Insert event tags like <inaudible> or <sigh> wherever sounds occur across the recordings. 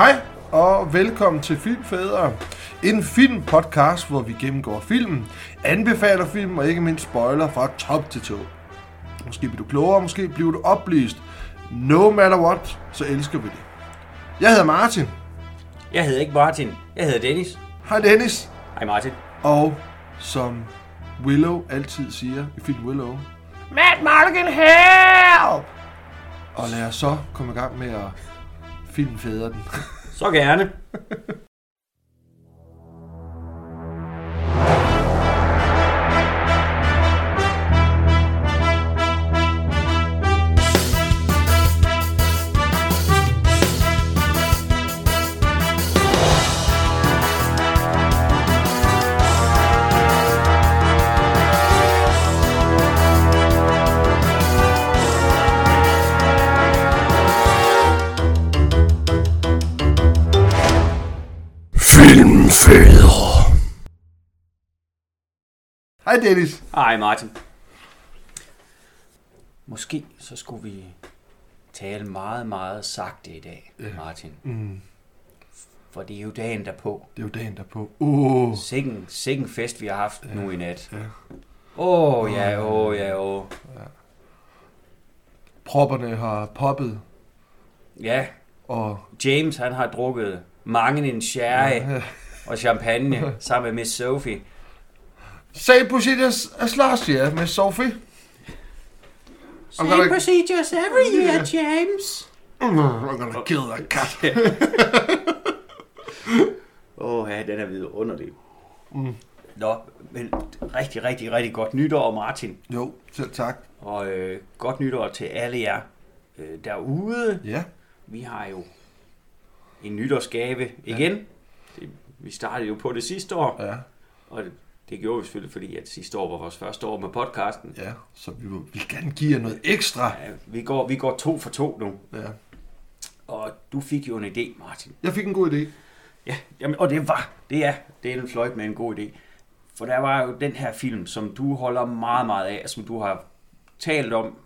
Hej og velkommen til Filmfædre. En filmpodcast, hvor vi gennemgår filmen, anbefaler film og ikke mindst spoiler fra top til to. Måske bliver du klogere, måske bliver du oplyst. No matter what, så elsker vi det. Jeg hedder Martin. Jeg hedder ikke Martin, jeg hedder Dennis. Hej Dennis. Hej Martin. Og som Willow altid siger i film Willow, Matt Mulligan, help! og lad os så komme i gang med at filmfædre den. Så gerne. <laughs> Hej Dennis. Hej Martin. Måske så skulle vi tale meget, meget sagte i dag, Martin. Mm, For det er jo dagen derpå. det er jo dagen derpå. Åh. Oh. Sikken, sikken fest, vi har haft ja. nu i nat. Ja. Åh, ja, åh, oh, ja, åh. Oh. Propperne har poppet, Ja, og James han har drukket mange en sherry Ja. og champagne <laughs> sammen med Miss Sophie. Same procedures as last year, Miss Sophie. I'm gonna- procedures every year, James. I'm gonna kill that cat. <laughs> <laughs> Åh, oh, ja, den er vidunderlig. Mm. Nå, men rigtig, rigtig, rigtig godt nytår, Martin. Jo, selv tak. Og øh, godt nytår til alle jer øh, derude. Ja, Vi har jo en nytårsgave igen. Det, vi startede jo på det sidste år, ja, og det, gjorde vi selvfølgelig, fordi at sidste år var vores første år med podcasten. ja. Så vi vil, vi gerne give jer noget ekstra. Ja, vi, går, vi går to for to nu, Ja. og du fik jo en idé, Martin. Jeg fik en god idé. Ja, jamen, og det var, det er, det er en fløjt med en god idé. For der var jo den her film, som du holder meget, meget af, som du har talt om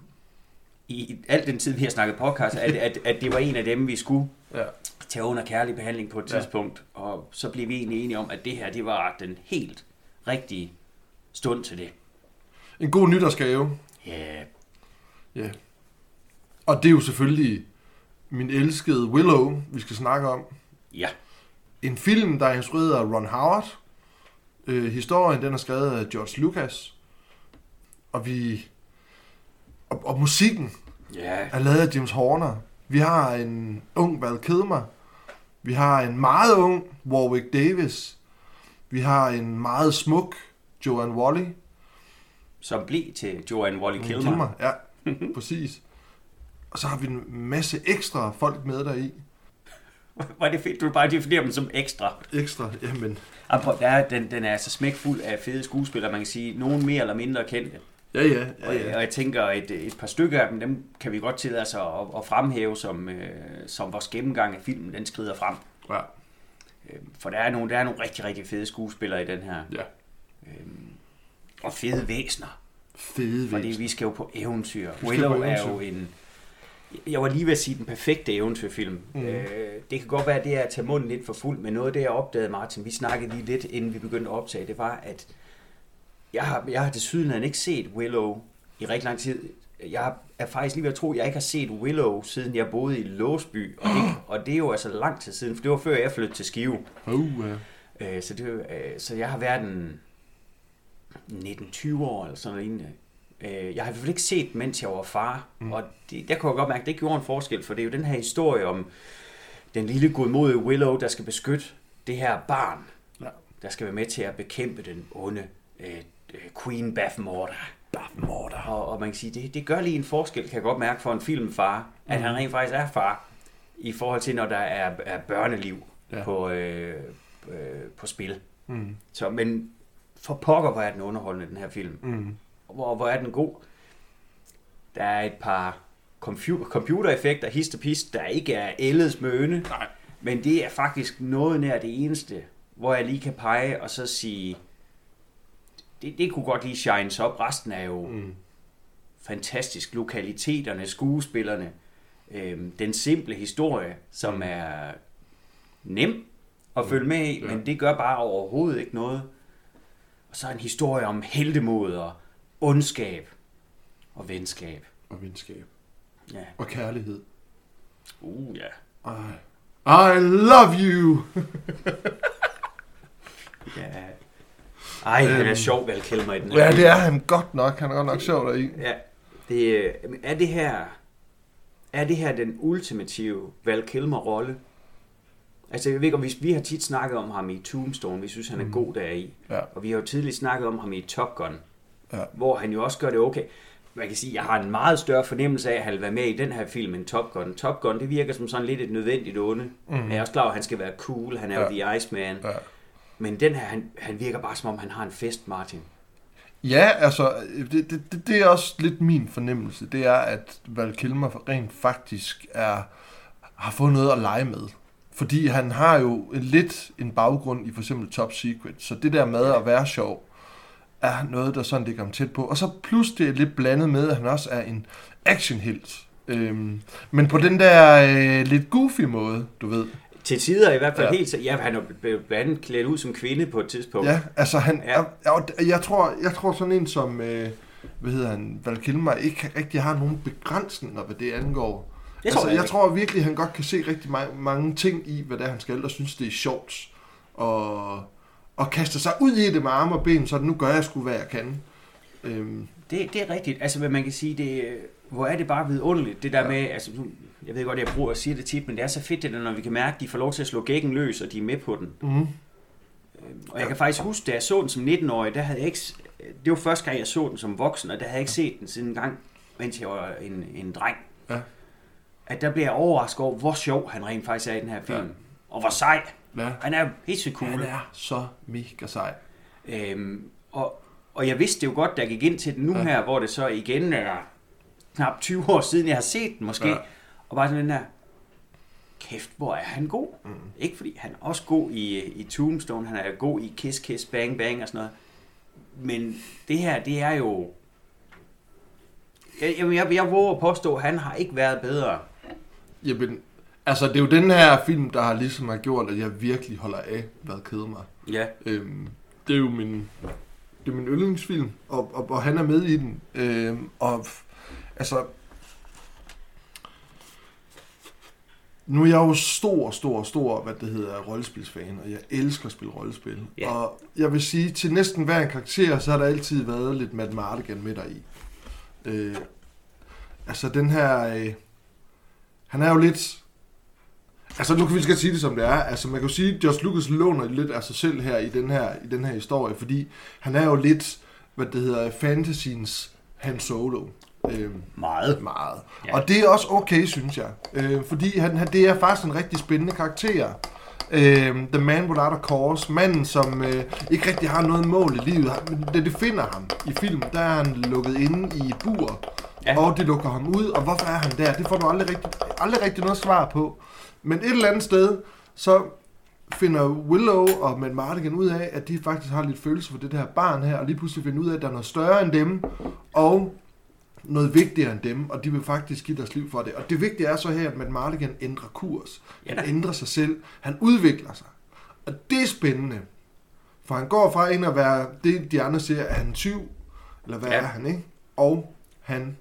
i al den tid, vi har snakket podcast, at, at, at det var en af dem, vi skulle Ja. tage under kærlig behandling på et Ja. tidspunkt. Og så blev vi egentlig enige om, at det her, det var den helt rigtige stund til det. En god nytårsgave. Ja, Ja. Og det er jo selvfølgelig min elskede Willow, vi skal snakke om. ja, En film, der er instrueret af Ron Howard. Øh, historien, den er skrevet af George Lucas. Og vi... Og, og musikken ja, er lavet af James Horner. Vi har en ung Val Kilmer. Vi har en meget ung Warwick Davis. Vi har en meget smuk Joanne Wally. som blev til Joanne Wally Kilmer. Ja, <laughs> præcis. Og så har vi en masse ekstra folk med der i. Var det fedt, du bare definerer dem som ekstra? Ekstra, jamen. Der er, den, den er altså smækfuld af fede skuespillere, man kan sige. Nogen mere eller mindre kendte. Ja, ja, ja, Og, ja. og jeg tænker, et, et par stykker af dem, dem kan vi godt tillade os at, at fremhæve, som, øh, som vores gennemgang af filmen, den skrider frem. ja. Øh, for der er, nogle, der er nogle rigtig, rigtig fede skuespillere i den her. ja. Øhm, og fede væsner. Fede Fordi væsen. vi skal jo på eventyr. Willow på er jo eventyr. en... Jeg var lige ved at sige den perfekte eventyrfilm. Mm. Øh, det kan godt være, at det er at tage munden lidt for fuld, men noget af det, jeg opdagede, Martin, vi snakkede lige lidt, inden vi begyndte at optage, det var, at jeg har, jeg har til syden ikke set Willow i rigtig lang tid. Jeg er faktisk lige ved at tro, at jeg ikke har set Willow, siden jeg boede i Låsby. Og det, <gasps> og det er jo altså lang tid siden, for det var før jeg flyttede til Skive. Oh, ja. Øh, så, det, øh, så jeg har været en 19-20 år eller sådan noget lignende. Øh, jeg har i hvert fald ikke set, mens jeg var far. Mm. Og det, der kunne jeg godt mærke, at det gjorde en forskel, for det er jo den her historie om den lille godmodige Willow, der skal beskytte det her barn, Ja. der skal være med til at bekæmpe den onde øh, øh, Queen Bathmorda. Morder. Og, og man kan sige, det, det gør lige en forskel, kan jeg godt mærke for en filmfar, at han rent faktisk er far, i forhold til, når der er, er børneliv ja. på, øh, øh, på spil. Mm. Så, men for pokker, hvor er den underholdende, den her film. Mm. Hvor, hvor er den god. Der er et par computer, computereffekter, hist og pist, der ikke er ældes møne. Nej. Men det er faktisk noget nær det eneste, hvor jeg lige kan pege og så sige, det, det kunne godt lige shines op. Resten er jo Mm. fantastisk. Lokaliteterne, skuespillerne, øhm, den simple historie, som er nem at følge med i, Ja. men det gør bare overhovedet ikke noget. Og så en historie om heldemod og ondskab og venskab. Og venskab. Ja. Og kærlighed. Uh, ja. I, I love you! <laughs> ja. Ej, han er Øhm. sjov, Val Kilmer i den her Ja, det er han godt nok. Han er godt nok sjov deri. Ja, det, øh, er det her er det her den ultimative Val Kilmer rolle? Altså, jeg ved ikke, om vi, vi har tit snakket om ham i Tombstone, vi synes, han er god deri. Ja. Og vi har jo tidligt snakket om ham i Top Gun, Ja. hvor han jo også gør det okay. Man kan sige, at jeg har en meget større fornemmelse af, at han vil være med i den her film end Top Gun. Top Gun, det virker som sådan lidt et nødvendigt onde. Mm. Jeg er også klar at han skal være cool, han er jo Ja. The Iceman. Ja. Men den her, han, han virker bare som om, han har en fest, Martin. Ja, altså, det, det, det, det er også lidt min fornemmelse. Det er, at Val Kilmer rent faktisk er, har fået noget at lege med. Fordi han har jo en, lidt en baggrund i for eksempel Top Secret. Så det der med at være sjov, er noget, der sådan ligger ham tæt på. Og så plus det er lidt blandet med, at han også er en actionhelt. Øhm, men på den der øh, lidt goofy måde, du ved. Til tider i hvert fald Ja. helt... så- Ja, han er blandt andet klædt ud som kvinde på et tidspunkt. Ja, altså han, Ja. jeg, jeg, jeg, tror, jeg tror sådan en som, øh, hvad hedder han, Val Kilmer, ikke rigtig har nogen begrænsninger, hvad det angår. Det tror altså, jeg jeg tror virkelig, han godt kan se rigtig mange, mange ting i, hvad det er, han skal, og synes, det er sjovt. Og, og kaste sig ud i det med arme og ben, så nu gør jeg sgu, hvad jeg kan. Øhm, Det, det er rigtigt. Altså, hvad man kan sige, det, hvor er det bare vidunderligt, det der Ja. med, altså, jeg ved godt, jeg bruger at sige det tit, men det er så fedt, det der, når vi kan mærke, at de får lov til at slå gækken løs, og de er med på den. mm, Og jeg kan faktisk huske, da jeg så den som 19-årig, der havde jeg ikke, det var første gang, jeg så den som voksen, og der havde jeg ikke set den siden en gang, mens jeg var en, en dreng. Ja. At der blev jeg overrasket over, hvor sjov han rent faktisk er i den her film. Ja. Og hvor sej. ja. Han er helt så cool. Han er så mega sej. Øhm, og, og jeg vidste det jo godt, da jeg gik ind til den nu ja. her, hvor det så igen er knap 20 år siden, jeg har set den måske. Ja. Og bare sådan den der, kæft, hvor er han god. Mm. Ikke fordi han er også god i, i Tombstone, han er god i Kiss Kiss Bang Bang og sådan noget. Men det her, det er jo... Jeg, jeg, jeg, jeg våger at påstå, at han har ikke været bedre. Jamen, altså det er jo den her film, der har ligesom har gjort, at jeg virkelig holder af, hvad keder mig. Ja. Øhm, det er jo min, det er min yndlingsfilm, og, og, og han er med i den. Øhm, og altså, nu er jeg jo stor, stor, stor, hvad det hedder, rollespilsfan, og jeg elsker at spille rollespil. Ja. Og jeg vil sige, til næsten hver en karakter, så har der altid været lidt Matt Mardigan med dig i. Øh, altså den her, øh, han er jo lidt, Altså, nu kan vi skal sige det, som det er. Altså, man kan jo sige, at Josh Lucas låner lidt af sig selv her i den her, i den her historie, fordi han er jo lidt, hvad det hedder, fantasyens Han Solo. Øhm, Meget. meget. Ja. Og det er også okay, synes jeg. Øh, fordi han, han, det er faktisk en rigtig spændende karakter. Øh, the Man Without a Cause. Manden, som øh, ikke rigtig har noget mål i livet. Men det, det finder ham i filmen. Der er han lukket inde i et bur. Ja. Og de lukker ham ud. Og hvorfor er han der? Det får du aldrig rigtig, aldrig rigtig noget svar på. Men et eller andet sted, så finder Willow og Matt Mardigan ud af, at de faktisk har lidt følelse for det her barn her, og lige pludselig finder ud af, at der er noget større end dem, og noget vigtigere end dem, og de vil faktisk give deres liv for det. Og det vigtige er så her, at Matt Mardigan ændrer kurs. Ja Han ændrer sig selv. Han udvikler sig. Og det er spændende. For han går fra en at være det, de andre siger, han er en tyv, eller hvad ja. Er han, ikke? Og han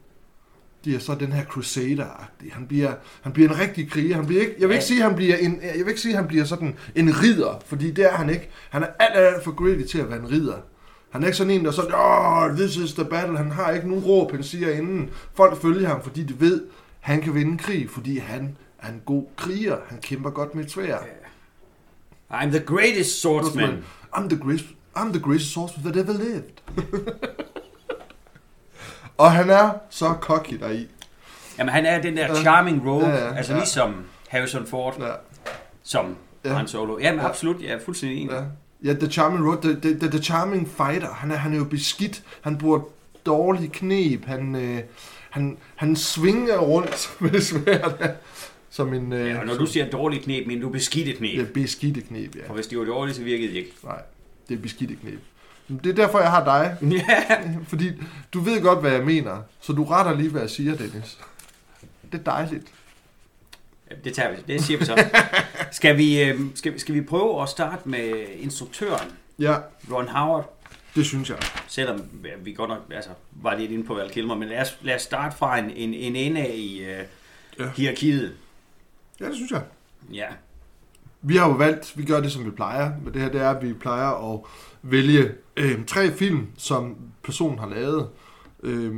bliver så den her crusader-agtig. Han bliver, han bliver en rigtig kriger. Han bliver ikke, jeg vil ikke Ja. sige, han bliver en, jeg vil ikke sige, han bliver sådan en ridder, fordi det er han ikke. Han er alt, alt for greedy til at være en ridder. Han er ikke sådan en, der er sådan, oh, this is the battle. Han har ikke nogen råb, han siger inden. Folk følger ham, fordi de ved, han kan vinde krig, fordi han er en god kriger. Han kæmper godt med svær. I'm the greatest swordsman. I'm the greatest, I'm the greatest swordsman that ever lived. <laughs> og han er så cocky deri. Jamen, han er den der charming rogue, Ja, ja, altså ja. ligesom Harrison Ford, Ja, som Ja. Han Solo. Jamen, Ja. absolut, jeg er fuldstændig enig. ja. Ja, The Charming Road, the, the, the, the Charming Fighter, han er, han er jo beskidt, han bruger dårlige knep, han, øh, han, han svinger rundt <laughs> med sværet som en... Øh, Ja, og når som, du siger dårlige knep, men du beskidte knep. Ja, beskidte knep, ja. For hvis de var dårlige, så virkede de ikke. Nej, det er beskidte knep. Det er derfor, jeg har dig. <laughs> Ja, Fordi du ved godt, hvad jeg mener, så du retter lige, hvad jeg siger, Dennis. Det er dejligt. Det tager vi. Det siger vi så. <laughs> skal, vi, øh, skal, skal vi prøve at starte med instruktøren, Ja, Ron Howard? det synes jeg. Selvom ja, vi godt nok altså, var lidt inde på Val Kilmer, men lad os, lad os starte fra en, en, en ende af i øh, Ja. ja. hierarkiet. Ja, det synes jeg. Ja. Vi har jo valgt, vi gør det som vi plejer, men det her det er, at vi plejer at vælge øh, tre film, som personen har lavet. Øh,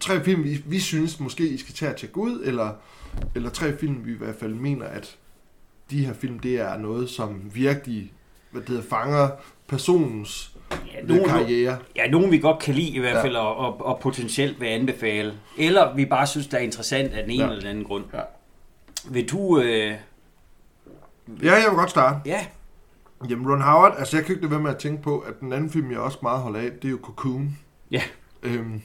tre film, vi, vi synes måske, I skal tage at tjekke ud, eller, eller tre film, vi i hvert fald mener, at de her film, det er noget, som virkelig hvad det hedder, fanger personens Ja, nogen, karriere. ja, nogen vi godt kan lide i hvert Ja. fald, og, og, og potentielt vil anbefale. Eller vi bare synes, der er interessant af den ene Ja. ja. eller den anden grund. Ja. Vil du... Øh, Ja, jeg vil godt starte. ja, Jamen, Ron Howard, altså jeg kan ikke lade være med at tænke på, at den anden film, jeg også meget holder af, det er jo Cocoon. Ja. Øhm,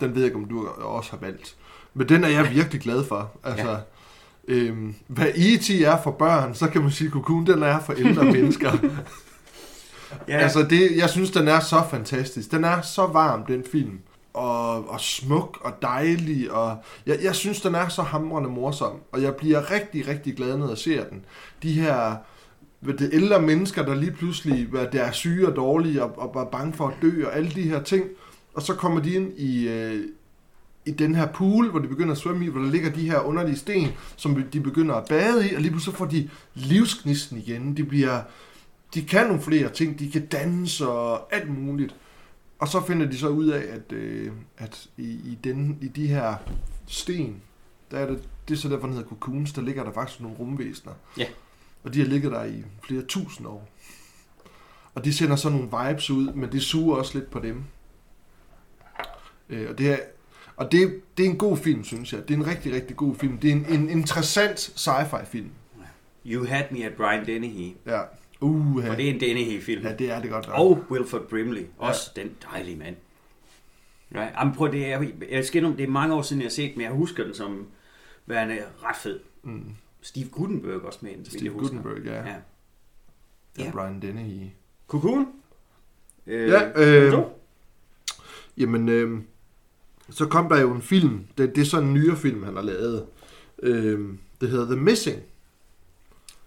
den ved jeg ikke, om du også har valgt. Men den er jeg virkelig glad for. Altså, ja. øhm, hvad E.T. er for børn, så kan man sige, at Cocoon, den er for ældre <laughs> mennesker. ja. Altså, det, jeg synes, den er så fantastisk. Den er så varm, den film. Og, og smuk og dejlig. Og jeg, jeg synes, den er så hamrende morsom. Og jeg bliver rigtig, rigtig glad, når jeg ser den. De her hvad det ældre mennesker, der lige pludselig det er syge og dårlige og, og bare bange for at dø og alle de her ting. Og så kommer de ind i, øh, i den her pool, hvor de begynder at svømme i, hvor der ligger de her underlige sten, som de begynder at bade i, og lige pludselig får de livsgnisten igen. De bliver de kan nogle flere ting. De kan danse og alt muligt. Og så finder de så ud af, at, øh, at i, i, den, i de her sten, der er det, det er så derfor, den hedder cocoons, der ligger der faktisk nogle rumvæsener. Ja. Og de har ligget der i flere tusind år. Og de sender så nogle vibes ud, men det suger også lidt på dem. Øh, og det er, og det, det er en god film, synes jeg. Det er en rigtig, rigtig god film. Det er en, en interessant sci-fi film. You Had Me at Brian Dennehy. Ja. Uh, Og det er en Dennehy-film. ja, det er det godt nok. Og Wilford Brimley. Også den dejlige mand. Ja, jamen prøv, det er, jeg skal det er mange år siden, jeg har set, men jeg husker den som værende ret fed. Mm. Steve Gutenberg også med den, vidt jeg Steve husker. Gutenberg, ja. Ja. ja. Ja. Brian Dennehy. Cocoon? Øh, Ja, øh? Jamen, øh, så kom der jo en film. Det, det er sådan en nyere film, han har lavet. Øh, det hedder The Missing.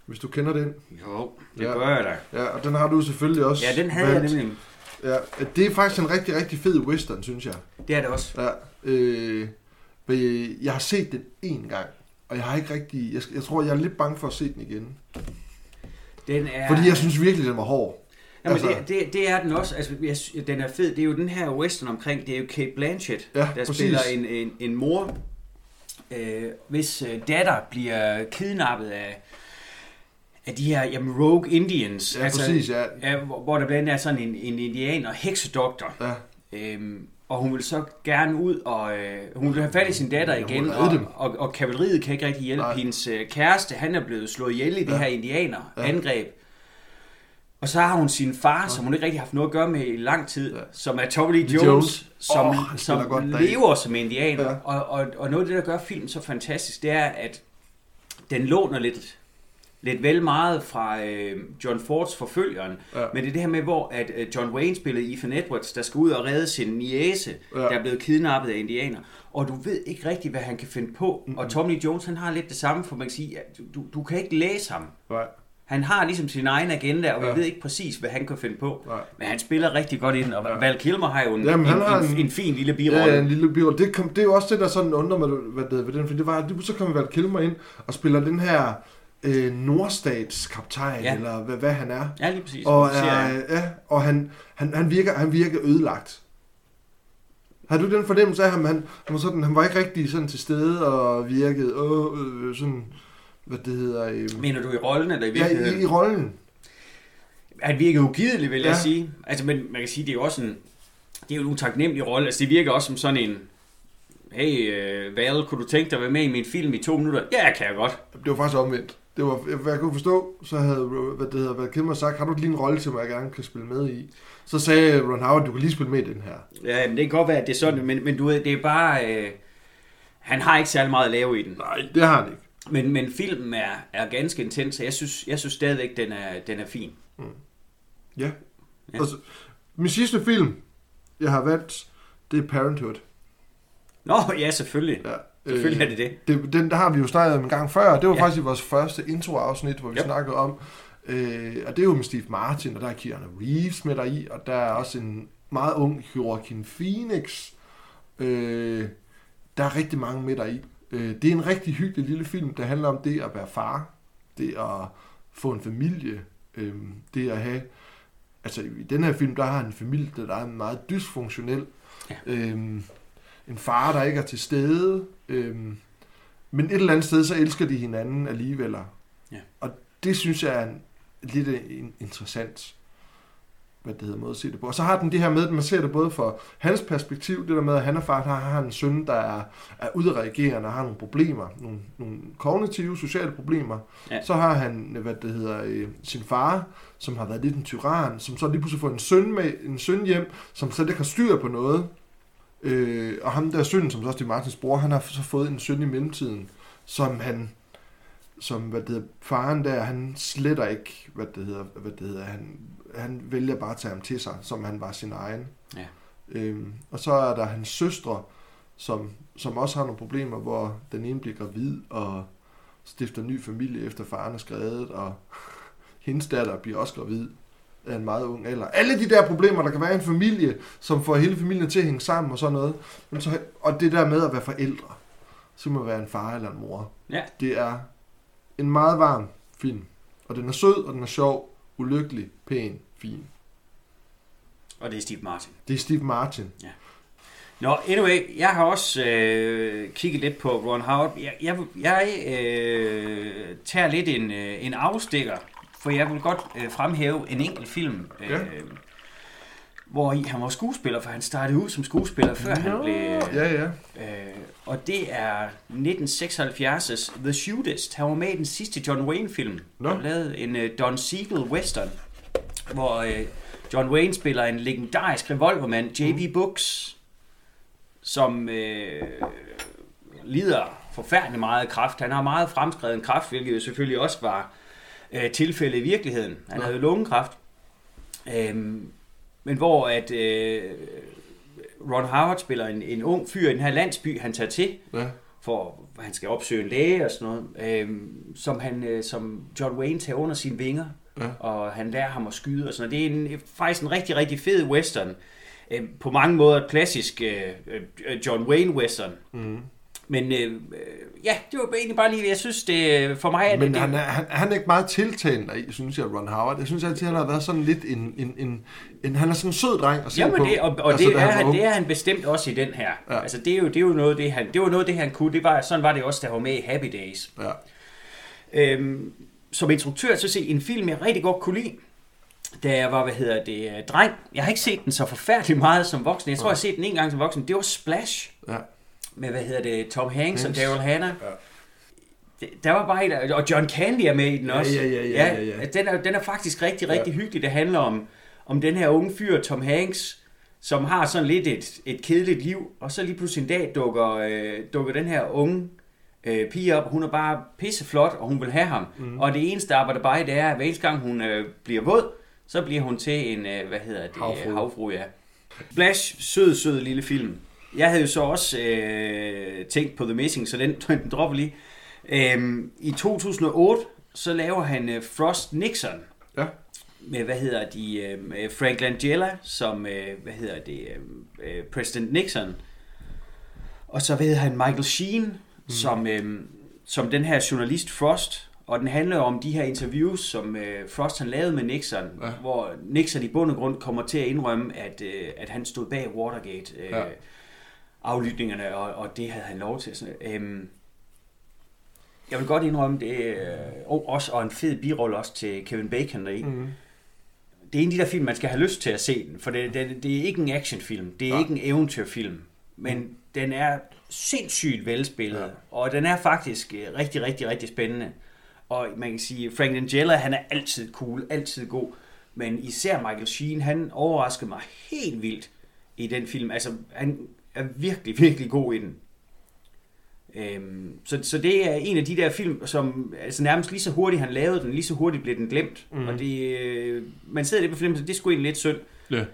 Hvis du kender den. Jo, det Ja. gør jeg da. Ja, og den har du selvfølgelig også Ja, den havde jeg valgt. nemlig. Ja, det er faktisk en rigtig, rigtig fed western, synes jeg. Det er det også. Ja, øh, men jeg har set den en gang, og jeg har ikke rigtig... Jeg, jeg tror, jeg er lidt bange for at se den igen. Den er... Fordi jeg synes virkelig, den var hård. Jamen, altså- det, det, det er den også. Altså, jeg, den er fed. Det er jo den her western omkring, det er jo Kate Blanchett, Ja, der præcis. spiller en, en, en mor, øh, hvis øh, datter bliver kidnappet af, af de her jamen, rogue Indians. Ja, præcis, ja. ja hvor, hvor der blandt andet er sådan en, en indianer heksedoktor. Ja, Øhm, og hun vil så gerne ud, og øh, hun vil have fat i sin datter Ja, igen, og, dem. og, og kavaleriet kan ikke rigtig hjælpe. Nej. Hendes øh, kæreste, han er blevet slået ihjel i det Ja. her indianer-angreb. Ja. Og så har hun sin far, som hun ikke rigtig har haft noget at gøre med i lang tid, Ja. som er Tommy Lee Jones, Jones. som, spiller som godt lever som indianer. Ja. Og, og, og noget af det, der gør filmen så fantastisk, det er, at den låner lidt, lidt vel meget fra øh, John Fords forfølgeren. Ja. Men det er det her med, hvor at øh, John Wayne spillede Ethan Edwards, der skal ud og redde sin niece, Ja. der er blevet kidnappet af indianer. Og du ved ikke rigtigt, hvad han kan finde på. Mm-hmm. Og Tommy Lee Jones, han har lidt det samme, for man kan sige, at du, du, du kan ikke læse ham. nej, Han har ligesom sin egen agenda, og vi Ja. ved ikke præcis, hvad han kan finde på. nej. Men han spiller rigtig godt ind, og Ja. Val Kilmer har jo en, Jamen, han en, har en, en- en, fin lille birolle. ja, en lille birolle. Det, kom, det er jo også det, der sådan undrer mig hvad det, ved den, for det var, at så kommer Val Kilmer ind og spiller den her øh, nordstatskaptajn, Ja. eller hvad, hvad han er. Ja, lige præcis. Og, er, ja, og han, han, han, virker, han virker ødelagt. Har du den fornemmelse af ham? Han, han, var, sådan, han var ikke rigtig sådan til stede og virkede øh, øh, sådan, hvad det hedder... Øh, Mener du i rollen, eller i ja, virkeligheden? i, i rollen. Han virker ugidelig, vil jeg Ja. sige. Altså, men man kan sige, det er jo også en, det er jo en utaknemmelig rolle. Altså, det virker også som sådan en, hey, uh, Val, kunne du tænke dig at være med i min film i to minutter? Ja, kan jeg godt. Det var faktisk omvendt. Det var, hvad jeg kunne forstå, så havde hvad det hedder, hvad Kilmer sagt, har du lige en rolle til mig, jeg gerne kan spille med i? Så sagde Ron Howard, du kan lige spille med i den her. Ja, men det kan godt være, at det er sådan, men, men du ved, det er bare... Øh, han har ikke særlig meget at lave i den. Nej, det har han ikke. Men, men filmen er, er ganske intens, og jeg synes, jeg synes stadigvæk, den er, den er fin. Ja. Ja. Og så, min sidste film, jeg har valgt, det er Parenthood. Nå, ja, selvfølgelig. Ja. Selvfølgelig er det det. det den der har vi jo snakket om en gang før, og det var Ja. ja. faktisk i vores første introafsnit, hvor vi Ja. ja. snakkede om, øh, og det er jo med Steve Martin, og der er Keanu Reeves med der i, og der er også en meget ung Joaquin Phoenix. Øh, der er rigtig mange med der i. Øh, det er en rigtig hyggelig lille film, der handler om det at være far, det at få en familie, øh, det at have altså i den her film, der har en familie, der er meget dysfunktionel. Ja. Øhm, en far, der ikke er til stede. Øhm, men et eller andet sted, så elsker de hinanden alligevel. Ja. Og det synes jeg er en, lidt en, interessant hvad det hedder, måde at se det på. Og så har den det her med, at man ser det både fra hans perspektiv, det der med, at han er far, har, har en søn, der er, er udreagerende og har nogle problemer, nogle, nogle kognitive, sociale problemer. Ja. Så har han, hvad det hedder, øh, sin far, som har været lidt en tyran, som så lige pludselig får en søn, med, en søn hjem, som slet ikke har styr på noget. Øh, og ham der søn, som så også er Martins bror, han har så fået en søn i mellemtiden, som han, som hvad det hedder, faren der, han sletter ikke, hvad det hedder, hvad det hedder, han, han vælger bare at tage ham til sig, som han var sin egen. Ja. Øhm, og så er der hans søstre, som, som også har nogle problemer, hvor den ene bliver gravid og stifter ny familie efter faren er skrevet, og <laughs> hendes datter bliver også gravid af en meget ung alder. Alle de der problemer, der kan være i en familie, som får hele familien til at hænge sammen og sådan noget. Men så, og det der med at være forældre, så må være en far eller en mor. Ja. Det er en meget varm film. Og den er sød, og den er sjov, ulykkelig, pæn, fin. Og det er Steve Martin. Det er Steve Martin. Nå, anyway, jeg har også øh, kigget lidt på Ron Howard. Jeg, jeg, jeg øh, tager lidt en, øh, en afstikker, for jeg vil godt øh, fremhæve en enkelt film, øh, Ja. hvor i han var skuespiller, for han startede ud som skuespiller, før han blev... Ja, ja. Øh, og det er 1976's The Shootist. Han var med i den sidste John Wayne-film. Nå. Han lavede en uh, Don Siegel western, hvor uh, John Wayne spiller en legendarisk revolvermand, J.B. Books, som uh, lider forfærdelig meget af kræft. Han har meget fremskreden kræft, hvilket jo selvfølgelig også var uh, tilfældet i virkeligheden. Han Nå. havde lungekræft. Øhm, men hvor at øh, Ron Howard spiller en, en ung fyr i den her landsby, han tager til, ja. for han skal opsøge en læge og sådan noget, øhm, som, han, øh, som John Wayne tager under sine vinger, Ja. og han lærer ham at skyde og sådan noget. Det er en, faktisk en rigtig, rigtig fed western. Øh, på mange måder et klassisk øh, øh, John Wayne western. Mm. Men øh, øh, ja, det var egentlig bare lige, jeg synes det, for mig Men det, han er, han, han er ikke meget tiltalende synes jeg, Ron Howard. Jeg synes altid, han har været sådan lidt en... en, en, en han er sådan en sød dreng at se Jamen på. det, og, og Altså, det, er, han, det er han bestemt også i den her. Ja. Altså det er jo, det er jo noget det han, det var noget det han kunne. Det var sådan var det også han var med i Happy Days. Ja. Øhm, som instruktør så se en film jeg rigtig godt kunne lide. Da jeg var, hvad hedder det, øh, dreng. Jeg har ikke set den så forfærdeligt meget som voksen. Jeg tror, jeg har set den en gang som voksen. Det var Splash Ja. med, hvad hedder det, Tom Hanks og Hanks. Daryl Hannah. Ja. Det- Der var bare et, og John Candy er med i den Ja, også. ja, ja, ja, ja, ja. Den, er, den er faktisk rigtig, rigtig hyggelig. Det handler om, om den her unge fyr, Tom Hanks, som har sådan lidt et, et kedeligt liv, og så lige pludselig en dag dukker, øh, dukker den her unge øh, pige op, hun er bare pisseflot, og hun vil have ham. Mm. Og det eneste arbejde bare i, det er, at hver eneste gang hun øh, bliver våd, så bliver hun til en, øh, hvad hedder det, havfru, havfru ja. Splash, sød, sød lille film. Jeg havde jo så også øh, tænkt på The Missing, så den, <laughs> den dropper lige. Øhm, I 2008, så laver han øh, Frost Nixon, Ja. med, hvad hedder de, øh, med Frank Langella, som, øh, hvad hedder det, øh, øh, President Nixon. Og så, hedder han, Michael Sheen, mm. som, øh, som den her journalist Frost. Og den handler om de her interviews, som øh, Frost han lavede med Nixon, Ja. ja. hvor Nixon i bund og grund kommer til at indrømme, at, øh, at han stod bag Watergate. Øh, Ja. ja. aflytningerne, og, og det havde han lov til. Sådan, øhm, jeg vil godt indrømme det, øh, og, også, og en fed birolle også til Kevin Bacon deri. Mm. Mm. Det er en af de der film, man skal have lyst til at se den, for det, det, det er ikke en actionfilm, det er Nej. ikke en eventyrfilm, men mm. den er sindssygt velspillet, Ja. og den er faktisk øh, rigtig, rigtig, rigtig spændende. Og man kan sige, Frank Langella, han er altid cool, altid god, men især Michael Sheen, han overraskede mig helt vildt i den film. Altså, han er virkelig, virkelig god i den. Øhm, så, så det er en af de der film, som altså nærmest lige så hurtigt han lavede den, lige så hurtigt blev den glemt. Mm. Og det, øh, man sidder lidt på filmen, så det sgu egentlig lidt synd. ja.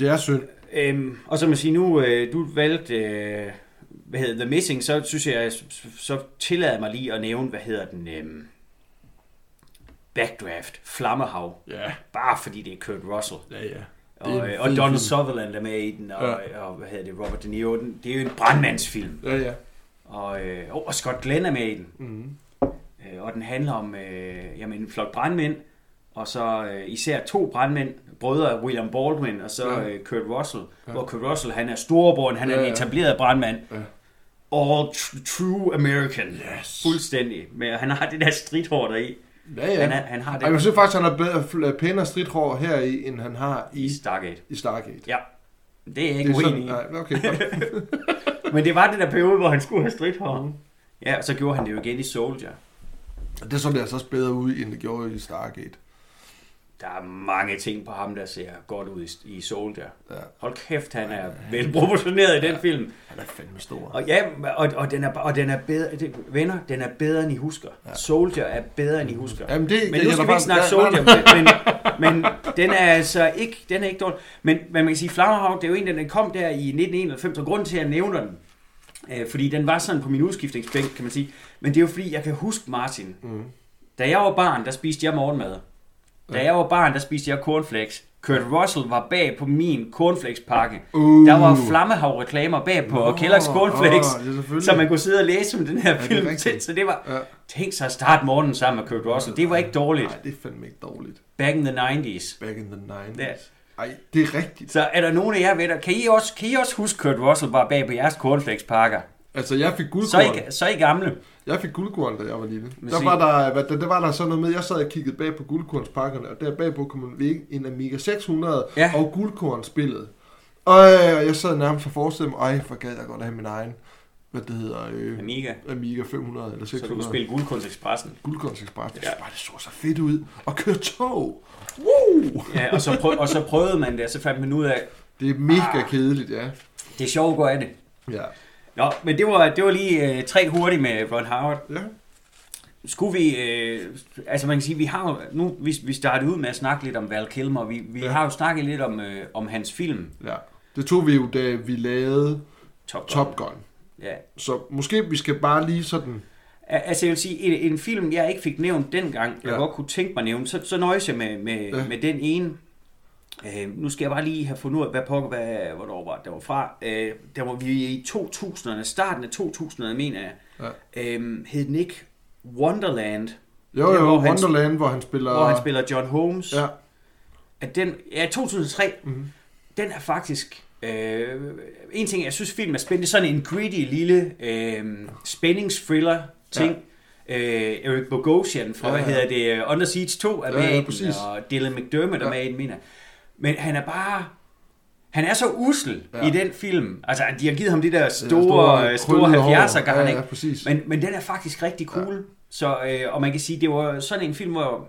Det er synd. Øhm, og så må jeg sige, nu øh, du valgte øh, hvad hedder The Missing, så synes jeg, så tillader jeg mig lige at nævne, hvad hedder den, øhm, Backdraft, Flammehav. Ja. Bare fordi det er Kurt Russell. Ja, ja. Og, øh, og fed Donald. Sutherland er med i den, og, ja. og hvad hedder det, Robert De Niro. Den, det er jo en brandmandsfilm. Ja, ja. Og, øh, og Scott Glenn er med i den. Mm. Øh, og den handler om øh, jamen, en flok brandmænd, og så øh, især to brandmænd, brødre William Baldwin og så Ja. øh, Kurt Russell. Ja. Ja. Hvor Kurt Russell, han er storebror, han er Ja, en ja. etableret brandmand. Ja. All tr- true American. Yes. Fuldstændig. Men han har det der stridthår deri. Ja, ja. Han, er, han har det Ej, jeg synes faktisk, han har bedre, pænere stridthår her i, end han har i, i Stargate. i Stargate. Ja, det er jeg ikke er uenig i. nej, okay. <laughs> Men det var den der periode, hvor han skulle have stridthår. Mhm. Ja, og så gjorde han det jo igen i Soldier. det så det altså også bedre ud, end det gjorde i Stargate. Der er mange ting på ham, der ser godt ud i, i Soldier. Ja. Hold kæft, han er velproportioneret i den film. Han er fandme stor. Og ja, og, og, den er, og den er bedre, det, venner, den er bedre end I husker. Ja. Soldier er bedre end I husker. Jamen, det, Men nu skal vi ikke snakke Soldier, men, men den er altså ikke, den er ikke dårlig. Men, men man kan sige, Flammerhav, det er jo en, den kom der i 1991, og grunden til, at jeg nævner den, øh, fordi den var sådan på min udskiftningsbænk, kan man sige. Men det er jo fordi, jeg kan huske Martin. Mm. Da jeg var barn, der spiste jeg morgenmad. Da Ja. jeg var barn, der spiste jeg cornflakes. Kurt Russell var bag på min cornflakes-pakke. Uh. Der var flammehav-reklamer bag på Nå, Kellogg's Cornflakes, det er selvfølgelig. så man kunne sidde og læse om den her det er film. rigtigt. så det var, Ja. tænk sig at starte morgenen sammen med Kurt Russell. Det var ikke dårligt. Nej, det er fandme ikke dårligt. Back in the 90s. Back in the 90s. Ja. Ej, det er rigtigt. Så er der nogen af jer ved der, kan I også, kan I også huske Kurt Russell var bag på jeres cornflakes-pakker? Altså, jeg fik Så guldkorn. er, I, så I gamle. Jeg fik guldkorn, da jeg var lille. Men Der var der, hvad, der, der var der sådan noget med, jeg sad og kiggede bag på guldkornspakkerne, og der bagpå kunne man vække en Amiga 600 Ja. og guldkornspillet. Og øh, jeg sad nærmest og forestillede mig, ej, hvor gad jeg godt have min egen, hvad det hedder, øh, Amiga. Amiga 500 eller Så du 600. kunne spille Guldkunstekspressen. Jeg Ja. bare, det så så fedt ud. Og køre tog. Woo! Ja, og så, prøv, og så prøvede man det, og så fandt man ud af, Det er mega kedeligt, ja. det er sjovt at gå af det. Ja. Nå, men det var, det var lige øh, tre hurtigt med Ron Howard. Ja. Skulle vi, øh, altså man kan sige, vi har jo, nu vi, vi startede ud med at snakke lidt om Val Kilmer, vi, vi Ja. har jo snakket lidt om, øh, om hans film, ja. Det tog vi jo, da vi lavede Top Gun. Top Gun. Ja. Så måske vi skal bare lige sådan... Al- Altså jeg vil sige, en, en film, jeg ikke fik nævnt dengang, jeg Ja. godt kunne tænke mig at nævne, så, så nøjes jeg med, med, ja. med den ene. Øh, nu skal jeg bare lige have fundet ud af, hvad pokker, hvad, hvornår var det, der var fra. Øh, der var vi i 2000'erne, starten af 2000'erne, mener jeg. Ja. Øh, hed den ikke Wonderland, Jo, Det er, jo, hvor han- Wonderland, hvor han spiller... hvor han spiller John Holmes. Ja. At den, ja, 2003, Mhm. den er faktisk... Øh, en ting, jeg synes, filmen er spændende. Sådan en gritty lille øh, spændingsthriller ting. Ja. Øh, Eric Bogosian fra, Ja, ja, ja. hvad hedder det, Under Siege 2 er Ja, med ja, i den, og Dylan McDermott er Ja. med i den, mener. Men han er bare... Han er så usel Ja. ja. i den film. Altså, de har givet ham det der store, store, store, store krøllede hår. 70'er garn, Ja, ja, præcis. Men, men den er faktisk rigtig cool. Ja. Så, øh, og man kan sige, det var sådan en film, hvor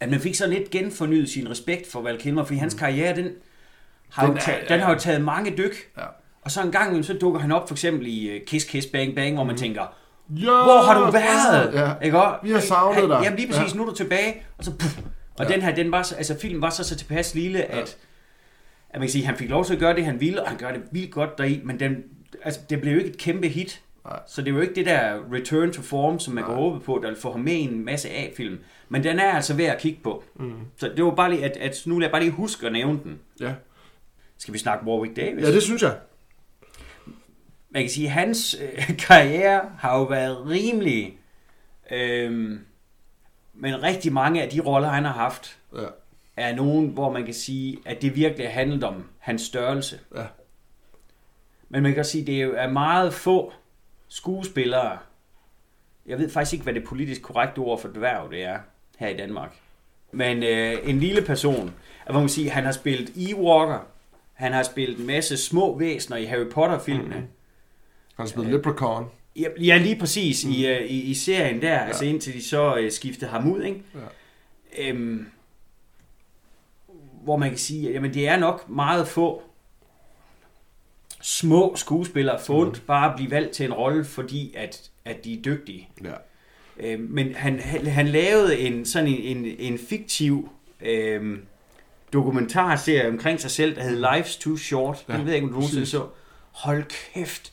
at man fik så lidt genfornyet sin respekt for Val Kilmer, fordi hans karriere, den har, Den jo, taget, den har jo taget mange dyk. Ja. Og så en gang så dukker han op for eksempel i øh, Kiss Kiss Bang Bang, hvor man tænker, Ja, hvor har du været? Ja. Ikke? Vi har savnet dig. Jamen lige præcis, Ja. nu er du tilbage, og så puff. Og Ja. den her, den var så, altså filmen var så, så tilpas lille, at, at man kan sige, han fik lov til at gøre det, han ville, og han gør det vildt godt deri, men den, altså, det blev jo ikke et kæmpe hit. Nej. Så det var jo ikke det der return to form, som man Nej. kan håbe på, der vil få ham med i en masse A-film. Men den er altså værd at kigge på. Mm. Så det var bare lige, at, at nu vil jeg bare lige huske at nævne den. Ja. Skal vi snakke Warwick Davis? ja, det synes jeg. Man kan sige, at hans øh, <laughs> karriere har jo været rimelig... Øh, men rigtig mange af de roller, han har haft, Ja. er nogen, hvor man kan sige, at det virkelig har handlet om hans størrelse. Ja. Men man kan sige, at det er meget få skuespillere. Jeg ved faktisk ikke, hvad det politisk korrekte ord for dværg det er her i Danmark. Men øh, en lille person, at hvor man kan sige, han har spillet Ewalker, han har spillet en masse små væsener i Harry Potter-filmene. Mhm. Han spillede Leprechaun. Ja, lige præcis mm. i, øh, i, i serien der, ja. altså indtil de så øh, skiftede ham ud, ikke? Ja. Øhm, hvor man kan sige, at jamen, det er nok meget få små skuespillere fundet mm. bare at blive valgt til en rolle, fordi at, at de er dygtige. Ja. Øhm, men han, han, han lavede en sådan en, en, en fiktiv øhm, dokumentarserie omkring sig selv, der hed Life's Too Short. Ja, Den ved jeg ikke, om du nogensinde så. Hold kæft,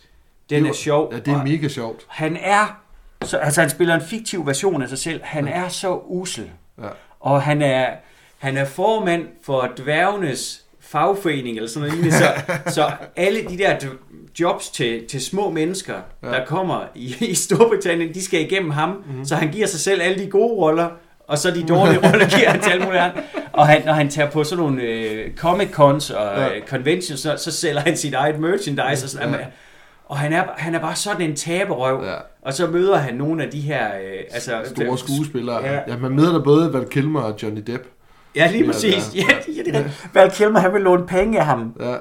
Den Jo, er sjov. Ja, det er mega sjovt. Han er, så, altså han spiller en fiktiv version af sig selv. Han er så usel. Ja. Og han er, han er formand for dværgenes fagforening, eller sådan noget. Så, <laughs> så alle de der jobs til, til små mennesker, Ja. ja. der kommer i, i Storbritannien, de skal igennem ham. Mhm. Mm-hmm. Så han giver sig selv alle de gode roller, og så de dårlige <laughs> roller giver han til alle mulige andre. Og han, når han tager på sådan nogle øh, Comic-Cons og Ja. ja. conventions, så, så sælger han sit eget merchandise. Og, sådan, Ja. ja. Og han er, han er bare sådan en taberøv. Ja. Og så møder han nogle af de her... Øh, altså, Store skuespillere. Ja. Ja. man møder der både Val Kilmer og Johnny Depp. Ja, lige præcis. ja. Ja, ja, det er. Val Kilmer, han vil låne penge af ham. Ja,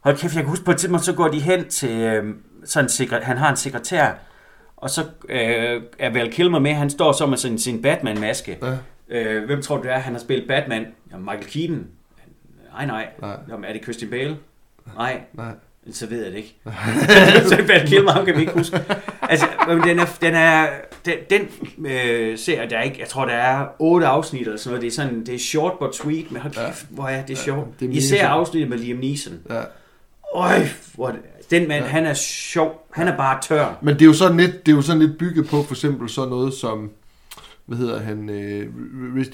Hold kæft, jeg kan huske på et tidspunkt, så går de hen til øh, sådan sekre, han har en sekretær, og så øh, er Val Kilmer med, han står så med sin, sin Batman-maske. ja. Øh, hvem tror du det er, han har spillet Batman? Ja, Michael Keaton. Nej, nej. Nej. Jamen, er det Christian Bale? Nej, Nej. Så ved jeg det ikke. <laughs> så Val Kilmer, ham kan vi ikke huske. Altså, men den er, den er, den, den øh, serie, der er ikke, jeg tror, der er otte afsnit eller sådan noget. Det er sådan, det er short but sweet, men hold Ja. kæft, hvor er det Ja, sjovt. det er Især afsnittet med Liam Neeson. ja. Øj, hvor den mand, Ja. ja. han er sjov. Han er bare tør. Men det er jo sådan lidt, det er jo sådan lidt bygget på for eksempel sådan noget som hvad hedder han, øh,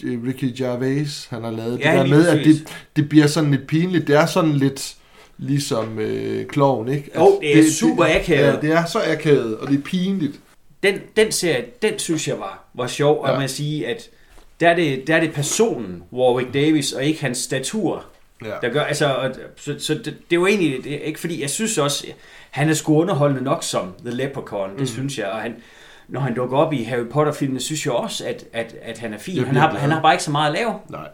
øh, Ricky Gervais, han har lavet Ja, det der med, at det, det bliver sådan lidt pinligt. Det er sådan lidt ligesom øh, kloven, ikke? Jo, det er super akavet. Ja, det er så akavet, og det er pinligt. Den, den serie, den synes jeg var, var sjov. Og Ja. man sige, at der er, det, der er det personen, Warwick Davis, og ikke hans statur, Ja. der gør, altså, og, så, så det, det, er jo egentlig, det ikke fordi, jeg synes også, han er sgu underholdende nok som The Leprechaun, det mm. synes jeg, og han, når han dukker op i Harry Potter-filmene, synes jeg også, at, at, at han er fin. Han har, han har bare ikke så meget at lave. Nej.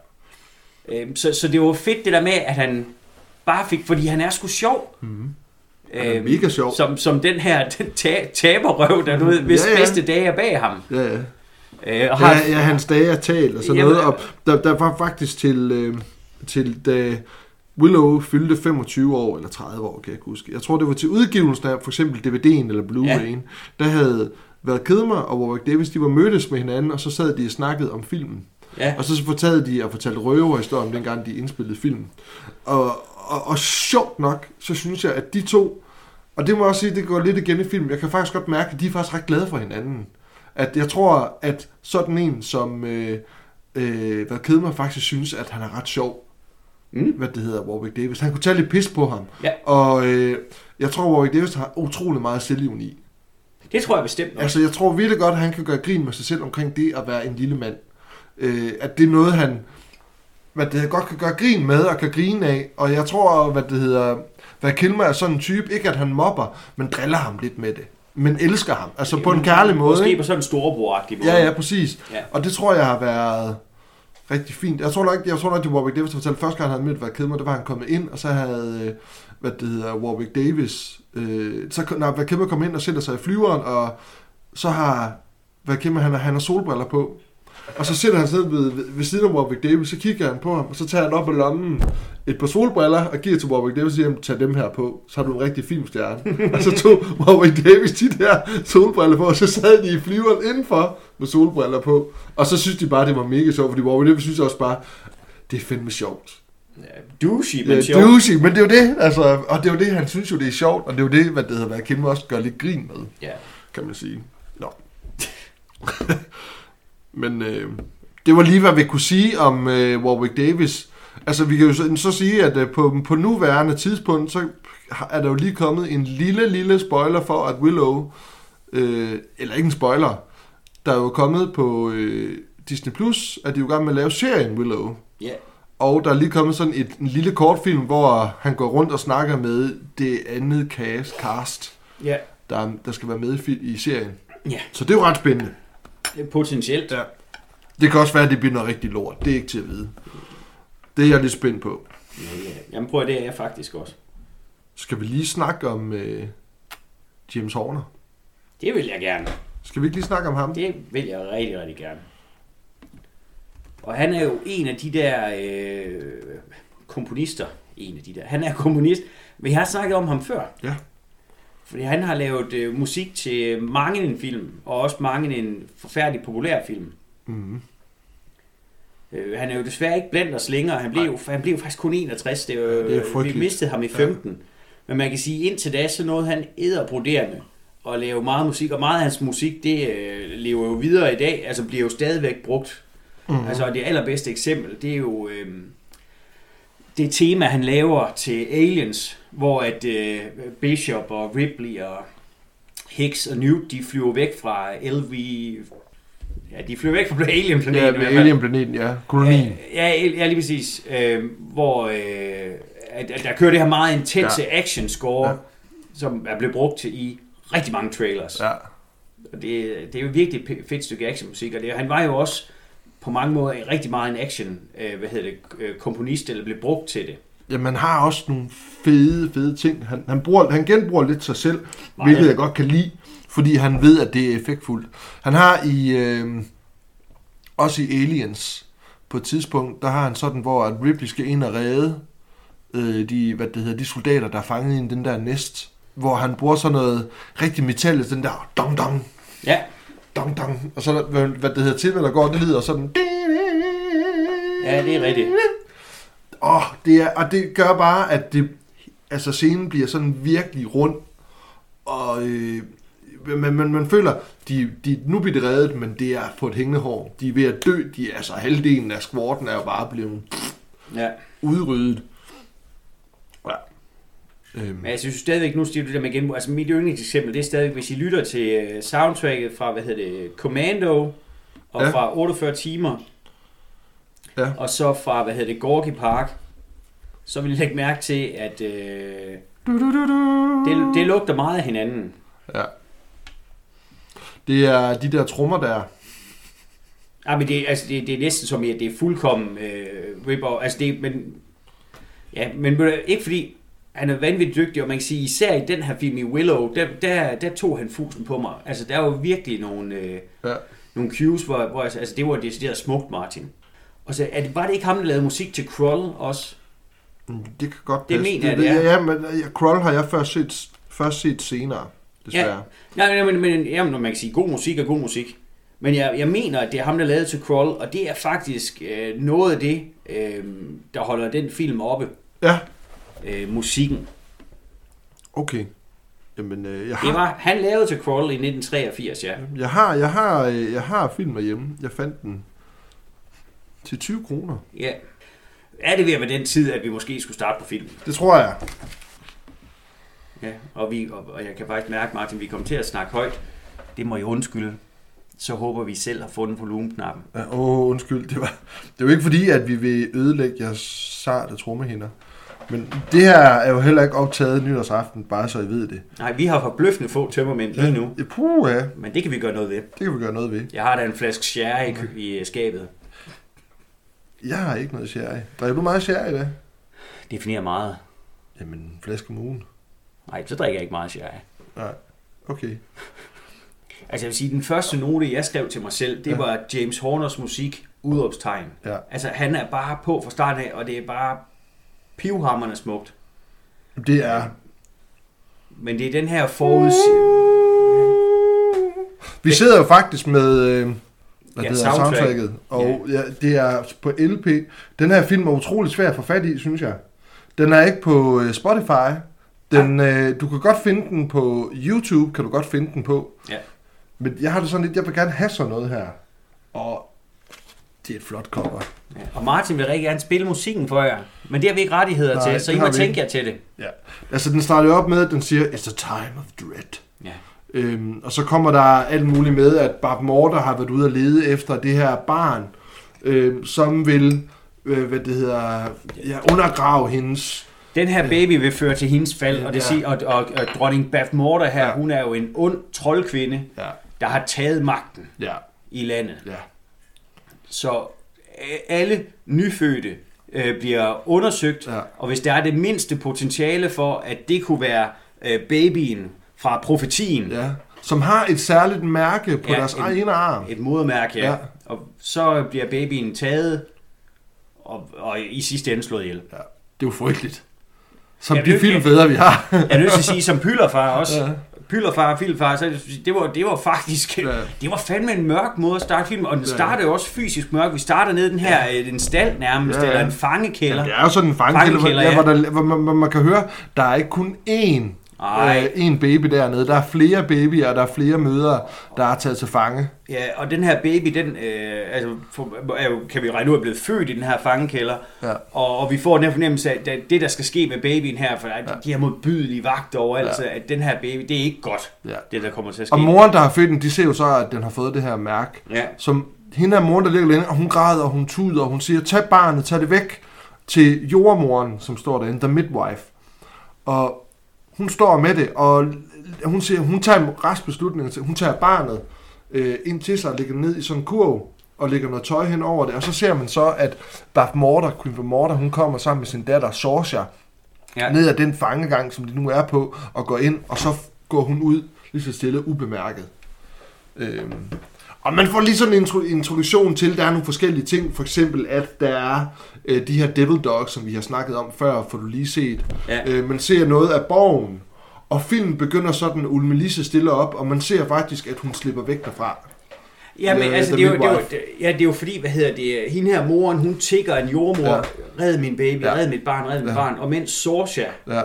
Øhm, så, så det var fedt det der med, at han bare fik, fordi han er sgu sjov. Er Øhm, mega sjov. Som, som den her <laughs> ta- taberrøv, der du ved, hvis Ja, ja, bedste dage er bag ham. Ja, ja. Øh, og har, Ja, ja, hans dage er talt og sådan Jamen, noget. Og der, der var faktisk til, øh, til da Willow fyldte 25 år, eller 30 år, kan jeg huske. Jeg tror, det var til udgivelsen af for eksempel DVD'en eller Blu-ray'en. Ja. Der havde været Kedmer og Warwick Davis, de var mødtes med hinanden, og så sad de og snakkede om filmen. ja, Og så fortalte de og fortalte røverhistorier om dengang, de indspillede film. Og, og, og sjovt nok, så synes jeg, at de to, og det må jeg også sige, det går lidt igen i film, jeg kan faktisk godt mærke, at de er faktisk ret glade for hinanden. At jeg tror, at sådan en som øh, øh, hvad Kedmer faktisk synes, at han er ret sjov. Mm. Hvad det hedder, Warwick Davis. Han kunne tage lidt pis på ham. Ja. Og øh, jeg tror, Warwick Davis har utrolig meget selvivni. det tror jeg bestemt også. Altså, jeg tror virkelig godt, at han kan gøre grin med sig selv omkring det at være en lille mand. Øh, at det er noget, han hvad det godt kan gøre grin med og kan grine af. Og jeg tror, hvad det hedder, hvad Kilmer er sådan en type, ikke at han mobber, men driller ham lidt med det. Men elsker ham. Altså på en kærlig måde. Måske Ikke? på sådan en storebror-agtig måde. Ja, ja, præcis. Ja. Og det tror jeg har været rigtig fint. Jeg tror nok, jeg tror nok, det var Warwick Davis, der fortalte første gang, han havde mødt hvad Kilmer, det var, han kommet ind, og så havde, øh, hvad det hedder, Warwick Davis, øh, så når Kilmer kom ind og sætter sig i flyveren, og så har Kilmer, han, har- han har solbriller på. Og så sætter han ned ved, ved, ved siden af Warwick Davis, så kigger han på ham, og så tager han op af lommen et par solbriller og giver til Warwick Davis og siger, tag dem her på, så har du en rigtig filmstjerne. <laughs> og så tog Warwick Davis de der solbriller på, og så sad de i flyveren indenfor med solbriller på. Og så synes de bare, det var mega sjovt, fordi Warwick Davis synes også bare, det er fandme sjovt. Ja, douchey, men Ja, sjov. douchey, men det er jo det, altså, og det er jo det, han synes jo, det er sjovt, og det er jo det, hvad det hedder, hvad Kim også gør lidt grin med Ja. kan man sige. Nå. <laughs> Men øh, det var lige, hvad vi kunne sige om øh, Warwick Davis. Altså, vi kan jo så, så sige, at øh, på, på nuværende tidspunkt, så er der jo lige kommet en lille, lille spoiler for, at Willow, øh, eller ikke en spoiler, der er jo kommet på øh, Disney+, Plus, at de er jo i gang med at lave serien Willow. Ja. Og der er lige kommet sådan et, en lille kortfilm, hvor han går rundt og snakker med det andet cast, cast Ja. der, der skal være med i, i serien. Ja. Så det er jo ret spændende. Potentielt. Ja. Det kan også være, at det bliver noget rigtig lort. Det er ikke til at vide. Det er jeg lidt spændt på. Ja, ja. Jamen prøv at det er jeg faktisk også. Skal vi lige snakke om øh, James Horner? Det vil jeg gerne. Skal vi ikke lige snakke om ham? Det vil jeg rigtig, rigtig gerne. Og han er jo en af de der øh, komponister. En af de der. Han er komponist. Men jeg har snakket om ham før. Ja. Fordi han har lavet øh, musik til mange en film, og også mange en forfærdelig populær film. Mm-hmm. Øh, han er jo desværre ikke blandt os længere. Han blev, jo, han blev faktisk kun 61. Det, var, Ja, det er vi frygteligt. mistede ham i 15. Men man kan sige, indtil da, så nåede han æderbroderende og lave meget musik, og meget af hans musik, det øh, lever jo videre i dag, altså bliver jo stadigvæk brugt. Mm. Altså det allerbedste eksempel, det er jo øh, det tema, han laver til Aliens, hvor at øh, Bishop og Ripley og Hicks og Newt, de flyver væk fra LV... Ja, de flyver væk fra Alien-planeten. Ja. Alien-planeten, ja. Kolonien. Ja, ja, ja lige præcis. Øh, hvor øh, at, at der kører det her meget intense ja. action score, Ja. ja. som er blevet brugt til i rigtig mange trailers. Ja. Og det, det er jo virkelig et fedt stykke actionmusik, og det, han var jo også på mange måder rigtig meget en action, øh, hvad hedder det, øh, komponist, eller blev brugt til det. Jamen, han har også nogle fede, fede ting. Han, han, bruger, han genbruger lidt sig selv, Meget. hvilket jeg godt kan lide, fordi han ved, at det er effektfuldt. Han har i, øh, også i Aliens, på et tidspunkt, der har han sådan, hvor at Ripley skal ind og redde øh, de, hvad det hedder, de soldater, der er fanget i den der næst, hvor han bruger sådan noget rigtig metalligt, den der dong dong, Ja, dong dong, og så hvad, hvad det hedder til, hvad der går, det lyder sådan... ja det er rigtigt. Åh, oh, det er, og det gør bare, at det, altså scenen bliver sådan virkelig rund, og øh, man, man, man føler, de, de, nu bliver det reddet, men det er på et hængende hår. De er ved at dø, de, altså halvdelen af skvorten er jo bare blevet Ja. udryddet. Ja. Øhm, Men jeg synes stadigvæk, nu siger du det der med genbrug, altså mit yndlingseksempel, det er stadigvæk, hvis I lytter til øh, soundtracket fra, hvad hedder det, Commando, og ja. fra 48 timer, Ja. og så fra, hvad hedder det, Gorky Park, så vil I lægge mærke til, at øh, du, du, du, du. det, det lugter meget af hinanden. Ja. Det er de der trommer der. Ja, men det, altså, det, det er næsten som at det er fuldkommen øh, rip Altså det, men, ja, men ikke fordi han er vanvittigt dygtig, og man kan sige, især i den her film i Willow, der, der, der tog han fusen på mig. Altså, der var jo virkelig nogle, øh, Ja. nogle cues, hvor, hvor altså, altså, det var decideret smukt, Martin. Og så er det, var det ikke ham, der lavede musik til Krull også? Mm, Det kan godt Det passe. mener jeg, det er. Ja, men ja, Krull har jeg først set, først set senere, desværre. Nej, nej, men, men jamen, man kan sige, god musik er god musik. Men jeg, jeg mener, at det er ham, der lavede til Krull, og det er faktisk øh, noget af det, øh, der holder den film oppe. Ja, Øh, musikken. okay. Jamen, øh, jeg Det har, var, han lavede til Krull i 1983, ja. jeg har, jeg har, øh, jeg har filmen hjemme. Jeg fandt den til 20 kroner. ja. Er det ved at være den tid, at vi måske skulle starte på film? Det tror jeg. Ja, og, vi, og, og jeg kan faktisk mærke, Martin, vi kommer til at snakke højt. Det må I undskylde. Så håber vi selv har fundet volumenknappen. Ja, Åh, oh, undskyld. Det, var, det var ikke fordi, at vi vil ødelægge jeres sarte trommehinder. Men det her er jo heller ikke optaget nytårsaften, bare så I ved det. Nej, vi har forbløffende få tømmermænd lige nu, Ja, puh, ja. men det kan vi gøre noget ved. Det kan vi gøre noget ved. Jeg har da en flaske sherry i, i skabet. Jeg har ikke noget sherry. Drikker du meget sherry i dag? Definerer meget. Jamen, en flaske om ugen. Nej, så drikker jeg ikke meget sherry. Nej, okay. Altså jeg vil sige, den første note, jeg skrev til mig selv, det Ja. var James Horners musik, udråbstegn. Ja. Altså han er bare på fra starten af, og det er bare pivhammerne smukt. Det er... Men det er den her foruds... Vi sidder jo faktisk med... Øh, hvad Ja, ja, det hedder, soundtrack. soundtracket. Og ja. det er på LP. Den her film er utrolig svær at få fat i, synes jeg. Den er ikke på øh, Spotify. Den, øh, du kan godt finde den på YouTube, kan du godt finde den på. Ja. Men jeg har det sådan lidt, jeg vil gerne have sådan noget her. Og det er et flot cover. Ja. Og Martin vil rigtig gerne spille musikken for jer, men det har vi ikke rettigheder Nej, til, så I må tænke jer til det. Ja. Altså, den starter jo op med, at den siger, it's a time of dread. Ja. Øhm, og så kommer der alt muligt med, at Bob Morter har været ude og lede efter det her barn, øhm, som vil, øh, hvad det hedder, ja, undergrave hendes... Den her baby vil føre til hendes fald, og, det Ja. siger, og, og, og dronning Bath Morter her, Ja. hun er jo en ond troldkvinde, Ja, der har taget magten ja, i landet. ja. Så øh, alle nyfødte øh, bliver undersøgt, Ja. og hvis der er det mindste potentiale for, at det kunne være øh, babyen fra profetien, ja. Som har et særligt mærke på Ja, ja, deres en- ene arm. et modermærke, ja. Ja. ja. Og så bliver babyen taget, og, og i sidste ende slået ihjel. Ja, det er jo frygteligt. Som Jeg de filmfædre, vi har. Jeg <laughs> er nødt til at sige, som Pyllerfar også. Ja. Ja. pylderfar og filfar, så det var, det var faktisk, Ja. ja. det var fandme en mørk måde at starte filmen, og den Ja. starter jo også fysisk mørk. Vi starter ned den her, ja. en stald nærmest, Ja, ja, ja. eller en fangekælder. Det er jo sådan en fangekælder, Fangekælder, ja. ja. hvor, der, hvor, man, hvor man kan høre, der er ikke kun én, Ej. øh, én baby dernede. Der er flere babyer, og der er flere mødre, der er taget til fange. Ja, og den her baby, den øh, altså, for, er jo, kan vi regne ud, er blevet født i den her fangekælder. Ja. Og, og vi får den her fornemmelse af, at det, der skal ske med babyen her, for ja. de her modbydelige vagter overalt, Ja. ja. at den her baby, det er ikke godt, Ja. det der kommer til at ske. Og moren, der har født den, de ser jo så, at den har fået det her mærke. Ja. Som hende her moren, der ligger derinde, og hun græder, og hun tuder, og hun siger, tag barnet, tag det væk til jordmoren, som står derinde, the midwife. Og hun står med det, og hun siger, hun tager en rask beslutning, til- hun tager barnet øh, ind til sig og lægger ned i sådan en kurv, og lægger noget tøj hen over det, og så ser man så, at Beth Morter, Queen Beth Morter, hun kommer sammen med sin datter, Sorcia, Ja. ned ad den fangegang, som de nu er på, og går ind, og så går hun ud lige så stille ubemærket. Øhm. Og man får lige sådan en intro- introduktion til, der er nogle forskellige ting, for eksempel at der er øh, de her Devil Dogs, som vi har snakket om før, får du lige set. Ja. Øh, man ser noget af borgen, og filmen begynder sådan ulme lige så stille op, og man ser faktisk, at hun slipper væk derfra. Ja, men Øh, altså, det er, jo, det, er jo, det, ja, det er jo fordi, hvad hedder det, hende her moren, hun tigger en jordmor, Ja. red min baby, Ja. red mit barn, red mit Ja. barn, og mens Sorcia, Ja. ja.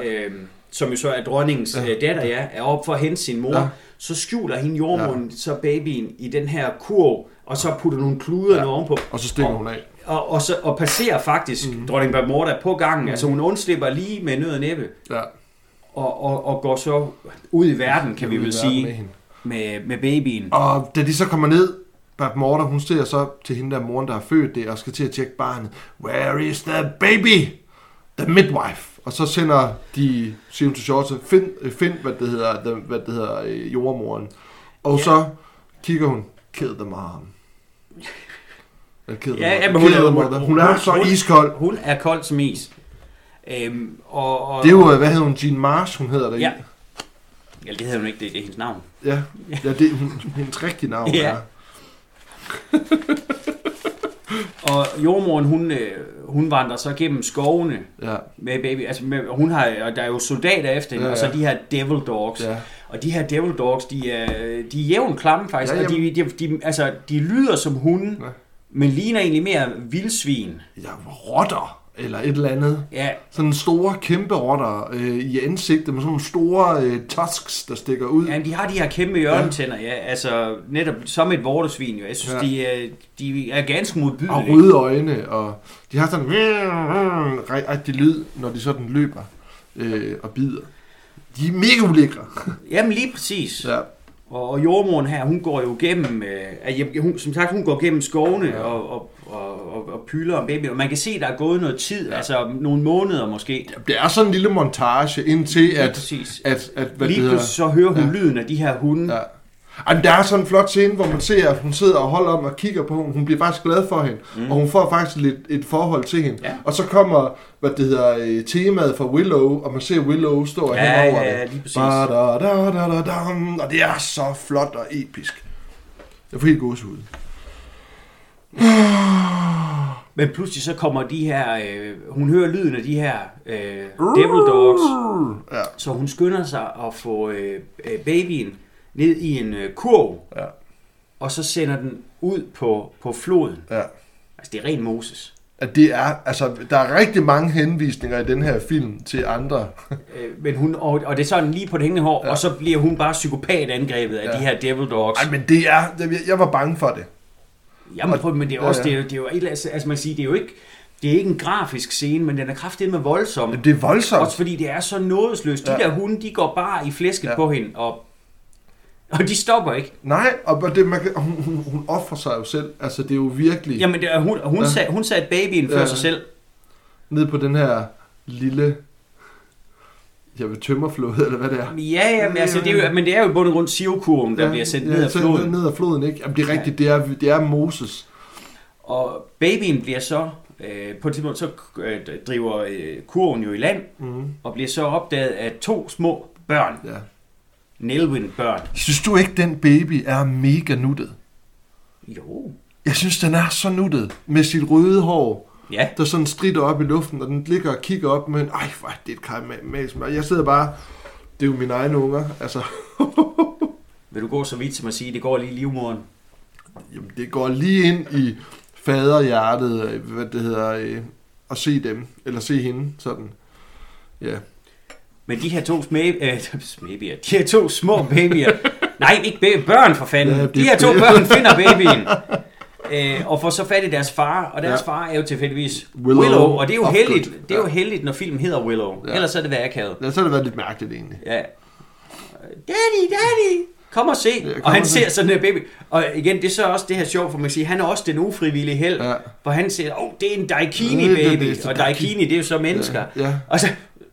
Som jo så er dronningens Ja. ja. datter, ja, er op for at hente sin mor, Ja. så skjuler hende jordmoren ja. så babyen i den her kurv, og så putter nogle kluder Ja. ovenpå. Og så stikker Og- hun af. Og, og, så, og passerer faktisk Mhm. mm. dronning Bermuda på gangen. Mhm. Mm. Altså hun undslipper lige med nød og næppe, Ja, og, og, og går så ud i verden, kan vi vel sige, med hende. med, med babyen. Og da de så kommer ned, Bab Morter, hun ser så til hende der moren, der har født det, og skal til at tjekke barnet. Where is the baby? The midwife. Og så sender de, siger hun til Short, find, find hvad det hedder, hvad det hedder øh, jordmoren. Og Ja. så kigger hun, kill the mom. Kill the Ja, ja, men hun er- hun- Hun er så hun- iskold. Hun er kold som is. Øhm, og, og, Det er jo, øh, hvad hedder hun, Jean Marsh, hun hedder der Ja. Ja, det hedder hun ikke, det, det er hendes navn. Ja, ja det er hun, hendes rigtige navn. <laughs> Ja. Og jordmoren, hun, øh, hun vandrer så gennem skovene Ja, med baby. Altså, med, hun har, og der er jo soldater efter hende, Ja, ja, og så de her devil dogs. ja. Og de her devil dogs, de er, de er jævnt klamme faktisk. Ja, og de, de, de, altså, de lyder som hunde, ja. men ligner egentlig mere vildsvin. Ja, rotter, eller et eller andet. Ja, Sådan store, kæmpe rotter øh, i ansigtet med sådan nogle store øh, tusks, der stikker ud. ja de har de her kæmpe hjørnetænder, ja. Altså netop som et vortesvin, jo. Jeg synes, Ja. ja. de, er, de er ganske Og modbydelige. røde øjne, og de har sådan en rigtig lyd, når de sådan løber øh, og bider. De er mega ulækre. <laughs> Jamen lige præcis. Ja. Og, og jordmoren her, hun går jo gennem, øh, hun, som sagt, hun går gennem skovene Ja. ja. og, og, og, og, og pylder om baby. Og man kan se, der er gået noget tid, Ja. ja. altså nogle måneder måske. Det er sådan en lille montage indtil, at, præcis. at, at hvad Lige pludselig så hører hun Ja. ja. lyden af de her hunde. Ja. Ej, men der er sådan en flot scene, hvor man ser, at hun sidder og holder om og kigger på hende. Hun bliver faktisk glad for hende, mm. og hun får faktisk lidt et forhold til hende. Ja. Og så kommer, hvad det hedder, øh, temaet fra Willow, og man ser Willow stå Ja, henover ja, det. lige præcis. Ba, da, da, da, da, dam. Og det er så flot og episk. Jeg får helt gåsehud. <sighs> Men pludselig så kommer de her, øh, hun hører lyden af de her øh, devil dogs. Ja, Så hun skynder sig at få øh, øh, babyen ned i en øh, kurv, ja, og så sender den ud på, på floden. ja. Altså det er ren Moses. At det er, altså, der er rigtig mange henvisninger i den her film til andre. Øh, men hun, og, og det er sådan lige på det hængende hår, Ja. og så bliver hun bare psykopat angrebet af ja. de her devil dogs. Ej, men det er, jeg- jeg var bange for det. Jamen, prøv, men det er Ja, også, ja. det er, det er jo, altså man kan sige, det er jo ikke, det er ikke en grafisk scene, men den er kraftigt med voldsom. Det er voldsomt. Også fordi det er så nådesløst. De Ja. der hunde, de går bare i flæsket Ja. ja. på hende, og, og de stopper ikke. Nej, og det, man hun, hun, hun offrer sig jo selv. Altså, det er jo virkelig Jamen, det er, hun, hun, Ja. ja. sat, hun satte babyen før Ja. sig selv. ned på den her lille, jeg vil tømmerflåde, eller hvad det er. Ja, ja, men, altså, det er jo, men det er jo i bund og grund sivkurven, der ja, bliver sendt ned ad så floden. Ned ad floden, ikke? Jamen, det er rigtigt, det er, det er Moses. Og babyen bliver så, øh, på et tidspunkt, så øh, driver øh, kurven jo i land, Mm. og bliver så opdaget af to små børn. Ja. Nelvin-børn. Synes du ikke, den baby er mega nuttet? Jo. Jeg synes, den er så nuttet. Med sit røde hår, Ja. der sådan strider op i luften, og den ligger og kigger op med en, ej, hvor er det et kajmatisk. Jeg sidder bare, Det er jo mine egne unger. Altså, <laughs> Vil du gå så vidt som at sige, det går lige i livmoren? jamen, det går lige ind i faderhjertet, øh, hvad det hedder, øh, at se dem, eller se hende, sådan. Ja. Men de her to smæ, øh, <laughs> smæbyer, de her to små babyer, <laughs> nej, ikke baby, børn for fanden. Ja, de her er to børn finder babyen. Øh, og får så fat i deres far, og deres Ja. ja. far er jo tilfældigvis Willow Willow, og det er jo heldigt, Good. det er jo Ja. heldigt, når filmen hedder Willow. Ja. Ja. Ellers så er det været akavet. ja, så har det været lidt mærkeligt egentlig. Ja. Daddy, daddy, kom og se. Ja, kom og han og se. ser sådan en baby. Og igen, det er så også det her sjovt, for man kan sige, han er også den ufrivillige held. Ja. Hvor han siger, åh, oh, det er en Ja, daikini det baby. det, det er og daikini, det er jo så mennesker. Ja, ja. Og så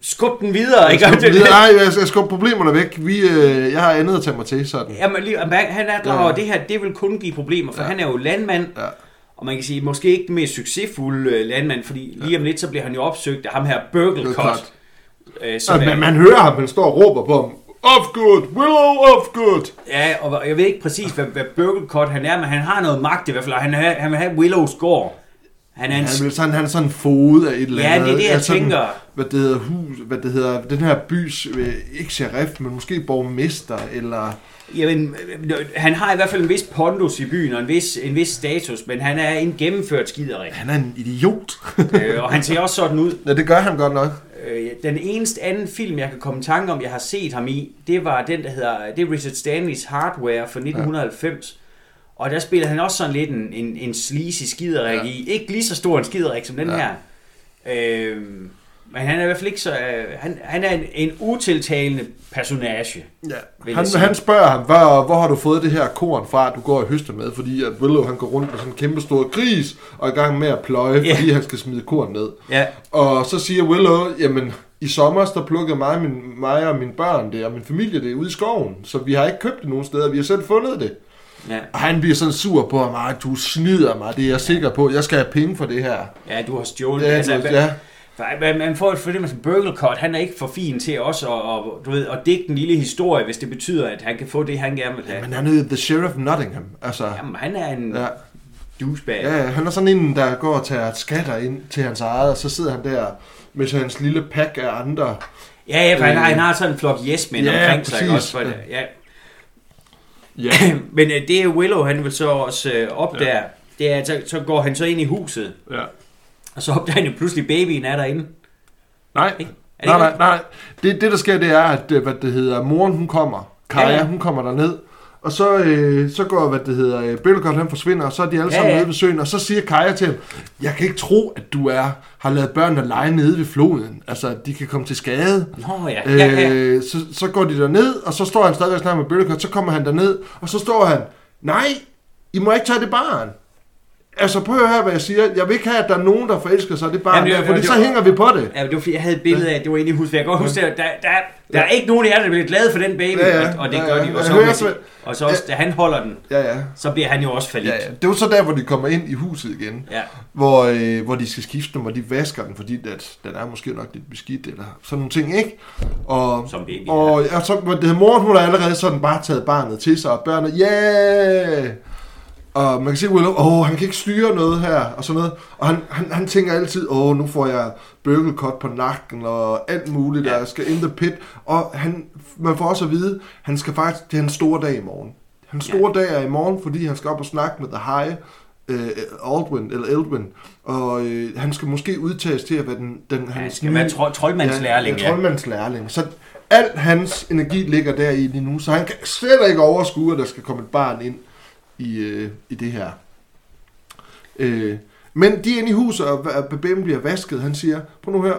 skub den videre, ikke? skal, <laughs> videre. Nej, jeg skal skubbe problemerne væk. Vi, øh, jeg har andet at tage mig til, sådan. Jamen, lige, han er klar Ja. over, at det her, det vil kun give problemer, for Ja. ja. han er jo landmand, Ja. og man kan sige, måske ikke den mest succesfulde øh, landmand, fordi lige om lidt, så bliver han jo opsøgt af ham her Burgle Cut. Øh, som er, man, man hører ham, han står og råber på ham. Of good, Willow of good. ja, og jeg ved ikke præcis, hvad, hvad Burgle Cut han er, men han har noget magt i hvert fald, og han, han vil have Willows gård. Han er en... Han, sådan, han er sådan en fod af et eller Ja, andet. det er det, jeg Ja, sådan, tænker. Hvad det hedder, hus, hvad det hedder, den her bys, øh, ikke sheriff, men måske borgmester, eller... Jamen, øh, han har i hvert fald en vis pondus i byen, og en vis, en vis status, men han er en gennemført skiderik. Han er en idiot. <laughs> øh, og han ser også sådan ud. ja, det gør han godt nok. Øh, den eneste anden film, jeg kan komme i tanke om, jeg har set ham i, det var den, der hedder, det er Richard Stanleys Hardware fra 1990. Og der spiller han også sådan lidt en, en, en sleazy skiderik Ja. i. Ikke lige så stor en skiderik som den Ja. her. Øh, men han er i hvert fald ikke så... Øh, han, han er en, en utiltalende personage. Ja. Han, han spørger ham, hvor, hvor har du fået det her korn fra, du går og høster med, fordi at Willow han går rundt med sådan en kæmpe stor gris, og er i gang med at pløje, Ja. fordi han skal smide korn ned. Ja, Og så siger Willow, jamen i sommer der plukkede mig, min, mig og mine børn det, og min familie det ude i skoven, så vi har ikke købt det nogen steder, vi har selv fundet det. Ja. Og han bliver sådan sur på ham, "Ej, du snyder mig, det er jeg sikker på, jeg skal have penge for det her. ja, du har stjålet. Ja, altså, du- ja. Man, får for det med sådan Burgle Cut, han er ikke for fin til også at, og, du ved, at digte en lille historie, hvis det betyder, at han kan få det, han gerne vil have. Men han er the sheriff of Nottingham, altså. Jamen, han er en Ja, ja. douchebag. ja, han er sådan en, der går og tager skatter ind til hans eget, og så sidder han der med hans lille pack af andre. Ja, ja, for han, har, Øh, han har sådan en flok yes-mænd ja, omkring sig. Også, for, det- ja. Ja. <clears throat> Men øh, det Willow, han vil så også øh, opdage. Ja. Det er, så, så går han så ind i huset, ja. og så opdager han jo pludselig, babyen er derinde. Nej, Ikke? Er det nej, nej, nej. Det, det, der sker, det er, at øh, hvad det hedder, moren hun kommer. Kaja, Ja, ja. hun kommer derned. Og så, øh, så går, hvad det hedder, øh, Bøllegodt, han forsvinder, og så er de alle Ja, sammen ja. nede ved søen, og så siger Kaja til ham, jeg kan ikke tro, at du er, har lavet børnene lege nede ved floden. Altså, at de kan komme til skade. Nå ja, ja, ja. Øh, så, så går de derned, og så står han stadigvæk snart med Bøllegodt, så kommer han derned, og så står han, nej, I må ikke tage det barn. Altså, prøv at høre, hvad jeg siger. Jeg vil ikke have, at der er nogen, der forelsker sig det barn, Jamen, det- der, fordi det- så hænger vi på det. Ja, det var fordi, jeg havde et billede af, at det var inde i huset. Jeg kan huske, at der, der, der er ikke nogen af jer, der bliver glade for den baby, Ja, ja. og, og det Ja, gør ja. de. Og så, hører så- og så også, da han holder den, Ja, ja. så bliver han jo også fallit. Ja, ja. Det er jo så der, hvor de kommer ind i huset igen, ja. hvor, øh, hvor de skal skifte dem, og de vasker den, fordi at den er måske nok lidt beskidt, eller sådan nogle ting, ikke? Og, Som baby, og, og så, hvor det hedder, moren, hun har allerede sådan bare taget barnet til sig, og børnene, yeah! Og man kan se Willow, åh, han kan ikke styre noget her, og sådan noget. Og han, han, han tænker altid, åh, nu får jeg bøgelkot på nakken, og alt muligt, Ja. der skal in the pit. Og han, man får også at vide, han skal faktisk, det er en stor dag i morgen. Hans store ja. dag er i morgen, fordi han skal op og snakke med The High, øh, Aldwin, eller Eldwin, og øh, han skal måske udtages til at være den, den Han hans skal være tro- troldmandslærling, ja. ja. troldmandslærling. Så al hans energi ligger der i lige nu, så han kan slet ikke overskue, at der skal komme et barn ind i, øh, i det her. Øh, men de er inde i huset, og babyen bliver vasket. Han siger, prøv nu her,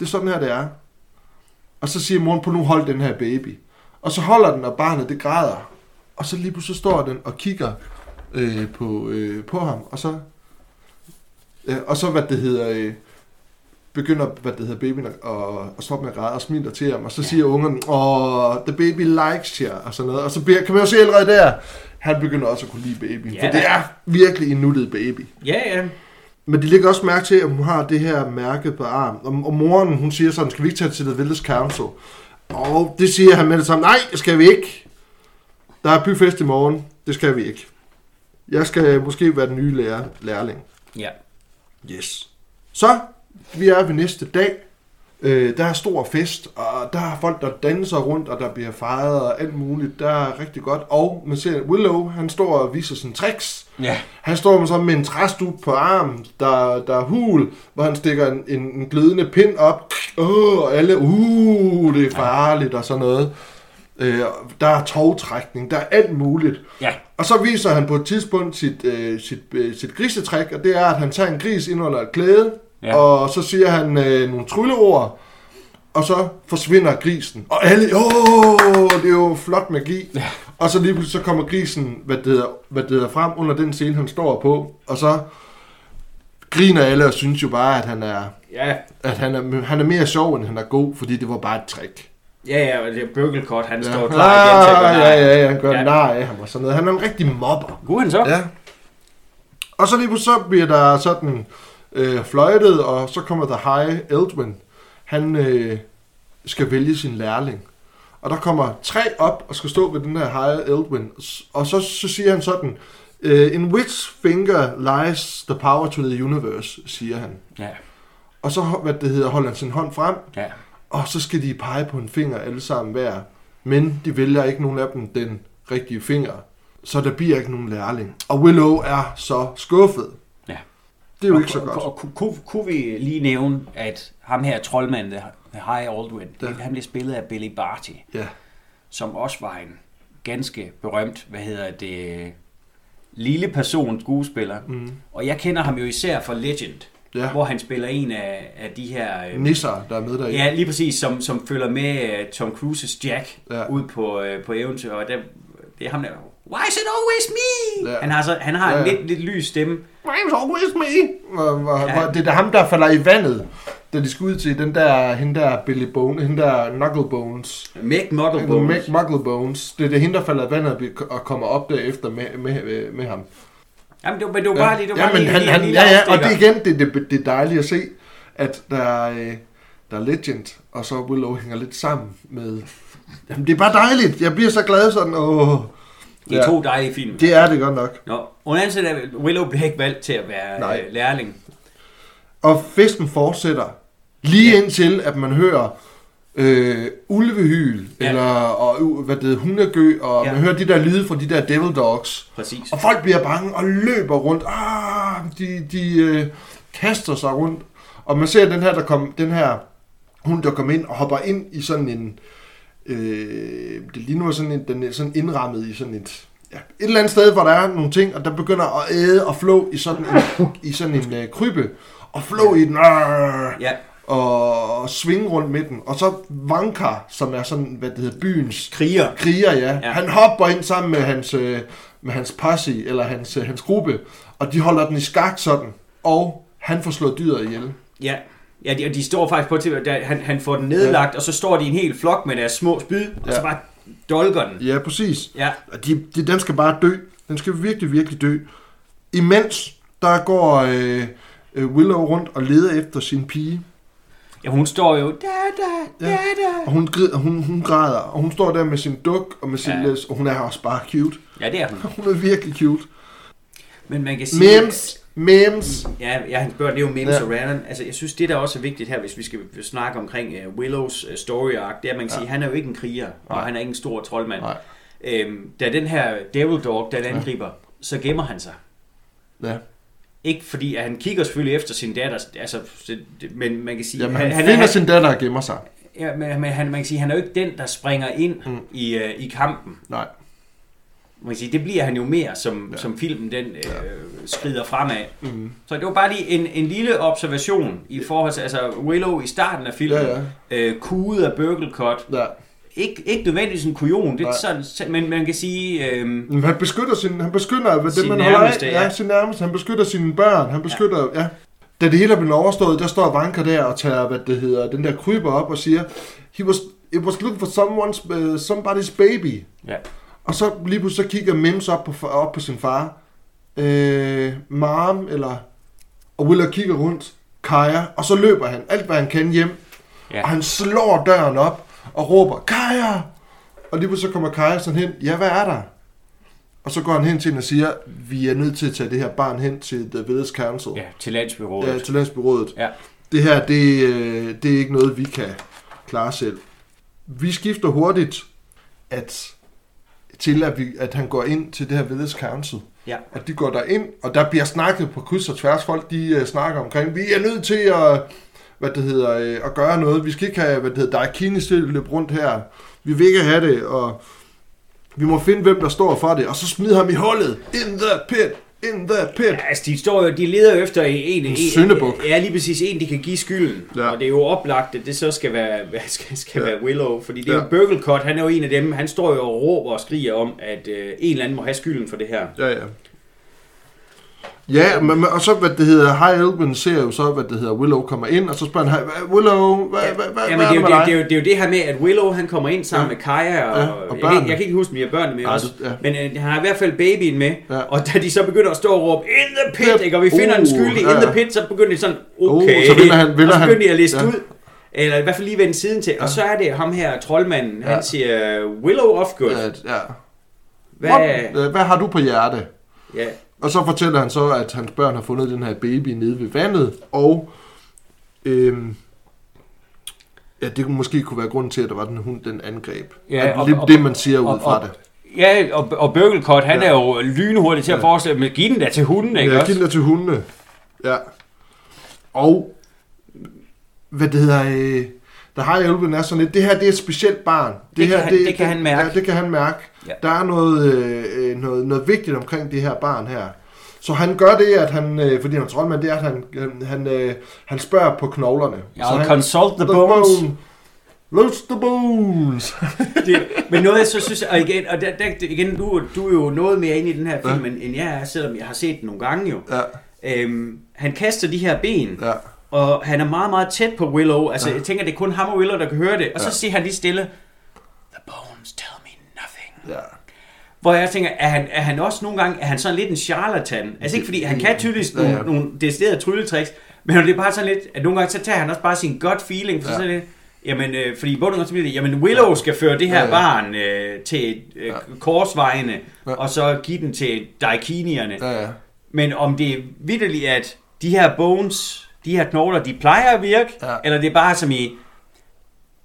det er sådan her, det er. Og så siger moren, prøv nu hold den her baby. Og så holder den, og barnet det græder. Og så lige pludselig står den og kigger øh, på, øh, på ham, og så, ja, og så hvad det hedder, øh, begynder, hvad det hedder, babyen at, at, at stoppe med at græde og smiler til ham, og så siger ungen, åh, the baby likes you, og sådan noget, og så bliver, kan man jo se allerede der, han begynder også at kunne lide babyen, Ja, for det er virkelig en nuttet baby. Ja, ja. Men de lægger også mærke til, at hun har det her mærke på armen. Og, og moren, hun siger sådan, skal vi ikke tage til The Village Council? Og det siger han med det samme, nej, det skal vi ikke. Der er byfest i morgen, det skal vi ikke. Jeg skal måske være den nye lærer, lærling. ja. Yes. Så, vi er ved næste dag. Øh, der er stor fest, og der er folk, der danser rundt, og der bliver fejret og alt muligt. Der er rigtig godt. Og man ser Willow, han står og viser sine tricks. Ja. Han står med, så med en træstup på armen, der, der er hul, hvor han stikker en, en, en glødende pind op. Åh, og alle, uh, det er farligt og sådan noget. Øh, der er togtrækning, der er alt muligt. Ja. Og så viser han på et tidspunkt sit, øh, sit, øh, sit grisetræk, og det er, at han tager en gris ind under et klæde, Ja. og så siger han øh, nogle trylleord, og så forsvinder grisen. Og alle, åh, det er jo flot magi. Ja. Og så lige pludselig så kommer grisen, hvad det, hedder, hvad det hedder, frem under den scene, han står på, og så griner alle og synes jo bare, at han er, Ja, at han er, han er mere sjov, end han er god, fordi det var bare et trick. ja, ja, og det er Bøgelkort, han Ja, står klar igen til at gøre ja, ja, ja, han gør Ja. nar af ham og sådan noget. Han er en rigtig mobber. Kunne han så? Ja. Og så lige pludselig så bliver der sådan øh, fløjtet, og så kommer der High Eldwin. Han øh, skal vælge sin lærling. Og der kommer tre op og skal stå ved den her High Eldwin. Og så, så siger han sådan, øh, In which finger lies the power to the universe, siger han. Ja, Og så hvad det hedder, holder han sin hånd frem, ja. og så skal de pege på en finger alle sammen hver. Men de vælger ikke nogen af dem den rigtige finger. Så der bliver ikke nogen lærling. Og Willow er så skuffet. Det er jo og, ikke så og- godt. Og, og, kunne, kunne vi lige nævne, at ham her troldmanden, High Aldwin, Ja. han blev spillet af Billy Barty, Ja, som også var en ganske berømt, hvad hedder det, lille person skuespiller. mm. Og jeg kender ham jo især fra Legend, ja. hvor han spiller en af, af de her... øh, Nisser, der er med der Ja, lige præcis, som, som følger med øh, Tom Cruises Jack Ja. ja. ud på, øh, på eventyr, og der, det er ham der, why is it always me? Ja. Han har, så, han har Ja, en lidt, lidt lys stemme. Mine's always me. Hvor, hvor, Ja. hvor, det er ham, der falder i vandet, da de skal ud til den der, hende der Billy Bone, hende der Knucklebones. Meg Meg Mugglebones. Mugglebones. Det er det hende, der falder i vandet og kommer op derefter med, med, med, med ham. Jamen, det var, men det var bare lige, det var ja, bare men lige, han, lige, han, ja, ja, og det er igen, det, det, det er dejligt at se, at der, er, øh, der er Legend, og så Willow hænger lidt sammen med... Jamen, det er bare dejligt. Jeg bliver så glad sådan, åh. Det er to dejlige film. Det er det godt nok. Nå, under anden side, er Willow blev ikke valgt til at være Nej. øh, lærling. Og festen fortsætter lige Ja. indtil, at man hører øh, ulvehyl, Ja. ja. eller og, hvad det hedder, hundegø, og Ja. ja. man hører de der lyde fra de der devil dogs. Præcis. Og folk bliver bange og løber rundt. Ah, de de øh, kaster sig rundt. Og man ser den her, der kom, den her hund, der kommer ind og hopper ind i sådan en... Øh, det ligner sådan en, den er sådan indrammet i sådan et... Ja, et eller andet sted, hvor der er nogle ting, og der begynder at æde og flå i sådan en, i sådan en øh, krybe. Og flå i den. Øh, Ja, og svinge rundt med den. Og så Vankar, som er sådan, hvad det hedder, byens kriger. kriger, ja. Ja. ja. Han hopper ind sammen med hans, øh, med hans posse, eller hans, øh, hans gruppe, og de holder den i skak sådan, og han får slået dyret ihjel. Ja, ja de, og de står faktisk på til, der, han, han får den nedlagt, ja. og så står de en hel flok med deres små spyd, og Ja. så bare dolker den. Ja, præcis. Ja, Og De, de, den skal bare dø. Den skal virkelig, virkelig dø. Imens, der går øh, øh, Willow rundt og leder efter sin pige, ja hun står jo, da, da, da, Ja. da. og hun, grid- hun, hun græder, og hun står der med sin duk og med sin Ja. læs, og hun er også bare cute. Ja, det er hun. <laughs> Hun er virkelig cute. Men man kan sige... Memes, memes. Ja, ja hans børn, det er jo memes Ja. og Random. Altså, jeg synes, det der også er vigtigt her, hvis vi skal snakke omkring uh, Willows uh, story arc, det er, at man kan Ja. sige, han er jo ikke en kriger, og Nej. han er ikke en stor troldmand. Nej. Øhm, da den her Devil Dog, da den angriber, så gemmer han sig. Ja. Ikke fordi, at han kigger selvfølgelig efter sin datter, altså, men man kan sige... Jamen, han, han, finder er, sin datter og gemmer sig. Ja, men, men han, man kan sige, han er jo ikke den, der springer ind mm. i, uh, i kampen. Nej. Man kan sige, det bliver han jo mere, som, Ja. ja. som filmen den øh, skrider fremad. Mm. Så det var bare lige en, en lille observation i forhold til, altså Willow i starten af filmen, Ja, ja. øh, kuget af Burglecott. ja. Ikke, ikke nødvendigvis en kujon, det er Nej. sådan, men man kan sige, øh, Men han beskytter sin, han beskytter hvad det, Sin man holder nærmeste, af. ja. Ja, sin nærmeste. Han beskytter sine børn. Han beskytter, ja. ja. Da det hele er blevet overstået, der står Vanka der og tager, hvad det hedder, den der kryber op og siger, He was, it was looking for someone's, uh, somebody's baby. ja, Og så lige pludselig så kigger Mims op på, op på sin far. Øh, mom, eller... Og Willer kigger rundt. Kaja. Og så løber han alt, hvad han kan hjem. Ja. Og han slår døren op og råber, Kaja! Og lige pludselig så kommer Kaja sådan hen. Ja, hvad er der? Og så går han hen til hende og siger, vi er nødt til at tage det her barn hen til The Village Council. ja, til landsbyrådet. Ja, til landsbyrådet. Ja. det her, det, øh, det er ikke noget, vi kan klare selv. Vi skifter hurtigt at, til, at, vi, at han går ind til det her Village Council. Ja. At de går der ind, og der bliver snakket på kryds og tværs. Folk, de uh, snakker omkring, vi er nødt til at, hvad det hedder, uh, at gøre noget. Vi skal ikke have, hvad det hedder, Daikini til at løbe rundt her. Vi vil ikke have det, og vi må finde, hvem der står for det. Og så smide ham i hullet. In the pit. In the pit. Ja, altså, de, står jo, de leder jo efter en, En syndebuk. Ja, lige præcis en, de kan give skylden. Ja. Og det er jo oplagt, at det så skal være, <laughs> skal, skal Ja. ja. være Willow. Fordi det er Ja. jo Burglecott, han er jo en af dem, han står jo og råber og skriger om, at øh, en eller anden må have skylden for det her. Ja, ja. Ja, men, og så, hvad det hedder, High Elben ser jo så, hvad det hedder, Willow kommer ind, og så spørger han, "Hvad- Willow, hvad, hvad, hvad, Ja, hvad men det er det jo, det, det, er jo, det er jo det her med, at Willow han kommer ind sammen Ja. med Kaja, og, Ja, og jeg, kan, børnene. ikke- jeg kan ikke huske, om de har børnene med Nej, også. ja. Men øh, han har i hvert fald babyen med, Ja. og da de så begynder at stå og råbe, in the pit, Ja. ikke? og vi finder Uh, den skyldige, ja, in the ja. pit, så begynder de sådan, Uh, okay, så vender han- vender og så han- begynder de at liste ja. ud. Eller i hvert fald lige vende siden til. Og så er det ham her, troldmanden, Ja. han siger, Willow of good. Ja, ja. Hvad? What? Hvad har du på hjerte? Ja, Og så fortæller han så, at hans børn har fundet den her baby nede ved vandet, og øhm, ja, det kunne måske kunne være grunden til, at der var den hund, den angreb. Ja, At og- lidt og- det, man siger ud og- fra og- det. ja og, og Burglecott, han Ja. er jo lynhurtig til at Ja. forestille, men giv den da til hunden, ikke Ja, også? giv den til hundene. Ja. Og, hvad det hedder, øh, der har Elven er sådan lidt, det her det er et specielt barn. Det her, kan han- det kan han mærke. Ja, det kan han mærke. Ja. Der er noget, øh, noget, noget vigtigt omkring det her barn her. Så han gør det, at han, øh, fordi han er troldmand, det er, at han, øh, han, øh, han spørger på knoglerne. Ja, så han, consult the bones. bone. Loose the bones. det, men noget jeg så synes, og igen, og der, der, igen du, du er jo noget mere inde i den her film, Ja. end, end jeg er, selvom jeg har set den nogle gange jo. ja, Øhm, han kaster de her ben, ja. og han er meget, meget tæt på Willow. Altså, Ja. jeg tænker, det er kun ham og Willow, der kan høre det. Og så Ja. siger han lige stille, The bones tell me nothing. Ja. Hvor jeg tænker, er han, er han også nogle gange, er han sådan lidt en charlatan? Altså ikke fordi, han kan tydeligvis Ja, nogle, ja. nogle deciderede trylletricks, men det er bare sådan lidt, at nogle gange så tager han også bare sin gut feeling, for Ja. sådan lidt, jamen, øh, fordi i bund og grund jamen Willow skal føre det her Ja, ja. barn øh, til øh, Ja. korsvejene, Ja. og så give den til daikinierne. ja, ja. Men om det er vidderligt, at de her bones, de her knogler, de plejer at virke, Ja. eller det er bare som i,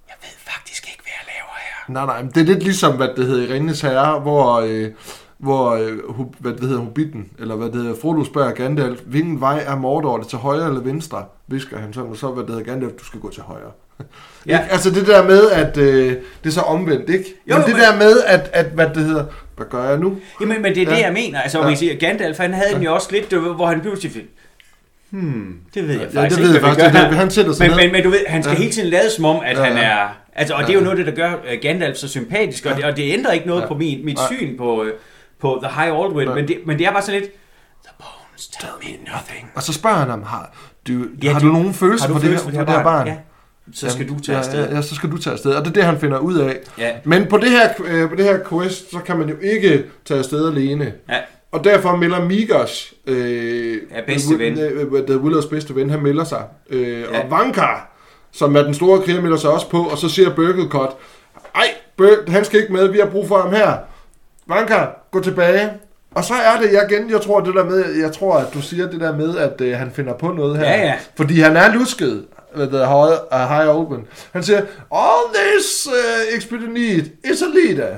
jeg ved faktisk ikke, hvad jeg laver her. Nej, nej, men det er lidt ligesom, hvad det hedder i Ringens Herre, hvor, øh, hvor øh, hvad det hedder, Hobbiten, eller hvad det hedder, Frodo spørger Gandalf, hvilken vej er Mordor, det til højre eller venstre? Visker han sådan, og så, hvad det hedder Gandalf, du skal gå til højre. <laughs> Ja. Ikke? Altså det der med, at øh, det er så omvendt, ikke? Jo, men det men- der med, at, at hvad det hedder, hvad gør jeg nu? Jamen, men det er det, Ja. jeg mener. Altså, Ja. ja. man kan sige, at Gandalf, han havde den jo også lidt, hvor han pludselig fik, hmm, det ved jeg Ja, faktisk det ved ikke, jeg faktisk, det, det, han sætter sig Men, ned. men, men du ved, han skal Ja. ja. hele tiden lade som om, at Ja, ja, han ja. er... Altså, og det er jo noget det, der gør uh, Gandalf så sympatisk, og, det, og det ændrer ikke noget på min, mit syn på, øh, på The High Aldwin, Nej. men det, men det er bare sådan lidt, The bones tell me nothing. Og så spørger han ham, har du, Ja, har du- du nogen følelse du for, det for det her barn? Ja. Så skal Jamen, du tage afsted. Ja, ja, så skal du tage afsted. Og det er det, han finder ud af. Ja. Men på det her, øh, på det her quest, så kan man jo ikke tage afsted alene. Ja. Og derfor melder Migos, øh, Ja, bedste ven. øh, øh, The Willows bedste ven, han melder sig. Øh, Ja. Og Vankar, som er den store kriger, melder sig også på, og så siger Burgelcott, ej, han skal ikke med, vi har brug for ham her. Vankar, gå tilbage. Og så er det jeg igen, jeg tror, det der med, jeg tror, at du siger det der med, at øh, han finder på noget her. Ja, ja. Fordi han er lusket, ved the high, uh, high open. Han siger, all this uh, expedient need is a leader.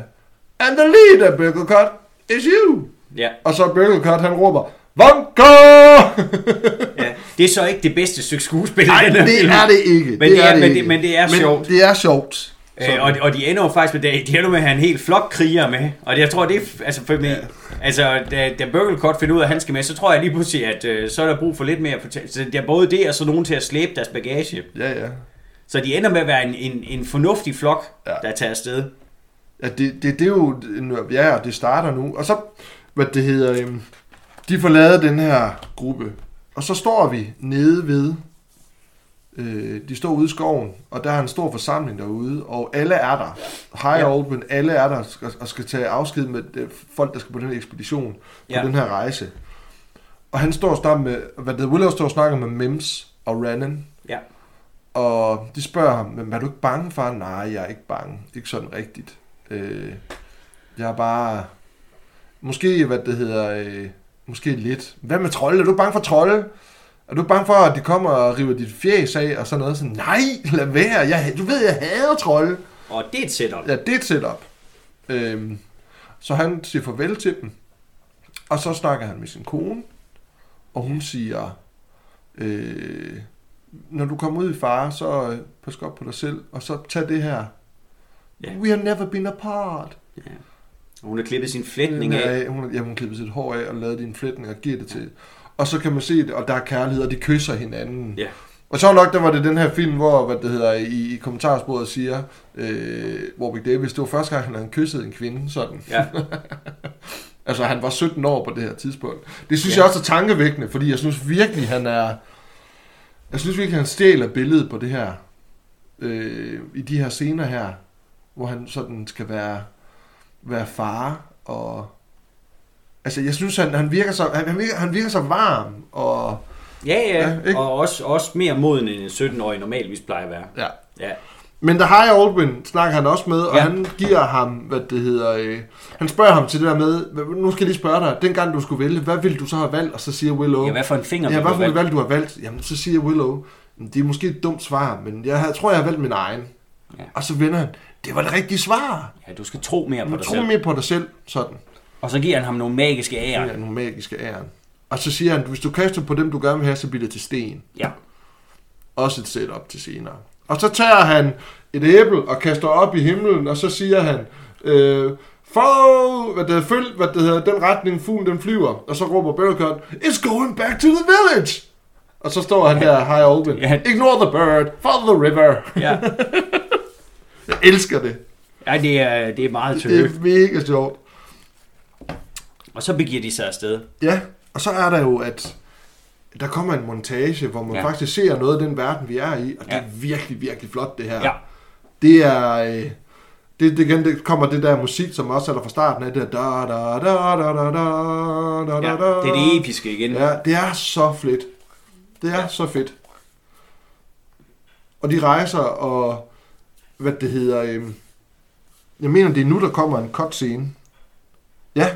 And the leader, Burgelcott, is you. Ja. Og så Burgelcott, han råber, Vanker! <laughs> ja. Det er så ikke det bedste stykke skuespil. Nej, det film. er det ikke. Men det er- men det- men det er men sjovt. det er sjovt. Øh, og, og de ender jo faktisk med, det, de ender med at have en helt flok kriger med. Og det, jeg tror, det er, altså, for mig, altså da, da Burgelcott finder ud af, at han skal med, så tror jeg lige pludselig, at øh, så er der brug for lidt mere. fortæ- Så det er både det, og så nogen til at slæbe deres bagage. Ja, ja. Så de ender med at være en, en, en fornuftig flok, Ja. ja. der tager afsted. Ja, det, det, det er jo, ja, det starter nu. Og så, hvad det hedder, øhm, de får lavet den her gruppe. Og så står vi nede ved, øh, de står ude i skoven, og der er en stor forsamling derude, og alle er der. High Ja. ja. old, men alle er der og skal, og skal tage afsked med øh, folk, der skal på den her ekspedition, på Ja. den her rejse. Og han står sammen med, hvad det Willow står og snakker med Mims og Rannon, Ja. og de spørger ham, men er du ikke bange, far? Nej, jeg er ikke bange. Ikke sådan rigtigt. Øh, jeg er bare... Måske, hvad det hedder... Øh, måske lidt. Hvad med trolde? Er du bange for trolde? Er du bange for, at de kommer og river dit fjæs af og sådan noget? Sådan, nej, lad være. Jeg, du ved, jeg hader trolde. Og det er et setup. Ja, det er et setup. Øhm, så han siger farvel til dem. Og så snakker han med sin kone. Og hun siger, øh, når du kommer ud i fare, så øh, pas godt på dig selv. Og så tag det her. Ja. We have never been apart. Ja. Hun har klippet sin flætning af. Ja, hun, ja, hun klippede sit hår af og lavede din flætning og giver det til. Og så kan man se det, og der er kærlighed, og de kysser hinanden. Ja. Og så nok, der var det den her film, hvor, hvad det hedder, i, i kommentarsporet siger, øh, Warwick Davis, det var første gang, han havde kysset en kvinde, sådan. Ja. <laughs> Altså, han var 17 år på det her tidspunkt. Det synes ja. jeg også er tankevækkende, fordi jeg synes virkelig, han er... Jeg synes virkelig, han stjæler billedet på det her. Øh, I de her scener her, hvor han sådan skal være, være far, og... Altså, jeg synes, han, han, virker så, han, han, virker, han virker så varm, og... Ja, ja. Ja, ikke? og også, også mere moden end en 17-årig normalvis plejer at være. Ja. Ja. Men der har jeg Aldwin, snakker han også med, og Ja. han giver ham, hvad det hedder, øh, han spørger ham til det der med, "Hvad- nu skal jeg lige spørge dig, dengang du skulle vælge, hvad ville du så have valgt? Og så siger Willow, ja, hvad for en finger ja, hvad for valgt? valg du har valgt? Jamen, så siger Willow, "Men det er måske et dumt svar, men jeg, tror, jeg har valgt min egen. Ja. Og så vender han, det var det rigtige svar. Ja, du skal tro mere på dig tror selv. mere på dig selv, sådan. Og så giver han ham nogle magiske Ja. ære. Det er nogle magiske æren. Og så siger han, hvis du kaster på dem, du gerne vil have, så bliver det til sten. Ja. Også et setup til senere. Og så tager han et æble og kaster op i himlen, og så siger han, øh, follow, hvad det, følg, hvad det hedder, den retning fuglen den flyver. Og så råber Buttercut, it's going back to the village. Og så står han der, hi Alvin, Ja. ignore the bird, follow the river. Ja, <laughs> Jeg elsker det. ja det, er, det er meget Det tøft. er mega sjovt. Og så begiver de sig afsted. Ja, og så er der jo, at der kommer en montage, hvor man Ja. ja. faktisk ser noget af den verden, vi er i, og det Ja. er virkelig, virkelig flot, det her. Ja. Det er... Øh, det, det, igen, det kommer det der musik, som også er der fra starten af, det der da da da da da da da Ja, da da. det er det episke igen. Ja, det er så fedt. Det er så fedt. Og de rejser, og hvad det hedder... Øh, jeg mener, det er nu, der kommer en cutscene. Ja.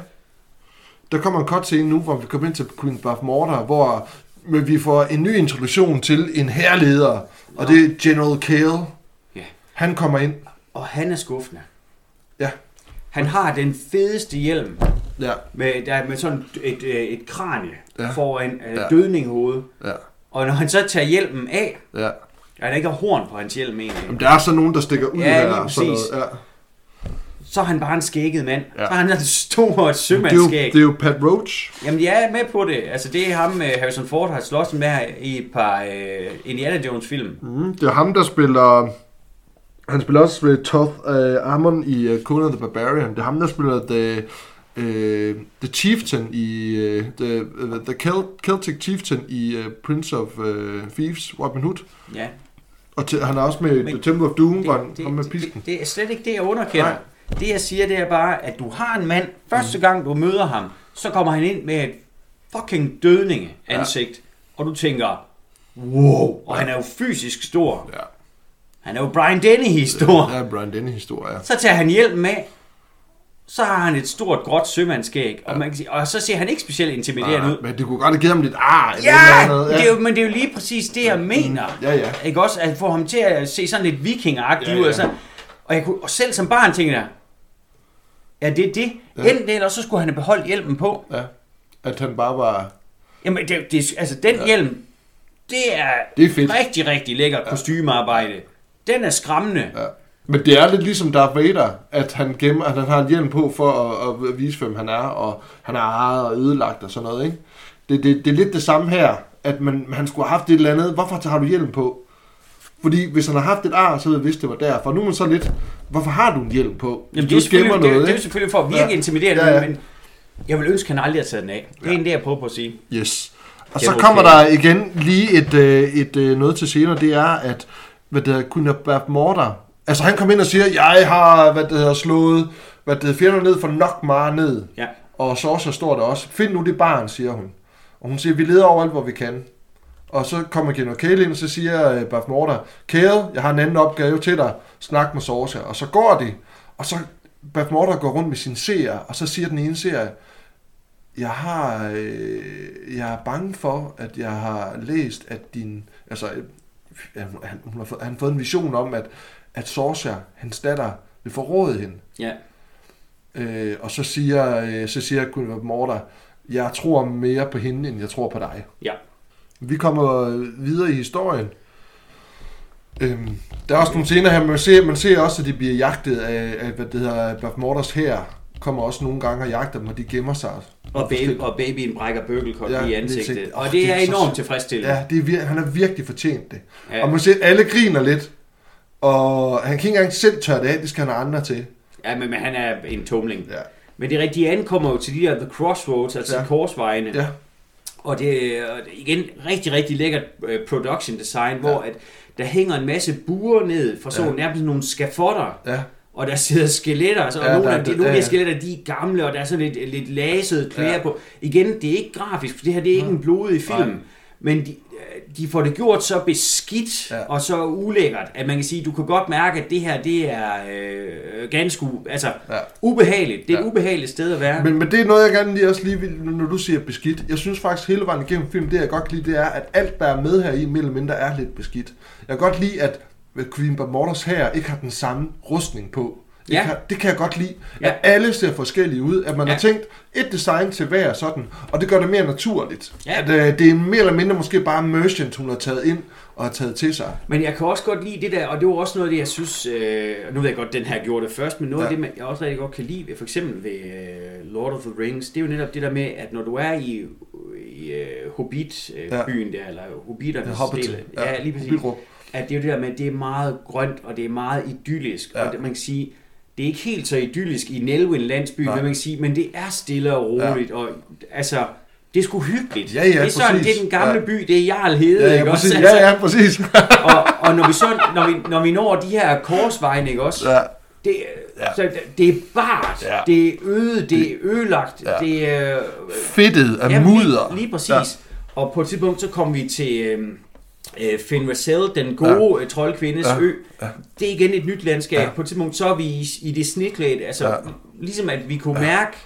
Der kommer en cutscene nu, hvor vi kommer ind til Queen Buff Mortar, hvor vi får en ny introduktion til en herleder, og det er General Kale. Ja. Han kommer ind. Og han er skuffende. Ja. Han har den fedeste hjelm Ja, med, der, med sådan et, øh, et kranie ja. Foran øh, Ja. dødning i hovedet. ja, Og når han så tager hjelmen af, ja. Er der ikke har horn på hans hjelm egentlig, Jamen, der er så nogen, der stikker ud Ja, her. og sådan noget. Ja. så er han bare en skægget mand. Ja. Ja. Så er han et stort Det, er jo, sømandsskæg. det er jo Pat Roach. Jamen, jeg er med på det. Altså, det er ham, øh, Harrison Ford har slås med her i et par øh, Indiana Jones film. Mm, det er ham, der spiller... Han spiller også ved Toth uh, Amon i uh, Conan the Barbarian. Det er ham, der spiller The, uh, the Chieftain i... Uh, the, uh, the Celt- Celtic Chieftain i uh, Prince of uh, Thieves, Robin Hood. Ja. Og til, han er også med Men Temple of Doom, hvor han det, ham med det, pisken. det, det er slet ikke det, jeg underkender. Nej. Det, jeg siger, det er bare, at du har en mand, første gang du møder ham, så kommer han ind med et fucking dødninge ansigt, ja. og du tænker, wow, og han er jo fysisk stor. Ja, Han er jo Brian Dennehy stor. det er Brian Denny historie. Så tager han hjelmen med, så har han et stort, gråt sømandskæg, og, man kan sige, og så ser han ikke specielt intimiderende ud. Men det kunne godt have givet ham lidt ar. eller Ja, eller andet. det er jo, men det er jo lige præcis det, jeg mener. Ja, ja. Ikke også? At få ham til at se sådan lidt vikingagtigt Ja, ud. ja. Og, så, og, jeg kunne, og selv som barn tænkte jeg, ja, det er det. Ja. Enten det, eller så skulle han have beholdt hjelmen på. ja. At han bare var... Jamen, det, det, altså den ja. hjelm, det er, Det er fedt. rigtig, rigtig lækkert ja. kostymearbejde. Den er skræmmende. Ja. Men det er lidt ligesom Darth Vader, at han gemmer, at han har en hjelm på for at, at vise, hvem han er, og han er ejet og ødelagt og sådan noget, ikke? Det, det, det er lidt det samme her, at man, han skulle have haft et eller andet. Hvorfor har du hjelm på? Fordi hvis han har haft et ar, så havde jeg vidst, det var derfor. Nu er man så lidt, hvorfor har du en hjelm på? Jamen, det, er selvfølgelig, det, er- det er selvfølgelig for at virke ja. Intimiderende, Ja, ja. men jeg vil ønske, at han aldrig har taget den af. Det er ja. det, jeg prøver på at sige. Yes. Og så er kommer der igen lige et, øh, et øh, noget til senere, det er, at hvad det hedder, Kunna Morter, altså han kom ind og siger, jeg har, hvad det hedder, slået, hvad det hedder, fjender ned for nok meget ned. Ja. Og så så står der også, find nu det barn, siger hun. Og hun siger, vi leder overalt, hvor vi kan. Og så kommer General Kale ind, og så siger øh, Buff Morter, Kale, jeg har en anden opgave til dig. Snak med Sorcia. Og så går de, og så Buff Morter går rundt med sin seer, og så siger den ene seer, jeg har, øh, jeg er bange for, at jeg har læst, at din, altså, øh, han, hun har fået, han har fået en vision om, at, at Sorcia, hans datter, vil forråde hende. Ja. Øh, og så siger, øh, så siger Morter, jeg tror mere på hende, end jeg tror på dig. Ja. Vi kommer videre i historien. Øhm, der er også nogle scener her, man ser, man ser også, at de bliver jagtet af, af hvad det hedder, Buff Morters her kommer også nogle gange og jagter dem, og de gemmer sig. Og, baby, og babyen brækker bøgelkop Ja, i det ansigtet. sikkert. Og det det er er så- enormt tilfredsstillende. Ja, det er vir- han har virkelig fortjent det. Ja. Ja. Og man ser, at alle griner lidt, og han kan ikke engang selv tørre det af, det skal han have andre til. Ja, men, men han er en tumling. Ja. Men det rigtige ankommer jo til de der The Crossroads, altså Ja. ja. korsvejene. Ja, Og det er igen rigtig, rigtig lækkert øh, production design, ja. hvor at der hænger en masse buer ned fra sådan Ja. ja. nærmest nogle skafotter, ja, og der sidder skeletter, altså, og Ja, nogle, der- af, de, nogle af ja, de ja. skeletter, de er gamle, og der er sådan lidt, lidt lasede klæder Ja. ja. på. Igen, det er ikke grafisk, for det her det er ikke en blodig film, Nej. men de, de får det gjort så beskidt Ja. og så ulækkert, at man kan sige, du kan godt mærke, at det her, det er øh, ganske altså, Ja. ubehageligt. Det er et Ja. ubehageligt sted at være. Men, men det er noget, jeg gerne lige også lige vil, når du siger beskidt. Jeg synes faktisk hele vejen igennem filmen, det jeg godt kan lide, det er, at alt, der er med her i, mere eller mindre er lidt beskidt. Jeg kan godt lide, at Queen Morters her ikke har den samme rustning på. Ikke Ja. har, det kan jeg godt lide. Ja. At alle ser forskellige ud. At man ja. Ja. har tænkt et design til hver sådan. Og det gør det mere naturligt. Ja. At øh, det er mere eller mindre måske bare merchant, hun har taget ind og har taget til sig. Men jeg kan også godt lide det der, og det var også noget af det, jeg synes, øh, nu ved jeg godt, den her gjorde det først, men noget Ja. ja. af det, jeg også rigtig godt kan lide, for eksempel ved øh, Lord of the Rings, det er jo netop det der med, at når du er i, i øh, Hobbit-byen Ja. der, eller Hobbiternes Ja, del, ja, lige præcis, at det er jo det der med, at det er meget grønt, og det er meget idyllisk, Ja. ja. og det, man kan sige, det er ikke helt så idyllisk i Nelwyn landsby, Nej. hvad man kan sige, men det er stille og roligt, ja. og altså, det er sgu hyggeligt. Ja, ja, det er sådan, præcis. det er den gamle Ja. by, det er Jarl Hede, Ja, ja, ikke også? præcis. Altså, Ja, ja, præcis. <laughs> og, og når vi så når vi, når vi når de her korsvejen, ikke også? ja. Det, Ja. så, det er bart, Ja. det er øde, det er ødelagt, Ja. det er... Fedtet af Jamen, mudder. Lige, lige præcis. Ja. Ja. Og på et tidspunkt, så kom vi til øh, øh, Finn Rassel, den gode ja. troldkvindes Ja. ja. ø. Ja. Det er igen et nyt landskab. Ja. Ja. På et tidspunkt, så er vi i, i det snitlæde, altså Ja. ja. ligesom at vi kunne ja. mærke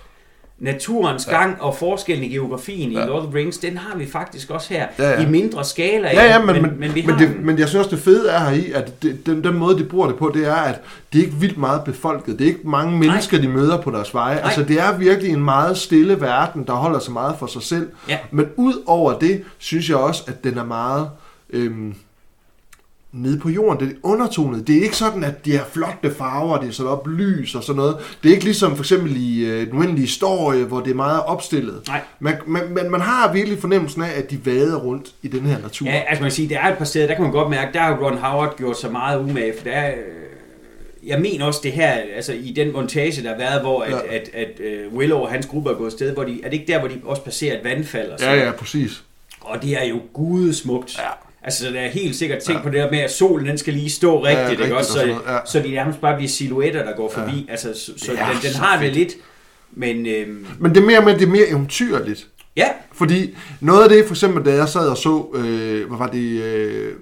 naturens gang og forskellen i geografien Ja. ja. i Lord of the Rings, den har vi faktisk også her. Ja, ja. I mindre skala. Ja, ja, men, men, men, vi men, det, men jeg synes også, det fede er her i, at det, den, den måde, de bruger det på, det er, at det er ikke vildt meget befolket. Det er ikke mange mennesker, de møder på deres veje. Nej. Altså, det er virkelig en meget stille verden, der holder sig meget for sig selv. Ja. Men ud over det, synes jeg også, at den er meget... Øhm, nede på jorden. Det er undertonet. Det er ikke sådan, at de har flotte farver, det er sådan op lys og sådan noget. Det er ikke ligesom for eksempel i øh, den uendelige historie, hvor det er meget opstillet. Nej. Man, man, man, man har virkelig fornemmelsen af, at de vader rundt i den her natur. Ja, altså man kan sige, der er et par steder, der kan man godt mærke, der har Ron Howard gjort så meget umage, for der er, øh, jeg mener også det her, altså i den montage, der har været, hvor at, Ja. ja. at, at, at Willow og hans gruppe er gået sted, hvor de, er det ikke der, hvor de også passerer et vandfald? Og, Ja, sådan? ja, præcis. og det er jo gudesmukt. Ja. Altså, der er helt sikkert tænkt ja. på det der med, at solen den skal lige stå rigtigt, Ja, ja, ikke rigtigt også? Så, ja. så de nærmest bare bliver silhuetter, der går forbi. Ja. Altså, så, så Ja, den, den så har det fedt. lidt, men øhm, Men det er mere med, det er mere eventyrligt. ja, Fordi noget af det, for eksempel, da jeg sad og så, øh, hvad var det, øh,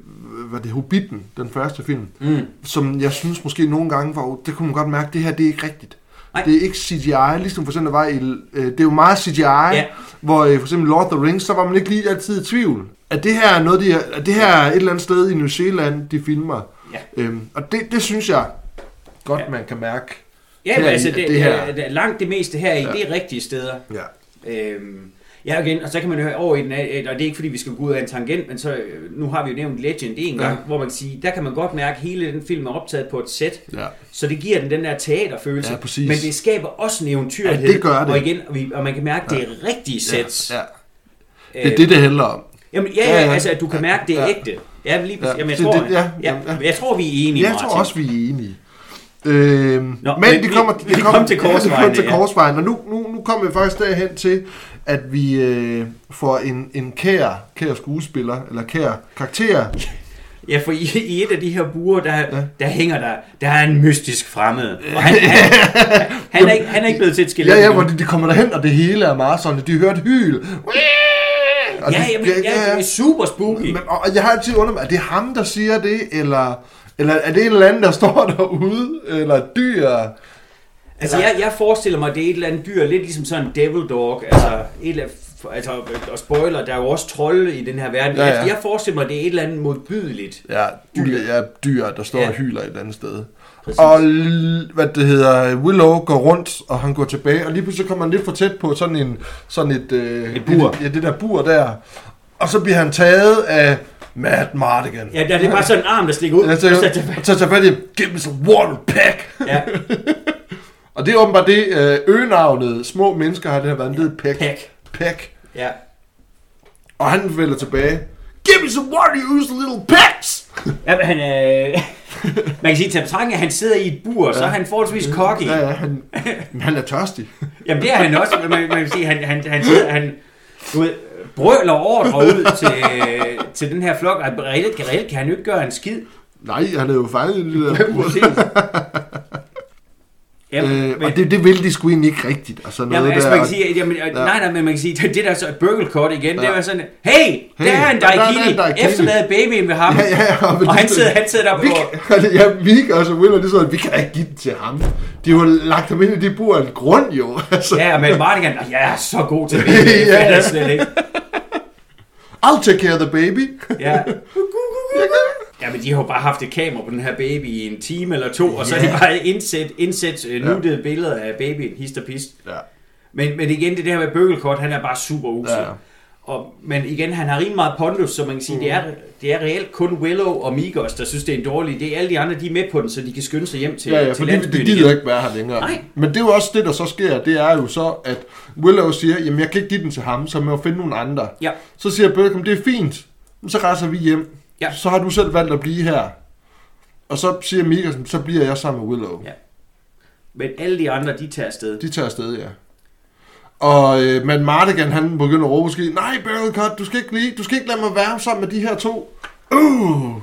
var det Hobbiten, den første film, mm, som jeg synes måske nogle gange var, det kunne man godt mærke, det her, det er ikke rigtigt. Nej. Det er ikke CGI, ligesom for eksempel var i, øh, det er jo meget CGI, Ja. hvor øh, for eksempel Lord of the Rings, så var man ikke lige altid i tvivl. At det her er noget, de, at det her er et eller andet sted i New Zealand, de filmer. Ja. Øhm, og det, det synes jeg godt, Ja. man kan mærke. ja men i- altså, det, det her- langt det meste her i, ja. det er rigtige steder. Ja. Øhm, ja, igen, og så kan man høre over i den, og det er ikke fordi, vi skal gå ud af en tangent, men så, øh, nu har vi jo nævnt Legend en gang, Ja. ja. hvor man kan sige, der kan man godt mærke, at hele den film er optaget på et sæt, Ja. så det giver den den der teaterfølelse, Ja, præcis. men det skaber også en eventyrlighed, Ja, det gør det. og igen, og, vi, og man kan mærke, at det er rigtige sæt. Ja. ja. Det er det, det handler om. Jamen, ja, Ja, ja, ja. altså, at du kan mærke, det er Ja. ægte. Ja, lige Ja, ja. Jamen, jeg det- tror, det- ja, ja, ja. jeg tror, vi er enige, Jeg tror også, vi er enige. Øhm, Nå, men men det vi- kommer, vi det kom til korsvejen, det kom til ja. korsvejen, og nu, nu, nu kommer vi faktisk derhen til, at vi øh, får en, en kær, kær skuespiller, eller kær karakter. Ja, for i, i et af de her buer, der, Ja. ja. der hænger der, der er en mystisk fremmed. Og han, han, <laughs> han, er ikke, han er ikke blevet til et skelet. Ja, ja, hvor de, de kommer derhen, og det hele er meget sådan, de hører et hyl. Og ja, de- jamen, ja, det er super spooky. Men, og jeg har altid undret mig, er det ham, der siger det, eller, eller er det en eller anden, der står <laughs> derude, eller dyr? Altså, jeg, jeg forestiller mig, at det er et eller andet dyr, lidt ligesom sådan en devil dog, altså, et eller andet, altså, og spoiler, der er jo også trolde i den her verden. Ja, ja. Jeg, jeg forestiller mig, at det er et eller andet modbydeligt. Ja, dyr, ja, dyr der står Ja. og hyler et eller andet sted. Præcis. Og hvad det hedder, Willow går rundt, og han går tilbage, og lige pludselig kommer han lidt for tæt på sådan en sådan et, øh, Et bur. Ja, det der bur der. Og så bliver han taget af Matt Mardigan. Ja, det er bare sådan en arm, der stikker ud. Og så og så tager fat i, give me some water, pack. Ja, <laughs> Og det er åbenbart det, øh, øgenavnet små mennesker har det her været, hedder pack. pack. Pack. Ja. Og han vælger tilbage. Give me some water, you use little packs. <laughs> Ja, men han, øh, <laughs> man kan sige, til betragtning, at han sidder i et bur, så er han forholdsvis cocky. Ja, ja, han, han er tørstig. <laughs> Jamen det er han også, man, man kan sige, han, han, han, sidder, han du ved, brøler ordre ud til, til den her flok, og reelt, reelt kan han jo ikke gøre en skid. Nej, han er jo fanget i det der bur. Jamen, Øh, men, og det, det vil de sgu egentlig ikke rigtigt. Og sådan noget jamen, altså, der. man kan sige, jamen, ja. nej, nej, men man kan sige, det, det der så Burgle igen, ja. det var sådan, hey, Hey, der er en er daikini, efterladet babyen ved ham, Ja, ja, ja, men og han det- sidder, han sidder der Vi, på, kan- <laughs> ja, vi og så Will, og det er sådan, vi kan ikke give den til ham. De har jo lagt ham ind i det bur af en grund, jo. <laughs> Altså, ja, og med Mardigan, og jeg er så god til <laughs> baby, Ja, ja. ja. slet ikke. I'll take care of the baby. Ja. Ja, men de har jo bare haft et kamera på den her baby i en time eller to, og så har de Ja. bare indsat, indsat uh, nuttede billeder af babyen, hist og pist. Ja. Men, men igen, det der med Bøgelkort, han er bare super usel. Ja. Ja. Og, men igen, han har rimelig meget pondus, så man kan sige, mm. det, er, det er reelt kun Willow og Migos, der synes, det er en dårlig idé. Alle de andre, de er med på den, så de kan skynde sig hjem til, Ja, ja, til for de, landsbyen de gider ikke være her længere. Nej. Men det er jo også det, der så sker, det er jo så, at Willow siger, jamen jeg kan ikke give den til ham, så jeg må finde nogle andre. Ja. Så siger Burkham, det er fint, så rejser vi hjem. Ja. Så har du selv valgt at blive her. Og så siger Mika, så bliver jeg sammen med Willow. Ja. Men alle de andre, de tager afsted. De tager afsted, ja. Og øh, men Mardigan, han begynder at råbe måske, nej, Burkham, du skal ikke lige, du skal ikke lade mig være sammen med de her to. Uh.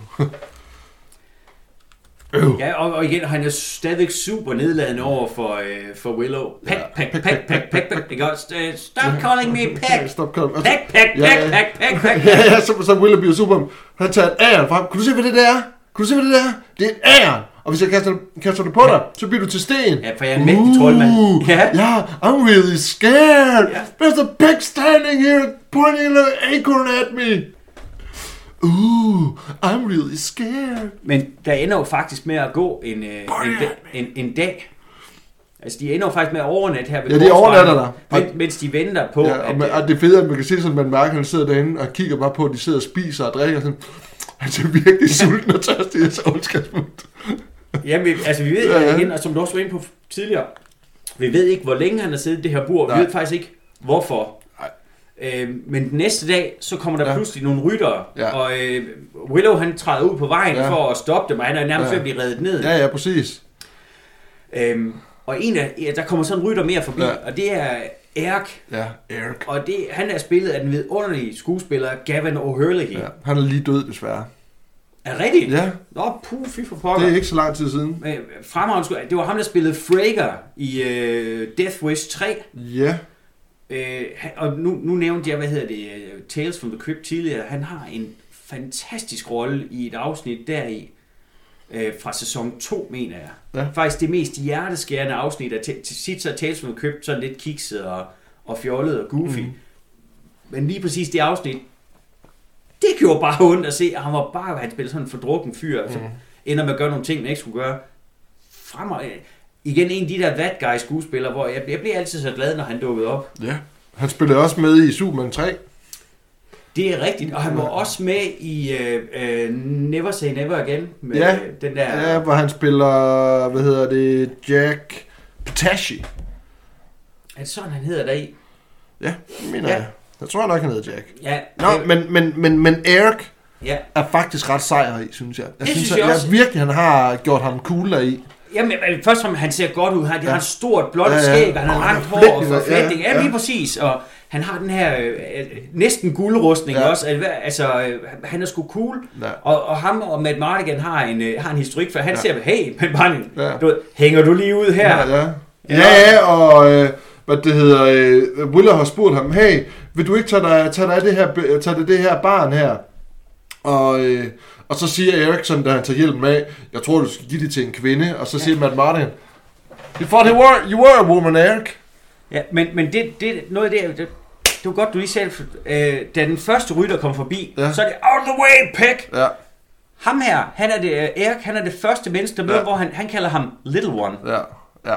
Øh. Ja, og, og igen, han er stadigvæk super nedladende over for, øh, for Willow. Pack, Ja. pack, pack, pack, pack, pack, pack. Ikke også? Øh, Stop calling me pack. Stop, kom. Og så- Pack, pack, Ja, pack, pack, pack, <laughs> pack. Ja, ja, så, så Willow bliver super. Han tager et æren frem. Kan du se, hvad det der er? Kan du se, hvad det der er? Det er et æren. Og hvis jeg kaster, kaster det på dig, så bliver du til sten. Ja, for jeg er en mægtig troldmand. Ja. ja, I'm really scared. Ja. There's a pig standing here pointing an acorn at me. Ooh, I'm really scared. Men der ender jo faktisk med at gå en, øh, en, da- en, en dag. Altså, de ender jo faktisk med at overnatte her ved Ja, de overnatter der. Men, mens de venter på, Ja, at... og, man, og det fede er, at man kan se sådan, at man mærker, at han sidder derinde og kigger bare på, at de sidder og spiser og drikker sådan. Han ser virkelig sulten og tørstig i så ondskabsfuldt. Jamen, vi, altså, vi ved Ja, ja, ja. ja. igen, og som du også var inde på tidligere, vi ved ikke, hvor længe han har siddet i det her bur. Nej. Vi ved faktisk ikke, hvorfor. Øh, men den næste dag, så kommer der Ja. pludselig nogle ryttere, Ja. og øh, Willow han træder ud på vejen Ja. for at stoppe dem, og han er nærmest Ja. ved at blive reddet ned. Ja, ja, præcis. Øhm, og en af, ja, der kommer sådan en rytter mere forbi, Ja. og det er Erik. Ja, Eric. Og det, han er spillet af den vidunderlige skuespiller Gavin O'Hurley. Ja, han er lige død, desværre. Er rigtigt? Ja, Nå, puh, fy for det pokker. er ikke så lang tid siden. Men fremragende Det var ham, der spillede Frager i øh, Death Wish 3. Ja, Øh, han- og nu, nu nævnte jeg, hvad hedder det, øh, Tales from the Crypt tidligere. Han har en fantastisk rolle i et afsnit deri, øh, fra sæson 2, mener jeg. Ja. Faktisk det mest hjerteskærende afsnit af til, sit så Tales from the Crypt sådan lidt kikset og, og fjollet og goofy. Mm. Men lige præcis det afsnit, det gjorde bare ondt at se, og han var bare, han spillede sådan en fordrukken fyr, mm. ender med at gøre nogle ting, man ikke skulle gøre. Fremad, igen en af de der bad guy skuespillere, hvor jeg, jeg bliver altid så glad, når han dukkede op. ja. Han spillede også med i Superman 3. Det er rigtigt, og han var også med i uh, uh, Never Say Never Again, med Ja. den der... Ja, hvor han spiller, hvad hedder det, Jack Patashi. Er det sådan, han hedder der i? Ja, det mener Ja. jeg. Jeg tror nok, han hedder Jack. Ja, Nå, øh, men, men, men, men Eric ja. er faktisk ret sejr i, synes jeg. Jeg Det synes at, jeg også. jeg virkelig, han har gjort ham cool i. Jamen, øh, først fremmest, han ser godt ud. Han, ja. Har et stort blåt Ja, ja, skæg, og han har langt hår og forflætning, ja. Ja, ja. lige præcis. Og han har den her øh, øh, næsten guldrustning Ja. også. Altså, Altså, øh, han er sgu cool. Ja. Og, og ham og Matt Mardigan har en, øh, har en historik, for han Ja. ser, hey, Matt Mardigan, Ja. du, hænger du lige ud her? Ja, ja. Ja, ja, og øh, hvad det hedder, øh, Willer har spurgt ham, hey, vil du ikke tage dig, tage dig af det her, tage dig det her barn her? Og, øh, og så siger Eriksson, da han tager hjælpen med, jeg tror, du skal give det til en kvinde. Og så siger Matt Martin, He thought he were, you were a woman, Eric. Ja, men, men det, det, noget af det, det, det var godt, du lige sagde, øh, da den første rytter kom forbi, Ja. ja. så er det out the way, Peck! Ja, Ham her, han er det, øh, Erik, han er det første menneske, der møder, Ja. ja. hvor han, han kalder ham Little One. ja, ja.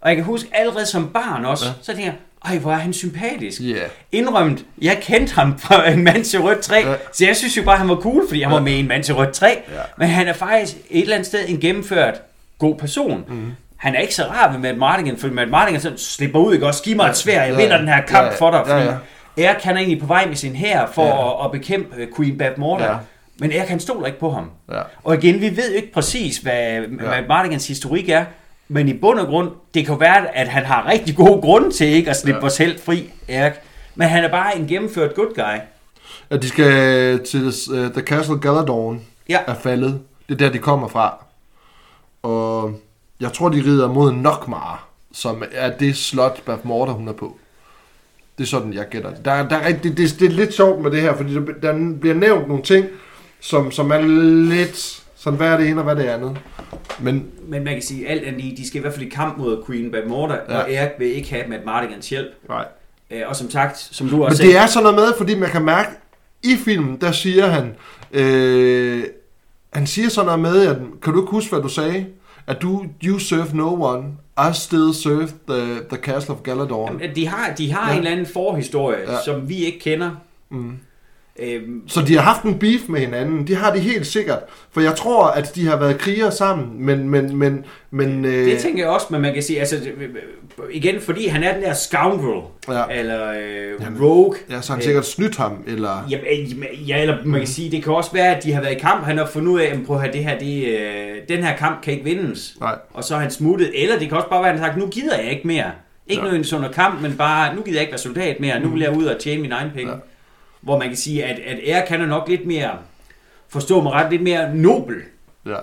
Og jeg kan huske allerede som barn også, Ja. ja. så tænker jeg, ej, hvor er han sympatisk. Yeah. Indrømt, jeg kendte ham fra en mand til rødt 3, Ja. ja. så jeg synes jo bare, han var cool, fordi han var med i en mand til rødt 3. Ja. Men han er faktisk et eller andet sted en gennemført god person. Mm. Han er ikke så rar ved Matt Mardigan, fordi Matt Mardigan sådan slipper ud, ikke også? Giv mig et svær, jeg vinder den her kamp ja. for dig. Fordi ja. Erik han er egentlig på vej med sin hær for Ja. at, at bekæmpe øh, Queen Bab Morta. Ja. Ja. Men Erik han stoler ikke på ham. Ja. Og igen, vi ved jo ikke præcis, hvad, ja. hvad Mardigans historik er, men i bund og grund, det kan være, at han har rigtig gode grunde til ikke at slippe Ja. ja. vores held fri, Erik. Men han er bare en gennemført good guy. At de skal til uh, The Castle Galadorn Ja. er faldet. Det er der, de kommer fra. Og jeg tror, de rider mod Nokmar, som er det slot, Bath Morter, hun er på. Det er sådan, jeg gætter det. Der, er- der er, det, det, det er lidt sjovt med det her, fordi der, der bliver nævnt nogle ting, som, som er lidt sådan, hvad er det ene og hvad er det andet. Men Men man kan sige, alt andet lige, de skal i hvert fald i kamp mod Queen Bab Morta, Ja. og Erik vil ikke have Matt Mardigans hjælp. nej. Øh, Og som sagt, som du Men også det er sådan noget med, fordi man kan mærke, i filmen, der siger han, øh, han siger sådan noget med, at, kan du ikke huske, hvad du sagde? At du, you serve no one, I still serve the, the castle of Galadorn. Jamen, de har, de har Ja. en eller anden forhistorie, ja. som vi ikke kender. Mm. Øhm, Så de har haft en beef med hinanden, det har de helt sikkert. For jeg tror, at de har været krigere sammen, men... men, men, men øh, Det tænker jeg også, men man kan sige, altså, det- igen, fordi han er den der scoundrel, Ja. eller øh, Jamen, rogue. Ja, så har han Øh, sikkert snydt ham, eller... Ja, ja, eller man kan sige, det kan også være, at de har været i kamp, han har fundet ud af, at prøv at høre, det her, det, øh, den her kamp kan ikke vindes. Nej. Og så er han smuttet, eller det kan også bare være, at han har sagt, nu gider jeg ikke mere. Ikke Ja. noget under kamp, men bare, nu gider jeg ikke være soldat mere, nu vil jeg ud og tjene mine egne penge. Ja. Hvor man kan sige, at, at han er nok lidt mere, forstå mig ret, lidt mere nobel. Ja.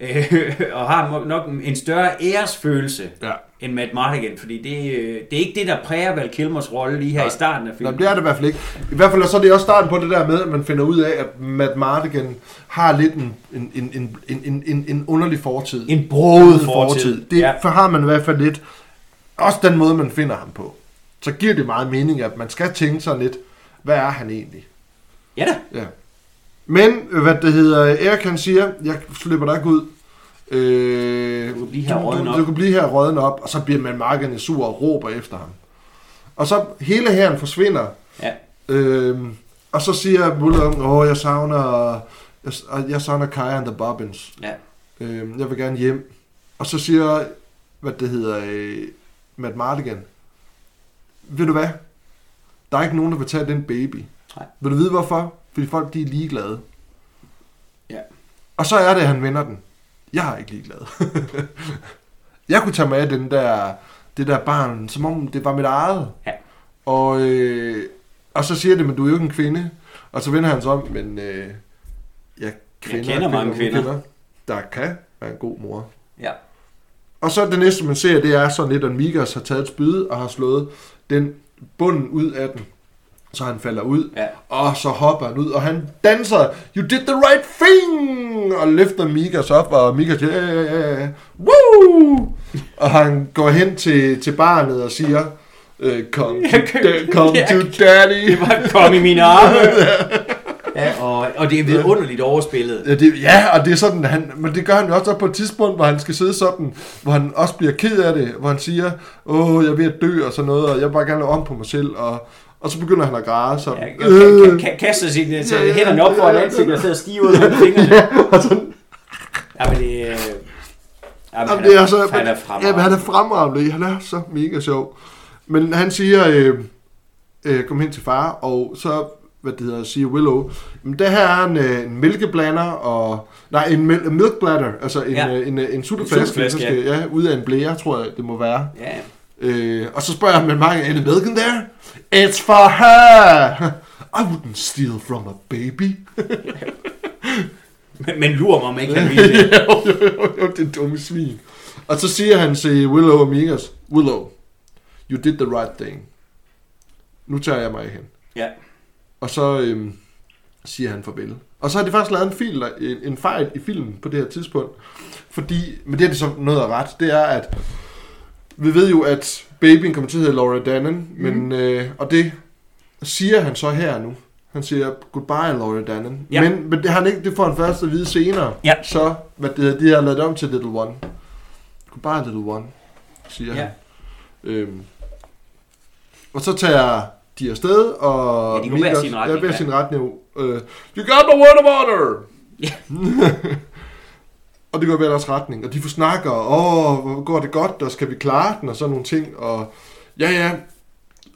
Øh, <laughs> og har nok en større æresfølelse Ja. end Matt Mardigan, fordi det, øh, det er ikke det, der præger Val Kilmers rolle lige her Nej. i starten af filmen. det er det i hvert fald ikke. I hvert fald så er det også starten på det der med, at man finder ud af, at Matt Mardigan har lidt en, en, en, en, en, en, en, underlig fortid. En broet fortid. Det ja. har man i hvert fald lidt. Også den måde, man finder ham på. Så giver det meget mening, at man skal tænke sig lidt, hvad er han egentlig? Ja da. Ja. Men, hvad det hedder, Erik han siger, jeg slipper dig ikke ud. Øh, Du kan blive her rådden du, op. du kan blive her råden op, og så bliver man markerne sur og råber efter ham. Og så hele herren forsvinder, Ja. Øhm, og så siger Muller, åh, jeg savner, jeg, jeg savner Kaja and the Bobbins. Ja. Øhm, jeg vil gerne hjem. Og så siger, hvad det hedder, øh, Matt Mardigan, ved du hvad? Der er ikke nogen, der vil tage den baby. Nej. Vil du vide hvorfor? Fordi folk, de er ligeglade. Ja. Og så er det, at han vender den. Jeg er ikke ligeglad. <laughs> jeg kunne tage med den der, det der barn, som om det var mit eget. Ja. Og, øh, og så siger det, men du er jo ikke en kvinde. Og så vender han sig om, men øh, jeg, kvinder, kender mange kvinder. der kan være en god mor. Ja. Og så det næste, man ser, det er sådan lidt, at Mikas har taget et spyd og har slået den bunden ud af den. Så han falder ud, Ja. og så hopper han ud, og han danser, you did the right thing, og løfter Mikas op, og Mikas siger, ja, ja, ja, ja, woo! Og han går hen til, til barnet og siger, øh, come, to, come to daddy. Det var kom i mine arme. <laughs> Ja, og, og det er vidunderligt overspillet. Ja, det, ja, og det er sådan, han, men det gør han jo også på et tidspunkt, hvor han skal sidde sådan, hvor han også bliver ked af det, hvor han siger, åh, jeg er ved at dø og sådan noget, og jeg vil bare gerne lave om på mig selv, og, og så begynder han at græde Ja, sådan. ka- ka- ka- kaster sine så hænderne op foran ansigtet og sidder stiv ud med fingrene. ja, og sådan, Ja, men det, øh, ja, men Jamen, han, det er er, så, han er ja, fremragende. men han er fremragende. Han er så mega sjov. Men han siger, øh, øh, kom hen til far, og så, hvad det hedder, siger Willow, men det her er en, øh, en mælkeblander, og, nej, en mil- milk bladder, altså en, Ja. ja. øh, en, øh, en sutteflaske, sutteflaske, skal, ja. ud af en blære, tror jeg, det må være. Ja, Øh, og så spørger han med mange, any milk in there? It's for her! <laughs> I wouldn't steal from a baby. <laughs> men, men lurer mig, om ikke han ville <laughs> det. jo, jo, jo, jo, det er dumme svin. Og så siger han til Willow og Migas, Willow, you did the right thing. Nu tager jeg mig hen. Ja, Og så øhm, siger han farvel. Og så har de faktisk lavet en, fil, en, en fejl i filmen på det her tidspunkt. Fordi, men det er det så noget af ret, det er, at vi ved jo, at babyen kommer til at hedde Laura Dannen, men, øh, og det siger han så her nu. Han siger, goodbye Laura Dannen. Ja. Men, men det, han ikke, det får han først at vide senere. Ja. Så, hvad det de har lavet om til Little One. Goodbye Little One, siger Ja. han. Øhm, og så tager de afsted, og... Ja, de går hver sin retning, Ja, hver sin retning. Uh, you got the word of honor! Ja. <laughs> og det går i hver deres retning, og de får snakker, åh, hvor går det godt, og skal vi klare den, og sådan nogle ting, og ja, ja,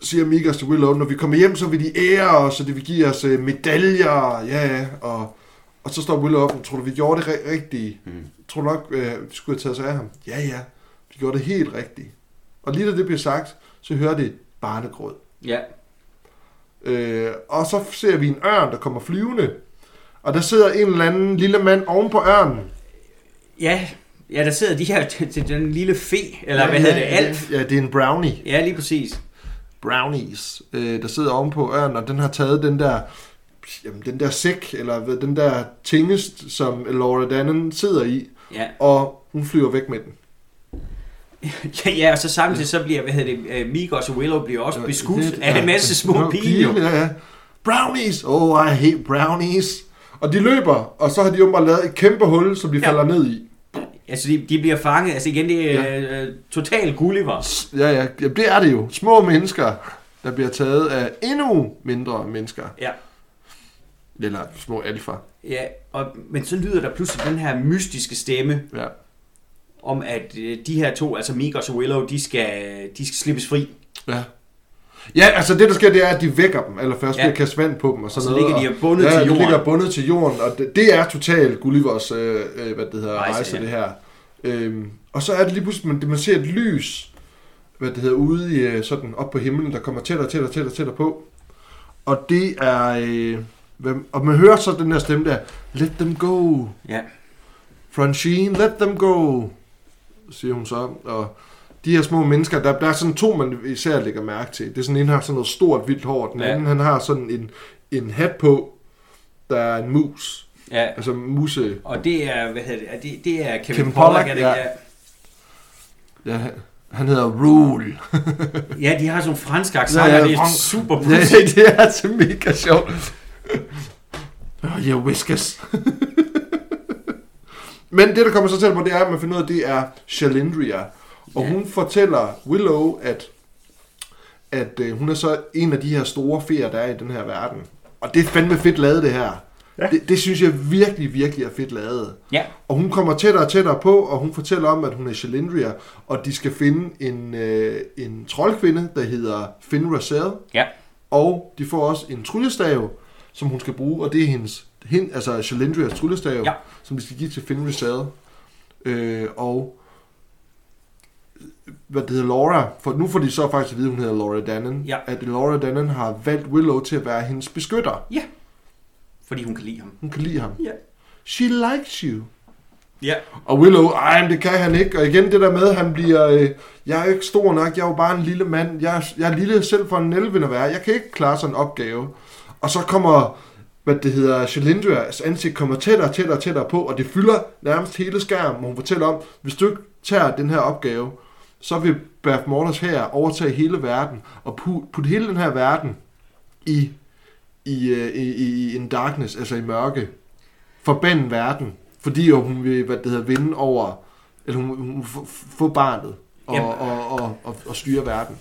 siger Migos til Willow, når vi kommer hjem, så vil de ære os, og de vil give os øh, medaljer, ja, ja, og, og så står Willow op, tror du, vi gjorde det ri- rigtige? Mm. Tror du nok, øh, vi skulle have taget sig af ham? Ja, ja, vi gjorde det helt rigtigt. Og lige da det bliver sagt, så hører det barnegråd. Ja. Øh, og så ser vi en ørn, der kommer flyvende. Og der sidder en eller anden lille mand oven på ørnen. Ja, ja, der sidder de her <laughs> til, den lille fe, eller hvad hedder det, alf. Ja, det er en brownie. Ja, lige præcis. Brownies, øh, der sidder oven på ørnen, og den har taget den der, jamen, den der sæk, eller hvad- den der tingest, som Laura Dannen sidder i, Ja. og hun flyver væk med den. Ja, ja, og så samtidig så bliver, hvad hedder det, uh, Migos og Willow bliver også beskudt Det- af en masse små piger. Ja. Brownies! Oh, I hate brownies! Og de løber, og så har de jo bare lavet et kæmpe hul, som de Ja. falder ned i. Altså, de, de bliver fanget. Altså igen, det er Ja. uh, total Gulliver. Ja, ja, ja, det er det jo. Små mennesker, der bliver taget af endnu mindre mennesker. Ja. Eller små alfa. Ja, og, men så lyder der pludselig den her mystiske stemme, Ja. Om at øh, de her to, altså Migos og Willow, de skal, de skal slippes fri. Ja. Ja, altså det der sker, det er, at de vækker dem, eller først Ja. ja. kastet vand på dem og Og sådan så noget. ligger de og bundet ja, til de jorden. ligger bundet til jorden, og det, det er totalt Gullivers, øh, øh, hvad det hedder, Rejse, rejse, ja. det her. Øhm, og så er det lige pludselig, man, man ser et lys, hvad det hedder, ude i, øh, sådan op på himlen, der kommer tættere, tættere, tættere, tættere på. Og det er, øh, hvem, og man hører så den her stemme der, let them go, Ja. Francine, let them go, siger hun så. Og de her små mennesker, der, der er sådan to, man især lægger mærke til. Det er sådan en, har sådan noget stort, hvidt hår. Den Ja. anden, han har sådan en, en hat på, der er en mus. ja. Altså muse. Og det er, hvad hedder det, det, det er Kevin, Kevin Pollak, Pollak, er det, ja. ja. Ja, han hedder Rule. ja, de har sådan nogle franske accenter, Ja, ja, det er fransk- super ja, pudsigt. <laughs> det er altså mega sjovt. Oh, yeah, whiskers. Men det, der kommer så til på, det er, at man finder ud af, det er Shalindria. Og Ja. hun fortæller Willow, at, at øh, hun er så en af de her store feer, der er i den her verden. Og det er fandme fedt lavet, det her. Ja. Det, det synes jeg virkelig, virkelig er fedt lavet. Ja, Og hun kommer tættere og tættere på, og hun fortæller om, at hun er Shalindria, og de skal finde en, øh, en troldkvinde, der hedder Finn Racel. ja. Og de får også en tryllestav, som hun skal bruge, og det er hendes, hen, altså Shalindrias tryllestav, Ja. som de skal give til Finn Racel. Øh, og hvad det hedder Laura, for nu får de så faktisk at vide, hun hedder Laura Dannen, Ja. at Laura Dannen har valgt Willow til at være hendes beskytter. Fordi hun kan lide ham. Hun kan lide ham. Ja. She likes you. Ja. Og Willow, ej, men det kan han ikke. Og igen det der med, at han bliver, øh, jeg er ikke stor nok, jeg er jo bare en lille mand. Jeg, er- jeg er lille selv for en elven at være. Jeg kan ikke klare sådan en opgave. Og så kommer, hvad det hedder, Shalindrias ansigt kommer tættere og tættere og tættere på, og det fylder nærmest hele skærmen, hvor hun fortæller om, hvis du ikke tager den her opgave, så vil Bath Mortars her overtage hele verden, og pu- putte hele den her verden i, i, øh, i, i, i en darkness, altså i mørke. Forbande verden, fordi jo hun vil, hvad det hedder, vinde over, eller hun, hun få- barnet og, Jamen. og, og, og, og styre verden.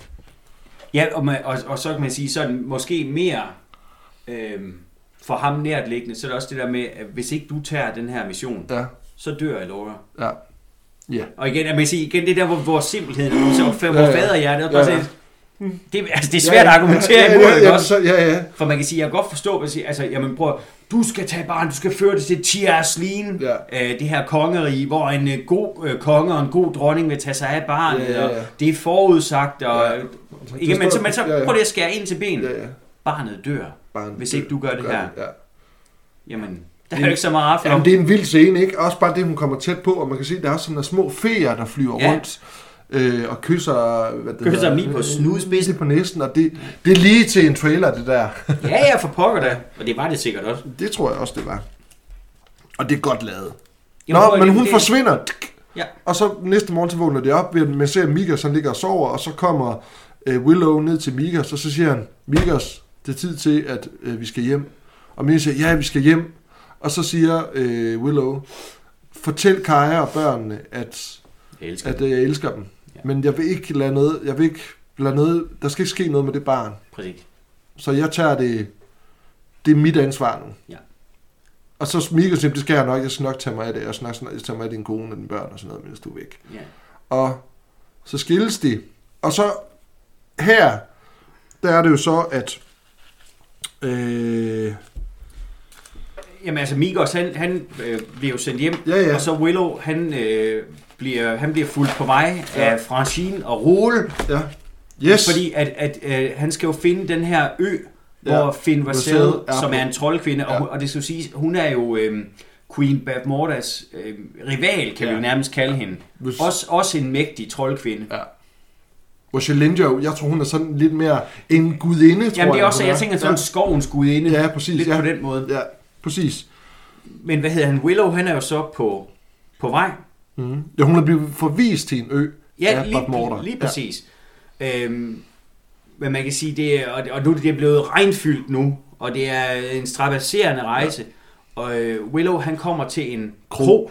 Ja, og, man, og, og så kan man sige sådan, måske mere øhm, for ham nærtliggende, så er det også det der med, at hvis ikke du tager den her mission, Ja, så dør jeg, Laura. ja. Ja. Og igen, at man siger, igen det der, hvor, hvor simpelthen, hvor, hvor Ja, ja. faderhjertet, Ja, ja, ja. ja. Det, altså, det er svært at argumentere ja, imod, ja, ikke ja, også? så, ja, ja. For man kan sige, jeg kan godt forstå, at sige, altså, jamen prøv, du skal tage barn, du skal føre det til Tiaslin, Ja. øh, det her kongerige, hvor en øh, god øh, konge og en god dronning vil tage sig af barnet, Ja, ja, ja. og det er forudsagt, og Ja. ja. igen, men så, men så Ja, ja. prøv lige at skære ind til benet. Ja, ja. Barnet dør, Barn, hvis ikke du gør det her. Ja. Jamen, der er jo ikke så meget aften. Jamen, det er en vild scene, ikke? Også bare det, hun kommer tæt på, og man kan se, der er sådan nogle små feer, der flyver Ja. rundt øh, og kysser... Hvad det Kysser dem lige på øh, snudspidsen. på næsen, og det, det er lige til en trailer, det der. <laughs> Ja, ja, for pokker da. Og det var det sikkert også. Det tror jeg også, det var. Og det er godt lavet. Jamen, Nå, men hun det- forsvinder. Ja. Og så næste morgen, så vågner de op, man ser at Mikas, han ligger og sover, og så kommer øh, Willow ned til Mikas, og så siger han, Mikas, det er tid til, at øh, vi skal hjem. Og Mikas siger, ja, vi skal hjem. Og så siger øh, Willow, fortæl Kaja og børnene, at, Jeg elsker at øh, jeg elsker dem. Ja. Men jeg vil ikke lade noget, jeg vil ikke lade noget, der skal ikke ske noget med det barn. Præcis. Så jeg tager det, det er mit ansvar nu. Ja. Og så Mikas siger, det skal jeg nok, jeg skal nok tage mig af det, jeg skal nok jeg skal tage mig af din kone og dine børn og sådan noget, mens du er væk. Ja. Og så skilles de. Og så her, der er det jo så, at øh, Jamen altså, Migos, han, han øh, bliver jo sendt hjem, Ja, ja. og så Willow, han, øh, bliver, han bliver fuldt på vej Ja. af Francine og Role, ja, yes, fordi at, at øh, han skal jo finde den her ø, Ja. hvor Finn er som er en troldkvinde, Ja. og, og det skal jo sige, hun er jo øh, Queen Bavmordas øh, rival, kan ja. vi jo nærmest kalde hende. Hvis- Også, også en mægtig troldkvinde. Ja. Hvor Shalinjo, jeg tror, hun er sådan lidt mere en gudinde, tror Jamen det er jeg, også, hun jeg tænker sådan en skovens gudinde, Ja, præcis. lidt ja. på den måde. Ja, præcis. Men hvad hedder han? Willow, han er jo så på, på vej. Mm. Ja, hun er blevet forvist til en ø. Ja, af lige, Morter. lige præcis. Ja. Øhm, men man kan sige, det er, og, og nu er det blevet regnfyldt nu, og det er en strapasserende rejse. Ja. Og øh, Willow, han kommer til en Kro. kro.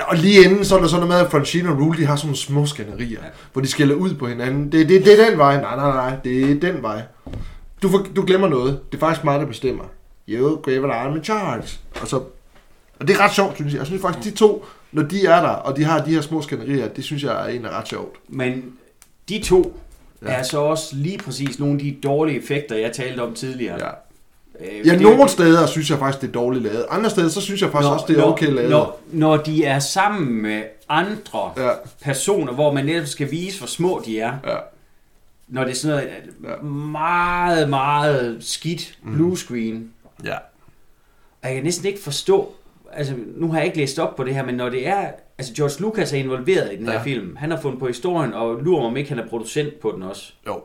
Og lige inden, så er der sådan noget med, at Francine og Rule, de har sådan nogle små skænderier, ja. hvor de skælder ud på hinanden. Det, det, det er den vej. Nej, nej, nej, det er den vej. Du, for, du glemmer noget. Det er faktisk mig, der bestemmer. You give I'm in charge. Og, så, og det er ret sjovt, synes jeg. Jeg synes faktisk, de to, når de er der, og de har de her små skænderier, det synes jeg er en ret sjovt. Men de to ja. er så også lige præcis nogle af de dårlige effekter, jeg talte om tidligere. Ja. Øh, Ja, nogle steder synes jeg faktisk, det er dårligt lavet. Andre steder, så synes jeg faktisk også, det er okay lavet. Når, når de er sammen med andre Ja, personer, hvor man netop skal vise, hvor små de er, ja. når det er sådan noget Ja. ja. meget, meget skidt blue screen. Ja. Og jeg kan næsten ikke forstå, altså nu har jeg ikke læst op på det her, men når det er, altså George Lucas er involveret i den her Ja. film, han har fundet på historien, og lurer mig om ikke, han er producent på den også. Jo.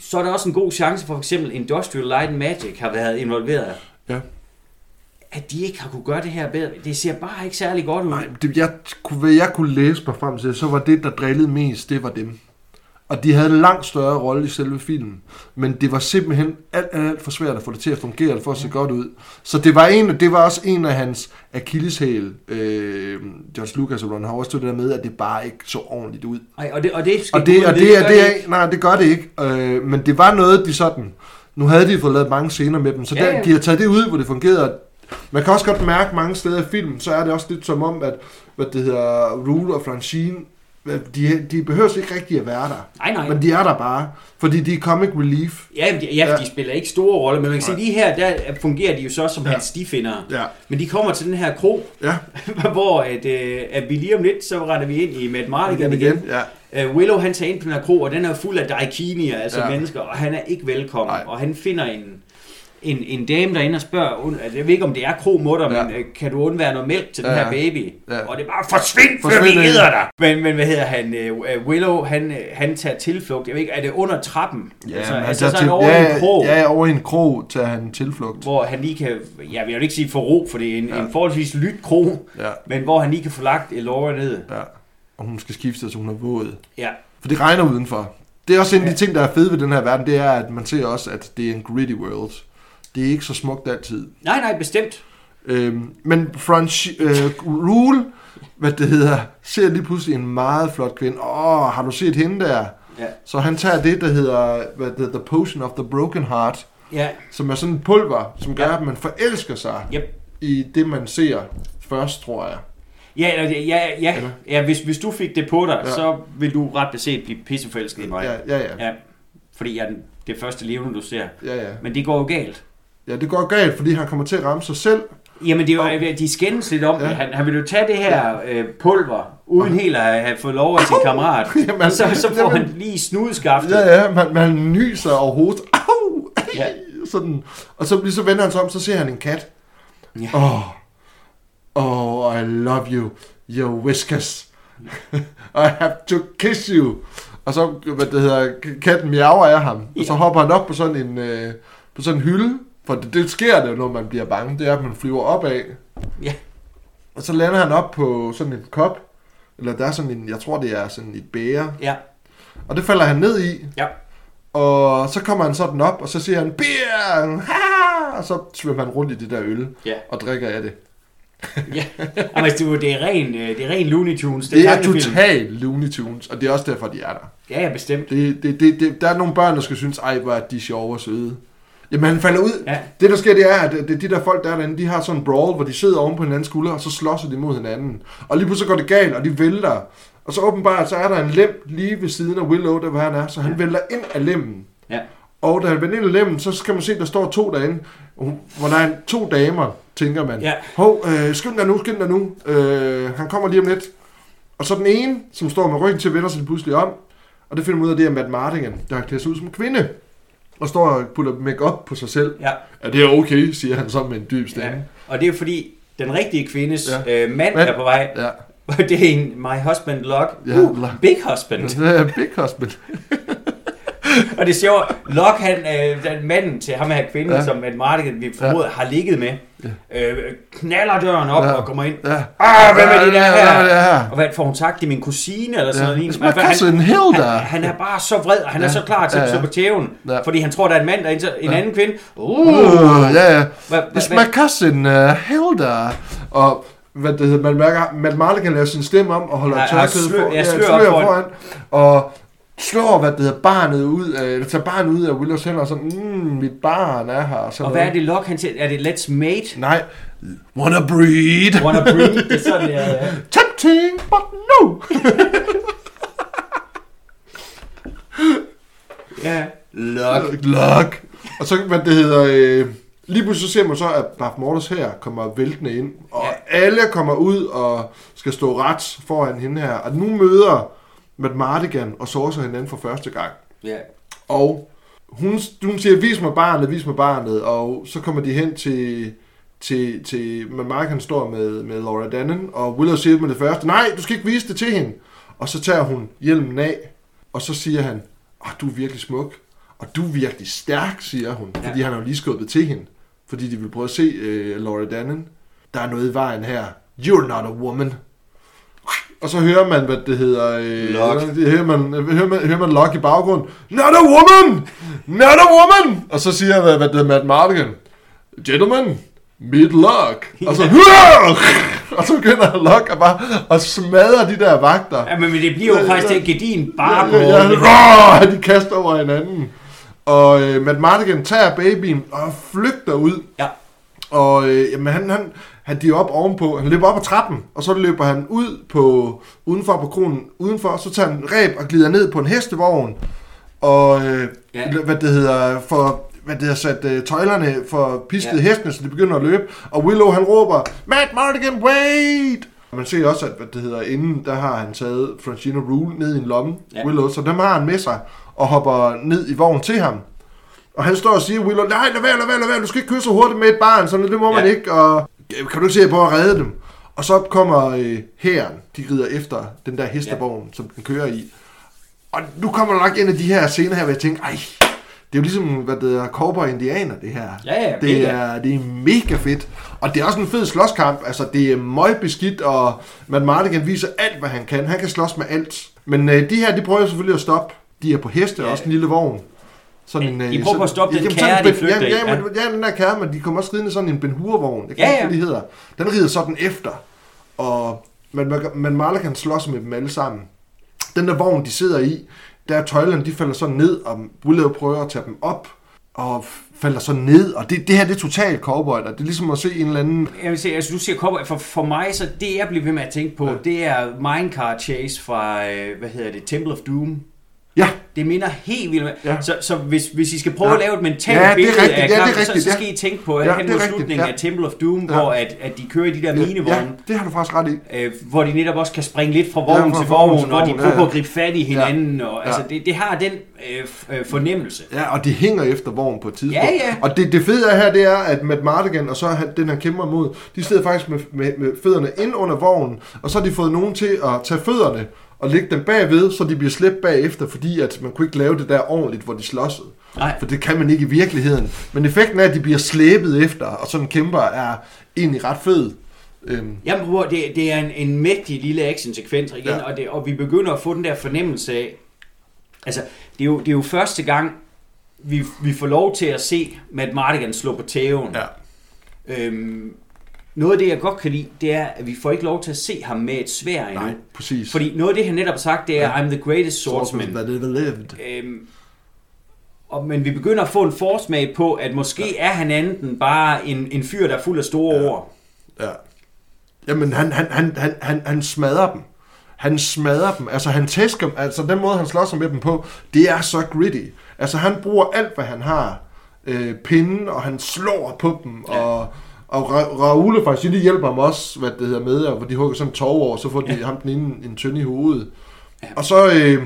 Så er der også en god chance for, for eksempel Industrial Light and Magic har været involveret. Ja. At de ikke har kunne gøre det her bedre. Det ser bare ikke særlig godt ud. Nej, det, jeg, kunne- hvad jeg kunne læse mig frem til, så var det, der drillede mest, det var dem. Og de havde en langt større rolle i selve filmen. Men det var simpelthen alt, alt, alt for svært at få det til at fungere, for at se godt ud. Så det var, en, det var også en af hans akilleshæl, øh, George Lucas og Ron Howard, stod det der med, at det bare ikke så ordentligt ud. Ej, og det, og det skal Og det, og det, gør det ikke. er, nej, det gør det ikke. Øh, men det var noget, de sådan... Nu havde de fået lavet mange scener med dem, så Ja, der, ja. de har taget det ud, hvor det fungerede. Man kan også godt mærke mange steder i filmen, så er det også lidt som om, at hvad det hedder, Rule og Francine, de, de behøver ikke rigtig at være der. Nej, nej. Men de er der bare, fordi de er comic relief. Ja, de, ja, Ja. de spiller ikke store roller, men man kan Nej. lige her, der fungerer de jo så som Ja. hans stifinder. Ja. Men de kommer til den her kro, Ja, <laughs> hvor at, øh, at vi lige om lidt, så render vi ind i Matt Mardigan igen. igen. Ja. Uh, Willow, han tager ind på den her kro, og den er fuld af daikinier, altså ja. mennesker, og han er ikke velkommen. Nej. Og han finder en, en, en dame derinde og spørger, altså, jeg ved ikke, om det er kromutter, Ja. men øh, kan du undvære noget mælk til den Ja, her ja. baby? Ja. Og det er bare, forsvind, før Forsvind, vi æder dig! Men, men hvad hedder han? øh, øh, Willow, han, han tager tilflugt. Jeg ved ikke, er det under trappen? Ja, altså, men altså sådan til- over ja, en krog. Ja, over en krog tager han tilflugt. hvor han lige kan, ja, jeg vil ikke sige få ro, for det er en, Ja. en forholdsvis lyt kro, Ja, men hvor han lige kan få lagt Elora ned. ja. Og hun skal skifte, så hun er våd. Ja, For det regner udenfor. Det er også en af de ting, der er fede ved den her verden, det er, at man ser også, at det er en gritty world. Det er ikke så smukt altid. nej, nej, bestemt. Øhm, men Franch, øh, Rule, hvad det hedder, ser lige pludselig en meget flot kvinde. Åh, har du set hende der? Ja, Så han tager det, der hedder hvad det, The Potion of the Broken Heart, ja, som er sådan en pulver, som gør, Ja. at man forelsker sig yep. i det, man ser først, tror jeg. Ja, eller, ja, ja, Eller? ja hvis, hvis du fik det på dig, Ja. ja. så vil du ret beset blive pisseforelsket i mig. Ja, ja, ja. ja. Fordi jeg er den, det første levende, du ser. Ja, ja. Men det går jo galt. Ja, det går galt, fordi han kommer til at ramme sig selv. Jamen, det er jo, de skændes lidt om Ja. ja. han, han vil jo tage det her øh, pulver, uden helt at have fået lov af sin kammerat. <laughs> Jamen, så, så får jamen- han lige snudskaftet. Ja, ja, man, man nyser over hovedet. Au! Ja. Sådan. Og så, lige så vender han sig om, så ser han en kat. Ja. Oh, oh, I love you, your whiskers. I have to kiss you. Og så, hvad det hedder, katten miaver af ham. Og så Ja. hopper han op på sådan en, øh, på sådan en hylde. For det, det sker det, når man bliver bange. Det er, at man flyver opad. Ja. Og så lander han op på sådan en kop. eller der er sådan en, jeg tror det er sådan et bære, Ja, og det falder han ned i, ja. og så kommer han sådan op, og så siger han, beer, ha! <laughs> og så svømmer han rundt i det der øl, Ja. og drikker af det. <laughs> ja. Jamen, altså, det er- det er ren, øh, det er ren Looney Tunes. Det er tegnefilm. totalt Looney Tunes, og det er også derfor, de er der. Ja, ja, bestemt. Det, det, det, det, der er nogle børn, der skal synes, ej, hvor er de sjove og søde. Jamen, han falder ud. Ja. Det, der sker, det er, at det, de der folk, der er derinde, de har sådan en brawl, hvor de sidder oven på hinandens skulder, og så slås de mod hinanden. Og lige pludselig går det galt, og de vælter. Og så åbenbart, så er der en lem lige ved siden af Willow, der hvor han er, så han vælter ind af lemmen. Ja. Og da han vender ind af lemmen, så skal man se, der står to derinde, hvor der er to damer, tænker man. Ja. Hov, øh, skynd dig nu, skynd dig nu. Øh, han kommer lige om lidt. Og så den ene, som står med ryggen til, vender sig pludselig om. Og det finder man ud af, det er Matt Mardigan, der har klædt sig ud som kvinde. Og står og putter make på sig selv. Ja. Ja, det er okay, siger han så med en dyb ja. stemme. Og det er fordi, den rigtige kvindes Ja. ja. øh, mand Mand. er på vej. Ja, <laughs> Og det er en My Husband Locke. Ja, uh. Big Husband. <laughs> er Big Husband. <laughs> <laughs> Og det er sjovt, Locke, han, øh, den manden til ham her kvinde, Ja. ja. som Matt Mardigan, vi formoder, har ligget med, øh, knaller døren op Ja. ja. og kommer ind. Ja. Ah, hvem er det der Ja, her? ja, ja. Og hvad får hun sagt? Det er min kusine, eller sådan Ja. noget. Men cousin han, han, han er bare så vred, og han Ja. er så klar til Ja, at ja. stå på tæven. Ja. Fordi han tror, der er en mand, der er en, en Ja. anden kvinde. Uh, Uh, ja, ja. hvad, my cousin uh, Hilda. Og hvad det hedder, man mærker, Matt Mardigan laver sin stemme om og holder Ja, ja, tørklæde og slør- for, ja, slør foran. Og slår, hvad det hedder, barnet ud af, eller tager barnet ud af Willows hænder, og sådan, mm, mit barn er her. Og, sådan og hvad er noget. det, Locke han siger? Er det let's mate? Nej, wanna breed. Wanna breed? Det er sådan, det er. Ja. <laughs> Tempting, but no. <laughs> ja. Locke. Lok. Og så, hvad det hedder, øh, lige pludselig så ser man så, at Bart Morters her kommer væltende ind, og Ja. alle kommer ud og skal stå ret foran hende her. Og nu møder Matt Mardigan og Sorcerer hinanden for første gang. Ja. Og hun, hun siger, vis mig barnet, vis mig barnet, og så kommer de hen til, til, til Matt Mardigan står med, med Laura Dannen, og Willow siger med det første, nej, du skal ikke vise det til hende. Og så tager hun hjelmen af, og så siger han, åh, du er virkelig smuk, og du er virkelig stærk, siger hun, fordi Ja. han har jo lige skubbet til hende, fordi de vil prøve at se uh, Laura Dannen. Der er noget i vejen her. You're not a woman. Og så hører man, hvad det hedder... Øh, Locke. det Hører man, hører man, hører man Locke i baggrunden. Not a woman! Not a woman! Og så siger hvad, hvad det hedder Matt Mardigan. Gentlemen, meet Locke. <laughs> Og så... <laughs> og så begynder Locke at bare at smadre de der vagter. Ja, men det bliver jo faktisk til gedin bare på. Ja, ja, ja, de kaster over hinanden. Og øh, Matt Mardigan tager babyen og flygter ud. Ja. Og øh, jamen, han, han, han de er op ovenpå, han løber op ad trappen, og så løber han ud på, udenfor på kronen, udenfor, så tager han ræb og glider ned på en hestevogn, og øh, Ja. hvad det hedder, for hvad det har sat øh, tøjlerne for pisket Ja. hestene, så de begynder at løbe, og Willow han råber, Matt Mardigan, wait! Man ser også, at hvad det hedder, inden der har han taget Francina Rule ned i en lomme, ja. Willow, så dem har han med sig, og hopper ned i vognen til ham. Og han står og siger, Willow, nej, lad være, lad være, lad være, du skal ikke køre så hurtigt med et barn, så det må man Ja. ikke, og kan du ikke se på at redde dem? Og så kommer øh, hæren, de rider efter den der hestevogn, ja. som den kører i. Og nu kommer der nok en af de her scener her, hvor jeg tænker, ej, det er jo ligesom, hvad det er, cowboy indianer, det her. Ja, ja, det er, det er mega fedt. Og det er også en fed slåskamp. Altså, det er møgbeskidt, og Matt Mardigan viser alt, hvad han kan. Han kan slås med alt. Men øh, de her, de prøver selvfølgelig at stoppe. De er på heste, Ja. og også en lille vogn. Sådan en, de øh, prøver på at stoppe den kære, sådan de flygter ja, ja, Ja. ja, den der kære, men de kommer også ridende sådan en Ben Hur-vogn. Jeg kan Ja, ikke ja. huske, hvad de hedder. Den rider sådan efter. Og men, men Mardigan slås med dem alle sammen. Den der vogn, de sidder i, der er tøjlerne, de falder så ned, og Willow prøver at tage dem op, og falder så ned, og det, det her, det er totalt cowboy, det er ligesom at se en eller anden... Jeg vil sige, altså du siger cowboy, for, for mig, så det jeg bliver ved med at tænke på, Ja. ja. det er Minecart Chase fra, øh, hvad hedder det, Temple of Doom. Ja, Det minder helt vildt. Ja. Så, så hvis, hvis I skal prøve Ja. at lave et mentalt Ja, billede rigtigt, af ja, det kampen, rigtigt, så, så ja. skal I tænke på, at Ja, hen mod slutningen ja. af Temple of Doom, Ja. hvor at, at de kører i de der minevogne. ja, det har du faktisk ret i. øh, hvor de netop også kan springe lidt fra Ja, vogn fra til vogn vogn, og de vogn, prøver ja, ja. at gribe fat i hinanden. Og, Ja. altså, det, det har den øh, øh, fornemmelse. Ja, og de hænger efter vognen på et tidspunkt. Ja, ja. Og det, det fede er her, det er, at Matt Mardigan og så den, han kæmper mod, de sidder faktisk med, med, med fødderne ind under vognen, og så har de fået nogen til at tage fødderne og lægge dem bagved, så de bliver slæbt bagefter, fordi at man kunne ikke lave det der ordentligt, hvor de slåssede. Nej. For det kan man ikke i virkeligheden. Men effekten er, at de bliver slæbet efter, og sådan kæmper er egentlig ret fed. Øhm, Jamen, bror, det, det er en, en mægtig lille actionsekvens igen, ja. og, det, og vi begynder at få den der fornemmelse af, altså, det er jo, det er jo første gang, vi, vi får lov til at se Matt Mardigan slå på tæven. ja. Øhm, noget af det, jeg godt kan lide, det er, at vi får ikke lov til at se ham med et svær endnu. Nej, præcis. Fordi noget af det, han netop har sagt, det er, Ja. I'm the greatest swordsman. That ever lived. Øhm, og, men vi begynder at få en forsmag på, at måske ja. er han enten bare en, en fyr, der er fuld af store ja. ord. Ja. Jamen, han, han, han, han, han, han smadrer dem. Han smadrer dem. Altså, han tæsker dem. Altså, den måde, han slår sig med dem på, det er så gritty. Altså, han bruger alt, hvad han har. Øh, pinden, og han slår på dem. Ja. Og, og Ra- Raoul faktisk, de hjælper ham også, hvad det hedder med, og hvor de hugger sådan en tov over, så får de Ja. ham den ene en tønde i hovedet. Ja. Og så øh,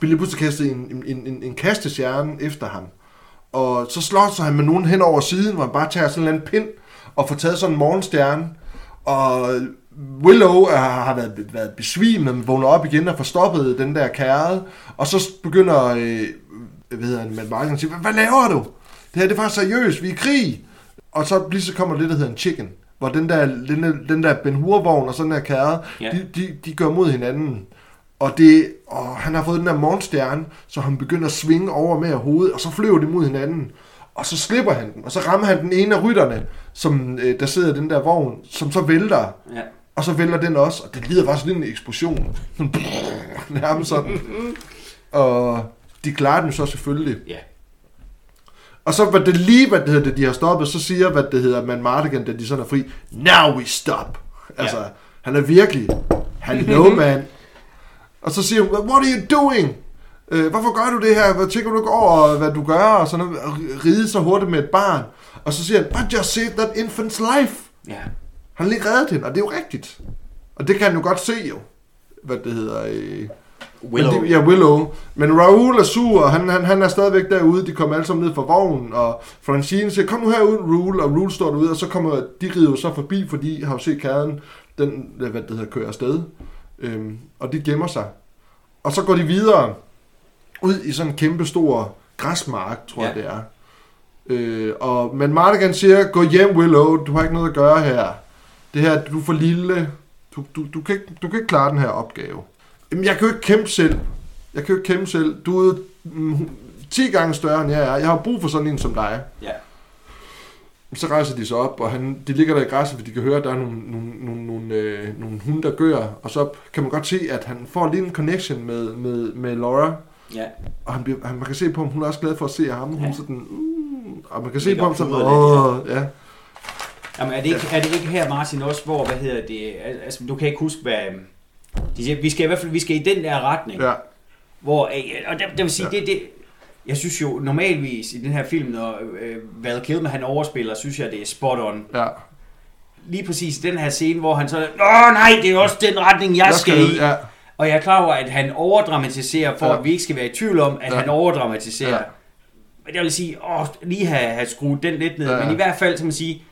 bliver pludselig kastet en, en, en, en kastestjerne efter ham. Og så slår sig han med nogen hen over siden, hvor han bare tager sådan en eller anden pind, og får taget sådan en morgenstjerne. Og Willow har været, været besvimet, men vågner op igen og får stoppet den der kærede. Og så begynder, øh, hvad hedder han, Matt Martin at sige, hvad laver du? Det her det er faktisk seriøst, vi er i krig. Og så lige så kommer det, der hedder en chicken. Hvor den der, den der, den der Ben Hur-vogn og sådan der kærede, Ja. de, de, de gør mod hinanden. Og, det, og han har fået den der morgenstjerne, så han begynder at svinge over med hovedet, og så flyver de mod hinanden. Og så slipper han den, og så rammer han den ene af rytterne, som, øh, der sidder den der vogn, som så vælter. Ja. Og så vælter den også, og det lyder faktisk lidt en eksplosion. Sådan, <laughs> Nærmest sådan. <laughs> Og de klarer den så selvfølgelig. ja. Og så hvad det lige, hvad det hedder, det, de har stoppet, så siger, hvad det hedder, man Mardigan, da de sådan er fri, now we stop. Altså, Ja. han er virkelig, hello <laughs> man. Og så siger hun, what are you doing? Øh, hvorfor gør du det her? Hvad tænker du ikke over, hvad du gør? Og sådan noget, og ride så hurtigt med et barn. Og så siger han, I just saved that infant's life. Ja. Han har lige reddet hende, og det er jo rigtigt. Og det kan han jo godt se jo, hvad det hedder. Øh, Willow. Men de, ja, Willow. Men Raoul er sur, og han, han, han er stadigvæk derude. De kommer alle sammen ned fra vognen, og Francine siger, kom nu herud, Raoul, og Raoul står derude, og så kommer de rider så forbi, fordi har jo set kæden, den, hvad det hedder, kører afsted. Øhm, og de gemmer sig. Og så går de videre ud i sådan en kæmpe stor græsmark, tror. Ja. jeg det er. Øh, og, men Mardigan siger, gå hjem Willow, du har ikke noget at gøre her. Det her, du er for lille. Du, du, du, kan, ikke, du kan ikke klare den her opgave. Jamen, jeg kan jo ikke kæmpe selv. Jeg kan jo ikke kæmpe selv. Du er mm, 10 gange større end jeg er. Jeg har brug for sådan en som dig. Ja. Så rejser de sig op, og han, de ligger der i græsset, for de kan høre, at der er nogle, nogle, nogle, nogle, øh, nogle hunde, der gør. Og så kan man godt se, at han får lige en connection med, med, med Laura. Ja. Og han bliver, han, man kan se på ham, hun er også glad for at se ham. Hun Ja. er sådan, mm, og man kan se Ligger på ham sådan, åh, ja. Jamen, er det, ikke, er det ikke her, Martin, også, hvor, hvad hedder det, altså, du kan ikke huske, hvad, de siger, vi skal i hvert fald, vi skal i den der retning, ja. hvor, øh, og der, der vil sige, Ja. det, det, jeg synes jo normalvis i den her film, når øh, Val Kilmer han overspiller, synes jeg, det er spot on. ja. Lige præcis den her scene, hvor han så, åh nej, det er også den retning, jeg, Jeg skal i. Ja, Og jeg er klar over, at han overdramatiserer, for Ja. at vi ikke skal være i tvivl om, at Ja. han overdramatiserer. Ja. Men jeg vil sige, åh, lige have, have skruet den lidt ned. Ja. Men i hvert fald, som man sige,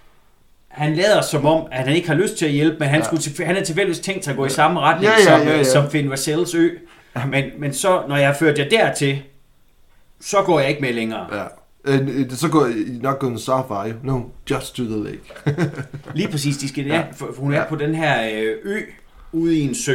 han lader som om, at han ikke har lyst til at hjælpe, men han, Ja. skulle, til- han er tilfældigvis tænkt sig at gå i samme retning Ja, ja, som, ja, ja. øh, som Finn Vassels ø. Men, men så, når jeg har ført jer dertil, så går jeg ikke med længere. ja. And it, så går you're not going south, are you? No, just to the lake. <laughs> Lige præcis, de skal, Ja. for, for hun er Ja. på den her øh, ø, ude i en sø.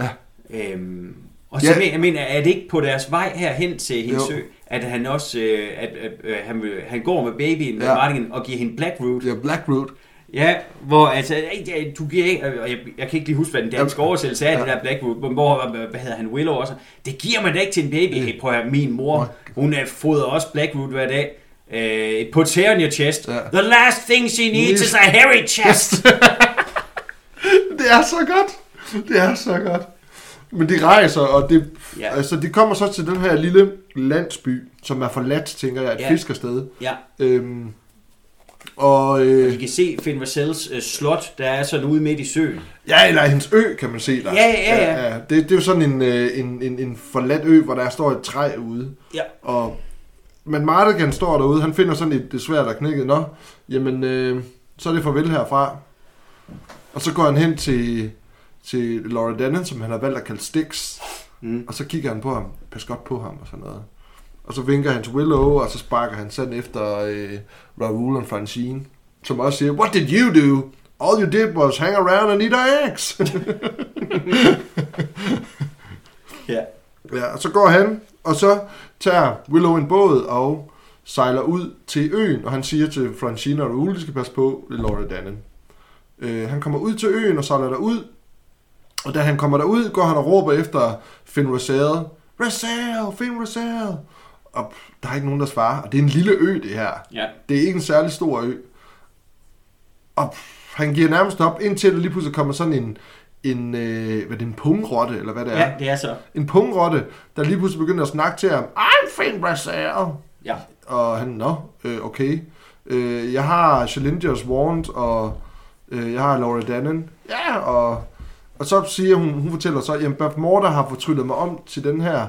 Ja. Øhm, og så Ja. jeg mener, er det ikke på deres vej her hen til hendes Jo. sø, at han også, øh, at, at, øh, han, han går med babyen, med Ja. Martin, og giver hende Blackroot. Ja, Blackroot. Ja, hvor altså, ja, du giver ikke, jeg, jeg kan ikke lige huske, hvad den danske oversættelse er, ja. det der Blackroot, men hvor, hvad, hedder han, Willow også, det giver man da ikke til en baby. Hey, prøv at min mor, hun er fodrer også Blackroot hver dag. Uh, it puts hair on your chest. Ja. The last thing she needs is a hairy chest. <laughs> Det er så godt. Det er så godt. Men de rejser, og det, ja. Ja. altså, de kommer så til den her lille landsby, som er forladt, tænker jeg, et ja. Ja. fiskersted. ja. Øhm, og øh, Vi kan se Finn Vassels øh, slot, der er sådan ude midt i søen. ja, eller hendes ø, kan man se der. Ja, ja, ja. Det, det er jo sådan en, øh, en, en, en forladt ø, hvor der står et træ ude. Ja. Og, men Mardigan står derude, han finder sådan et det svært der knækket. Nå, jamen, øh, så er det farvel herfra. Og så går han hen til, til Laura Dennen, som han har valgt at kalde Stix. Mm. Og så kigger han på ham, pas godt på ham og sådan noget. Og så vinker han til Willow, og så sparker han sådan efter øh, Raoul og Francine, som også siger, What did you do? All you did was hang around and eat our eggs. <laughs> Ja. ja, og så går han, og så tager Willow en båd og sejler ud til øen, og han siger til Francina og Raoul, de skal passe på, det Laura Dannen. Øh, han kommer ud til øen og sejler derud, og da han kommer derud, går han og råber efter Finn Rosell. Rosell, Finn Rosell. Og der er ikke nogen, der svarer. Og det er en lille ø, det her. Ja. Det er ikke en særlig stor ø. Og han giver nærmest op, indtil der lige pludselig kommer sådan en, en, øh, hvad er det, en pungrotte, eller hvad det er. ja, det er så. En pungrotte, der lige pludselig begynder at snakke til ham. I'm Finn Rosell. Ja. Og han, nå, øh, okay. Øh, jeg har Challenger's Warrant, og øh, jeg har Laura Dannen. Ja, og, og så siger hun, hun fortæller så, jamen Buff Morter har fortryllet mig om til den her,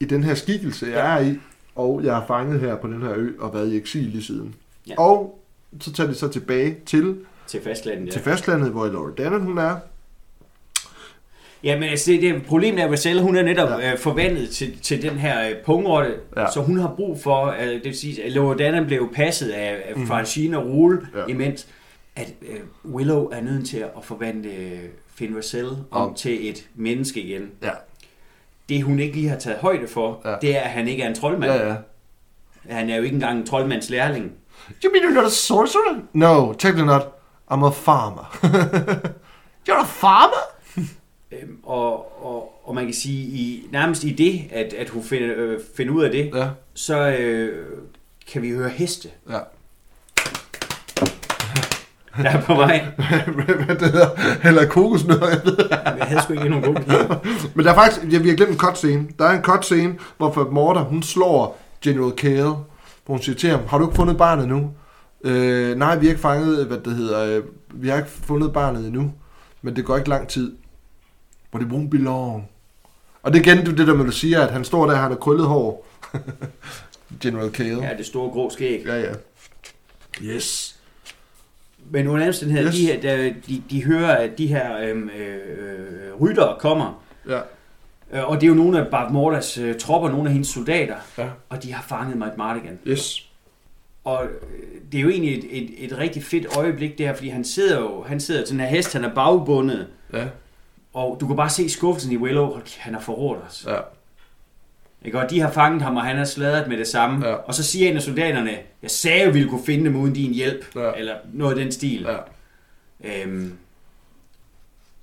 i den her skikkelse, jeg Ja. er i, og jeg er fanget her på den her ø, og været i eksil lige siden. Ja. Og så tager de så tilbage til, Til fastlandet, ja. til fastlandet, hvor Laura Dannen hun er. Ja, men altså, det, det problemet er, at Rosella, hun er netop Ja. øh, forvandlet til, til den her øh, pungrotte, Ja. så hun har brug for, øh, det vil sige, at Loredana blev passet af, af Francine og Rule, Ja. ja. imens at øh, Willow er nødt til at forvandle øh, Finn Rosell om Om. til et menneske igen. Ja. Det hun ikke lige har taget højde for, Ja. ja. det er, at han ikke er en troldmand. Ja, ja. Han er jo ikke engang en troldmands lærling. You mean you're not a sorcerer? No, technically not. I'm a farmer. <laughs> you're a farmer? Øhm, og, og, og man kan sige, i, nærmest i det, at, at hun finder, øh, finder ud af det, Ja, så øh, kan vi høre heste, ja. Der er på vej. hvad det hedder, eller kokosnødder, jeg ved. Jeg havde sgu ikke nogen gode. Men der er faktisk, ja, vi har glemt en cutscene. Der er en cutscene, hvor Fat Morter, hun slår General Kale, hvor hun siger til ham, har du ikke fundet barnet nu? Øh, nej, vi har ikke fanget, hvad det hedder, øh, vi har ikke fundet barnet endnu, men det går ikke lang tid. But it won't be long. Og det er igen det der med, du siger, at han står der, han har krøllet hår. <laughs> General Kale. Ja, det store grå skæg. Ja, ja. Yes. Men under omstændigheder, Yes. de, her, der, de, de hører, at de her øhm, øh, ryttere kommer. Ja. Øh, Og det er jo nogle af Bart Mortas øh, tropper, nogle af hendes soldater. Ja. Og de har fanget Matt Mardigan. Yes. Og øh, det er jo egentlig et, et, et rigtig fedt øjeblik det her, fordi han sidder jo han sidder til den her hest, han er bagbundet. Ja. Og du kan bare se skuffelsen i Willow. Han har forrådt os. Ja. Ikke? Og de har fanget ham, og han er sladret med det samme. Ja. Og så siger en af soldaterne, jeg sagde, vi ville kunne finde dem uden din hjælp. Ja. Eller noget af den stil. Ja. Øhm,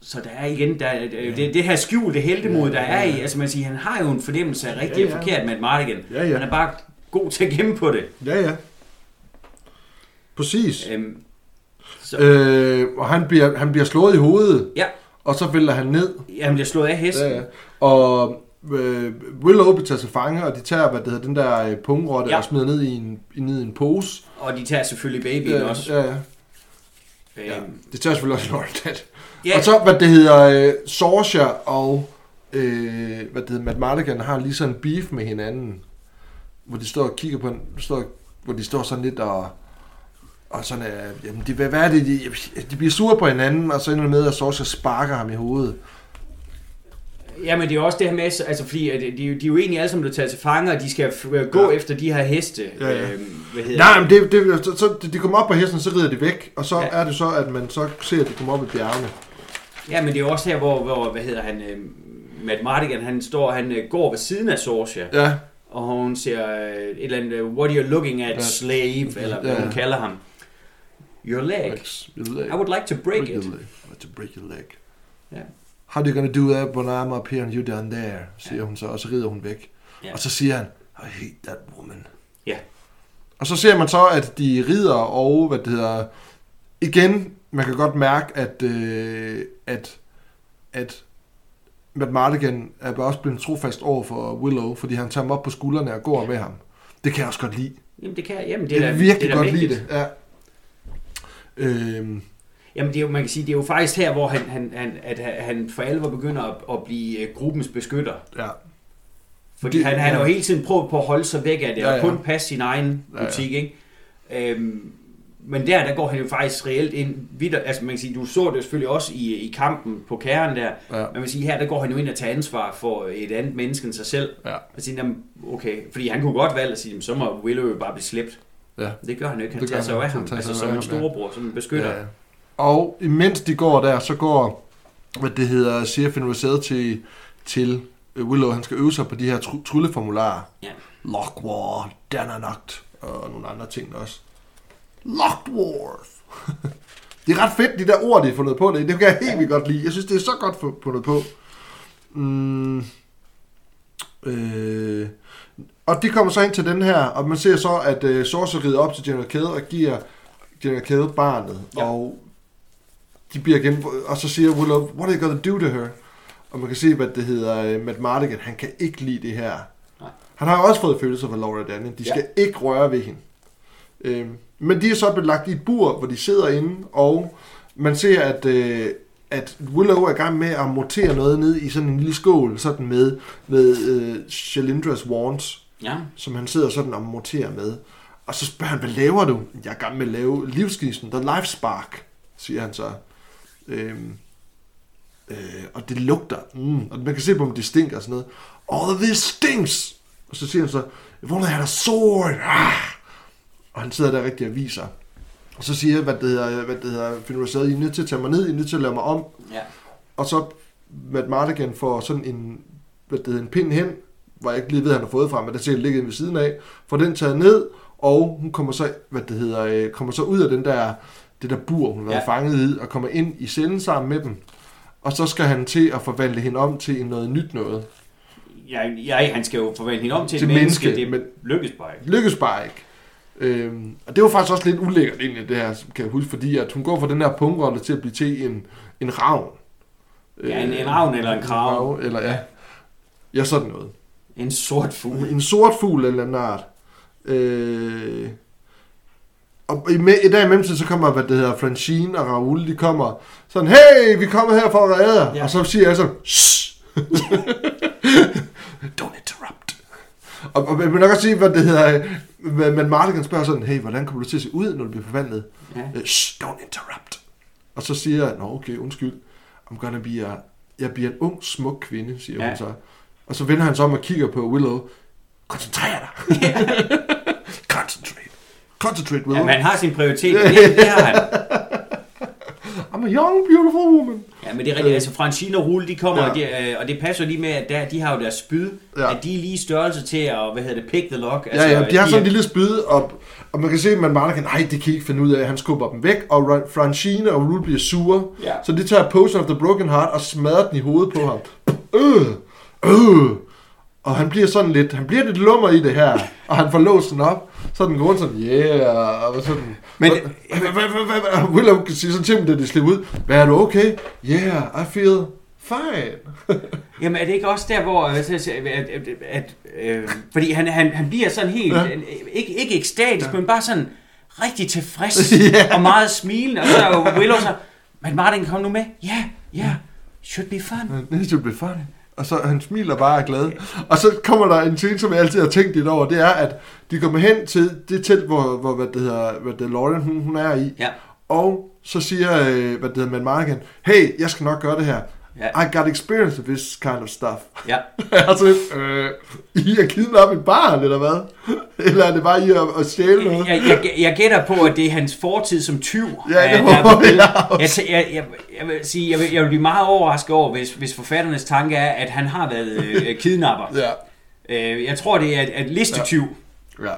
så der er igen, der, er- det, det her skjulte heltemod, der er i, altså man siger, han har jo en fornemmelse af rigtigt Ja, og ja. forkert med et Mardigan. Ja, ja. Han er bare god til at gemme på det. Ja, ja. Præcis. Øhm, så, Øh, og han bliver, han bliver slået i hovedet, ja, og så vælter han ned. han bliver slået af hesten. Ja, ja. Og øh, Willow bliver taget til fange, og de tager, hvad det hedder, den der øh, pungrotte, Ja. og smider ned i en, i- ned i en pose. Og de tager selvfølgelig babyen ja, også. Ja, ja. Øhm, Det tager selvfølgelig også Lordet. ja, Og så, hvad det hedder, øh, Sorcia og, øh, hvad det hedder, Matt Mardigan har lige sådan en beef med hinanden, hvor de står og kigger på, en, står, hvor de står sådan lidt og, og sådan, øh, jamen, de, hvad, hvad er det, de, de bliver sure på hinanden, og så ender det med, at Sorcia sparker ham i hovedet. Ja, men det er også det her med, altså fordi at de, de, er jo egentlig alle sammen blevet taget til fange, og de skal f- gå Ja. efter de her heste. Ja, ja. Øhm, hvad hedder Nej, men det, det, så, så de kommer op på hesten, så rider de væk, og så ja. Er det så, at man så ser, at de kommer op i bjergene. Ja, men det er også her, hvor, hvor hvad hedder han, øh, Matt Mardigan, han står, han øh, går ved siden af Sorcia, Ja, og hun siger øh, et eller andet, øh, what are you looking at, Ja. slave, eller hvad Ja. hun kalder ham. Your leg. your leg. I would like to break your it. leg. I want to break your leg. Ja. How are you gonna do that when I'm up here and you down there? Siger Ja. hun så, og så rider hun væk. Ja. Og så siger han, I hate that woman. Ja. Og så ser man så, at de rider, og hvad det hedder, igen, man kan godt mærke, at, øh, at, at Matt Mardigan er også blevet trofast over for Willow, fordi han tager ham op på skuldrene og går med ham. Det kan jeg også godt lide. Jamen, det kan jamen, det er, er da- virkelig det er godt lide vigtigt. det. Ja. Øhm, Jamen, det er jo, man kan sige, det er jo faktisk her, hvor han, han, han, at han- for alvor begynder at, at blive øh, gruppens beskytter. ja. Fordi Det- han, han ja. har jo hele tiden prøvet på at holde sig væk af det, Ja, og ja. kun passe sin egen Ja, ja. butik, ikke? Øhm, men der, der går han jo faktisk reelt ind videre. Altså man kan sige, du så det selvfølgelig også i, i kampen på kæren der. Ja. Man kan sige, her der går han jo ind og tager ansvar for et andet menneske end sig selv. Ja. Og sige, jamen, okay, fordi han kunne godt valge at sige, så må Willow jo bare blive slæbt. Ja. Det gør han jo ikke. Han Det tager sig af ham. Altså som en ham, ja. storebror, som en beskytter. Ja, ja. Og imens de går der, så går, hvad det hedder, chefen Rosette til, til øh, Willow, han skal øve sig på de her tr- trylleformularer. Ja. Lockwar, Dananagt og nogle andre ting også. Lockworth. <laughs> det er ret fedt, de der ord, de har fundet på det. Det kan jeg helt vildt godt lide. Jeg synes, det er så godt fu- fundet på. Mm. Øh. Og de kommer så ind til den her, og man ser så, at øh, Sorcerer rider op til General Kade og giver General Kade barnet. Ja. Og de bliver igen, og så siger Willow, what are you gonna do to her? Og man kan se, hvad det hedder, øh, Matt Mardigan, han kan ikke lide det her. Nej. Han har jo også fået følelser for Laura Danny. De skal ja. ikke røre ved hende. Øhm, men de er så blevet lagt i et bur, hvor de sidder inde, og man ser, at, øh, at Willow er i gang med at montere noget ned i sådan en lille skål, sådan med, med øh, Shalindras wands, Ja. som han sidder sådan og monterer med. Og så spørger han, hvad laver du? Jeg er i gang med at lave livsgnisten, der life spark, siger han så. Øhm, øh, og det lugter, mm, og man kan se på dem, det stinker og sådan noget. All of this stinks! Og så siger han så, I had a sword! Ah! Og han sidder der rigtig og viser. Og så siger jeg, hvad det hedder, hvad det hedder, Finn Rosette, I er nødt til at tage mig ned, I er nødt til at lave mig om. Ja. Og så Matt Mardigan får sådan en, hvad det hedder, en pind hen, hvor jeg ikke lige ved, han har fået fra, men der sikkert ligget ved siden af, får den taget ned, og hun kommer så, hvad det hedder, øh, kommer så ud af den der, det der bur, hun har Ja. fanget i, og kommer ind i cellen sammen med dem. Og så skal han til at forvandle hende om til noget nyt noget. Ja, ja, han skal jo forvandle hende om til, Til et menneske. menneske, Det men- lykkes bare ikke. Lykkes bare ikke. Øhm, og det var faktisk også lidt ulækkert egentlig, det her, kan jeg huske, fordi at hun går fra den her pungrolle til at blive til en, en ravn. Ja, en- en ravn eller en krage. Eller ja. Ja, sådan noget. En sort fugl. En sort fugl eller en art. Øh, og i, me- i dag i mellemtiden, så kommer, hvad det hedder, Francine og Raoul, de kommer sådan, hey, vi kommer her for at redde jer. Ja. Og så siger jeg sådan, shh. <laughs> Don't interrupt. Og, og man nok også sige, hvad det hedder, men Martin spørger sådan, hey, hvordan kommer du til at se ud, når du bliver forvandlet? Ja. Øh, Shh, don't interrupt. Og så siger jeg, nå okay, undskyld, I'm gonna be a, jeg bliver en ung, smuk kvinde, siger Ja. hun så. Og så vender han sig om og kigger på Willow. Koncentrer dig. Concentrate. <laughs> Concentrate, Ja, Willow. man har sin prioritet. <laughs> Det, det har han. I'm a young, beautiful woman. Ja, men det er rigtigt. Altså, Francine og Rule, de kommer, Ja. og, det, øh, og det passer lige med, at der, de har jo deres spyd, Ja. at de er lige størrelse til at, hvad hedder det, pick the lock. Ja, ja, de har er- sådan en lille spyd, og, og man kan se, at man meget kan, nej, det kan I ikke finde ud af, han skubber dem væk, og Ra- Francine og Rule bliver sure, Ja. så de tager Potion of the Broken Heart og smadrer den i hovedet på ham. Øh, øh. Og han bliver sådan lidt, han bliver lidt lummer i det her, og han får låst den op, så den går rundt sådan, yeah, og sådan. Men- Willow kan sige sådan til dem, da de slipper ud, hvad er du okay? Yeah, I feel fine. <laughs> Jamen er det ikke også der, hvor... øh, så- At, at, at, øh, fordi han, han, han bliver sådan helt... Ja. Ja. Ikke, ikke ekstatisk, ja. men bare sådan rigtig tilfreds <laughs> Ja. og meget smilende. Og så er Willow så... Men Martin, kom nu med. Ja, yeah, ja. Yeah. Should be fun. Det should be fun. Og så han smiler bare og er glad. Og så kommer der en ting, som jeg altid har tænkt lidt over, det er, at de kommer hen til det telt, hvor, hvor hvad det hedder, hvad det Lauren, hun, hun er i. Ja. Og så siger, øh, hvad det hedder, man Marken, hey, jeg skal nok gøre det her. Ja. I got experience with this kind of stuff. Ja. <laughs> altså, øh, I har kidnappet et barn, eller hvad? <laughs> Eller er det bare I at, at stjæle noget? Jeg, jeg, jeg gætter på, at det er hans fortid som tyv. Ja, det øh, er på <laughs> jeg også. jeg, jeg, jeg, jeg, vil sige, jeg vil, jeg vil blive meget overrasket over, hvis, hvis forfatternes tanke er, at han har været øh, kidnapper. Ja, Øh, jeg tror, det er et, et listetyv. ja.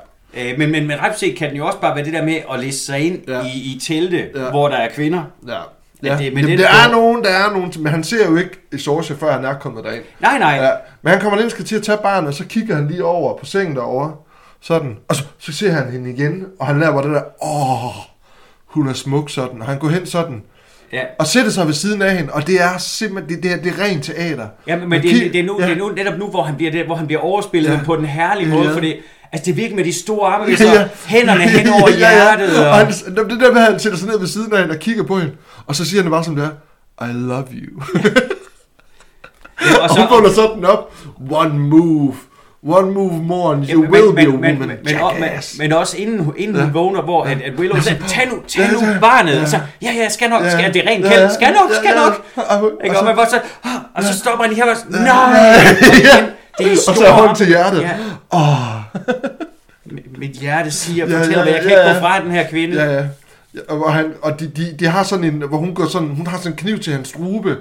Øh, men, men, men ret set kan den jo også bare være det der med at liste sig ind Ja. ja. i, i telte, Ja. ja. hvor der er kvinder. Ja. Ja, det- det, men men det- der er nogen, der er nogen, men han ser jo ikke i Sorcia, før han er kommet derind. Nej, nej. Ja, men han kommer ind og skal til at tage barnet, og så kigger han lige over på sengen derovre, sådan, og så, så ser han hende igen, og han laver det der, åh, hun er smuk sådan, og han går hen sådan, Ja. og sætter sig ved siden af hende, og det er simpelthen, det, det, er, det er rent teater. Ja, men, men det, det, er nu, ja. det er nu netop nu, hvor han bliver, det, hvor han bliver overspillet Ja. på den herlige måde, ja. fordi altså, det virker med de store arme, <laughs> så hænderne hen over <laughs> hjertet. Og Og, han, det der med, at han sætter sig ned ved siden af hende og kigger på hende, og så siger han bare som det er, I love you. ja, og <laughs> Og så, hun vågner sådan op, one move, one move more and you Ja, will be a men, woman, men, men, men, men, men også inden, inden Ja. hun vågner, hvor at, at Willow siger, tag nu, tag Ja, nu ja, barnet. ja. Og så, ja, ja, skal nok, Ja, skal, det er rent ja, kæld, ja, skal nok, skal ja, nok. ja. Og- Ikke? og Og, så- man så, og så stopper han lige her og nej. Det er de Og store så arme. til hjertet. Ja, Åh, mit- hjerte siger, Ja, fortæller, ja, mig, jeg kan ja, ikke ja. gå fra den her kvinde. ja, ja. Ja, Og, han, og de, de, de, har sådan en, hvor hun går sådan, hun har sådan en kniv til hans strube,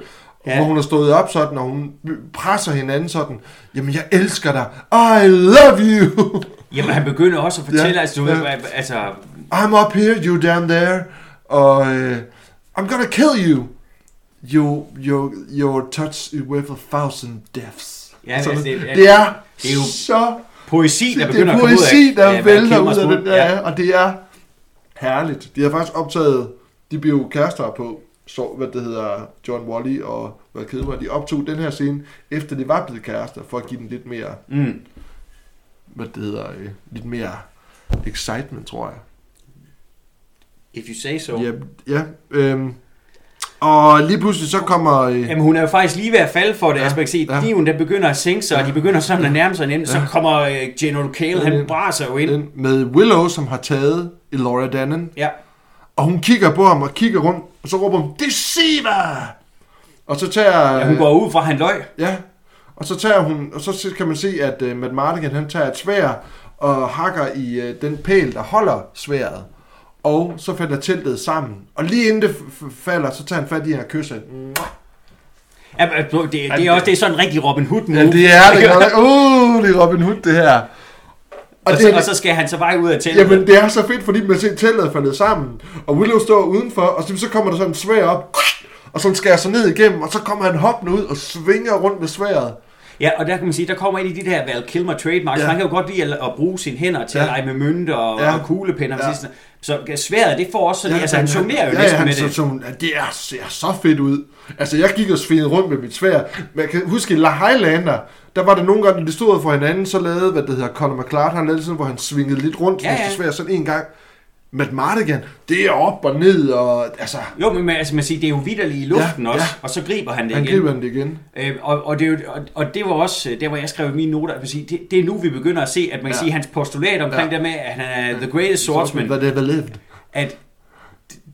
Ja. ja. hvor hun har stået op sådan, og hun presser hinanden sådan, jamen jeg elsker dig, I love you, <laughs> Jamen, han begynder også at fortælle, Ja, altså, du ja. ved, altså, I'm up here, you down there, og uh, I'm gonna kill you, you, you, your touch is worth a thousand deaths. Ja, Sådan, det er- det er, det er jo så poesi, der det begynder er at komme ud poesi, af, der hvad vælter ud af det der, ja. og det er herligt. De har faktisk optaget, de blev jo kærester på, så, hvad det hedder, John Wally og hvad Kilmer, de optog den her scene, efter de var blevet kærester, for at give den lidt mere, Mm. hvad det hedder, øh, lidt mere excitement, tror jeg. If you say so. Ja, ja øhm, og lige pludselig så kommer... Øh, Jamen, hun er jo faktisk lige ved at falde for det. Ja, Ja, altså, man kan se, ja. kniven, der begynder at sænke sig, og de begynder sådan at nærme sig hinanden. Så Ja. kommer øh, General Kale, han Ja. braser jo ind. med Willow, som har taget Elora Dannen, Ja. og hun kigger på ham og kigger rundt, og så råber hun, Deceiver! Og så tager... ja, hun går ud fra, han løg. Ja, og så tager hun, og så kan man se, at uh, Matt Mardigan, han tager et svær og hakker i uh, den pæl, der holder sværet. Og så falder teltet sammen. Og lige inden det falder, så tager han fat i hende og kysser hende. Ja, men, det, det, er også det er sådan en rigtig Robin Hood move. Ja, det er det godt. <laughs> Uh, det er Robin Hood, det her. og, Og, så, det, og så skal han så bare ud af teltet. Jamen, det er så fedt, fordi man ser teltet er faldet sammen. Og Willow står udenfor, og så, så kommer der sådan en svær op. Og så skærer sig ned igennem, og så kommer han hoppende ud og svinger rundt med sværet. Ja, og der kan man sige, der kommer en af de der Val Kilmer trademarks. Ja. Han kan jo godt lide at, at bruge sine hænder til ja. At lege med mønter og, ja. Og kuglepinde. Ja. Ja. Så sværet, det får også sådan, ja, altså han jonglerer jo ja, næsten ja, han, med så, det. ja, det er, ser så fedt ud. Altså, jeg gik og svinede rundt med mit svær. Men jeg kan huske, i La Highlander, der var det nogle gange, når de stod for hinanden, så lavede, hvad det hedder, Conor McClart, han lavede sådan, hvor han svingede lidt rundt Ja, med ja. sit svær sådan en gang. Matt Mardigan, det er op og ned, og altså, Jo, men man- altså, man siger, det er jo vidderligt i luften Ja, også, ja. og så griber han det han igen. griber den det igen. Øh, og, og, det og, og det var også øh, der, hvor jeg skrev mine noter, at sige, det, det er nu, vi begynder at se, at man kan Ja. sige, hans postulat omkring Ja. det med, at han er the greatest swordsman, Hvad det er lived. at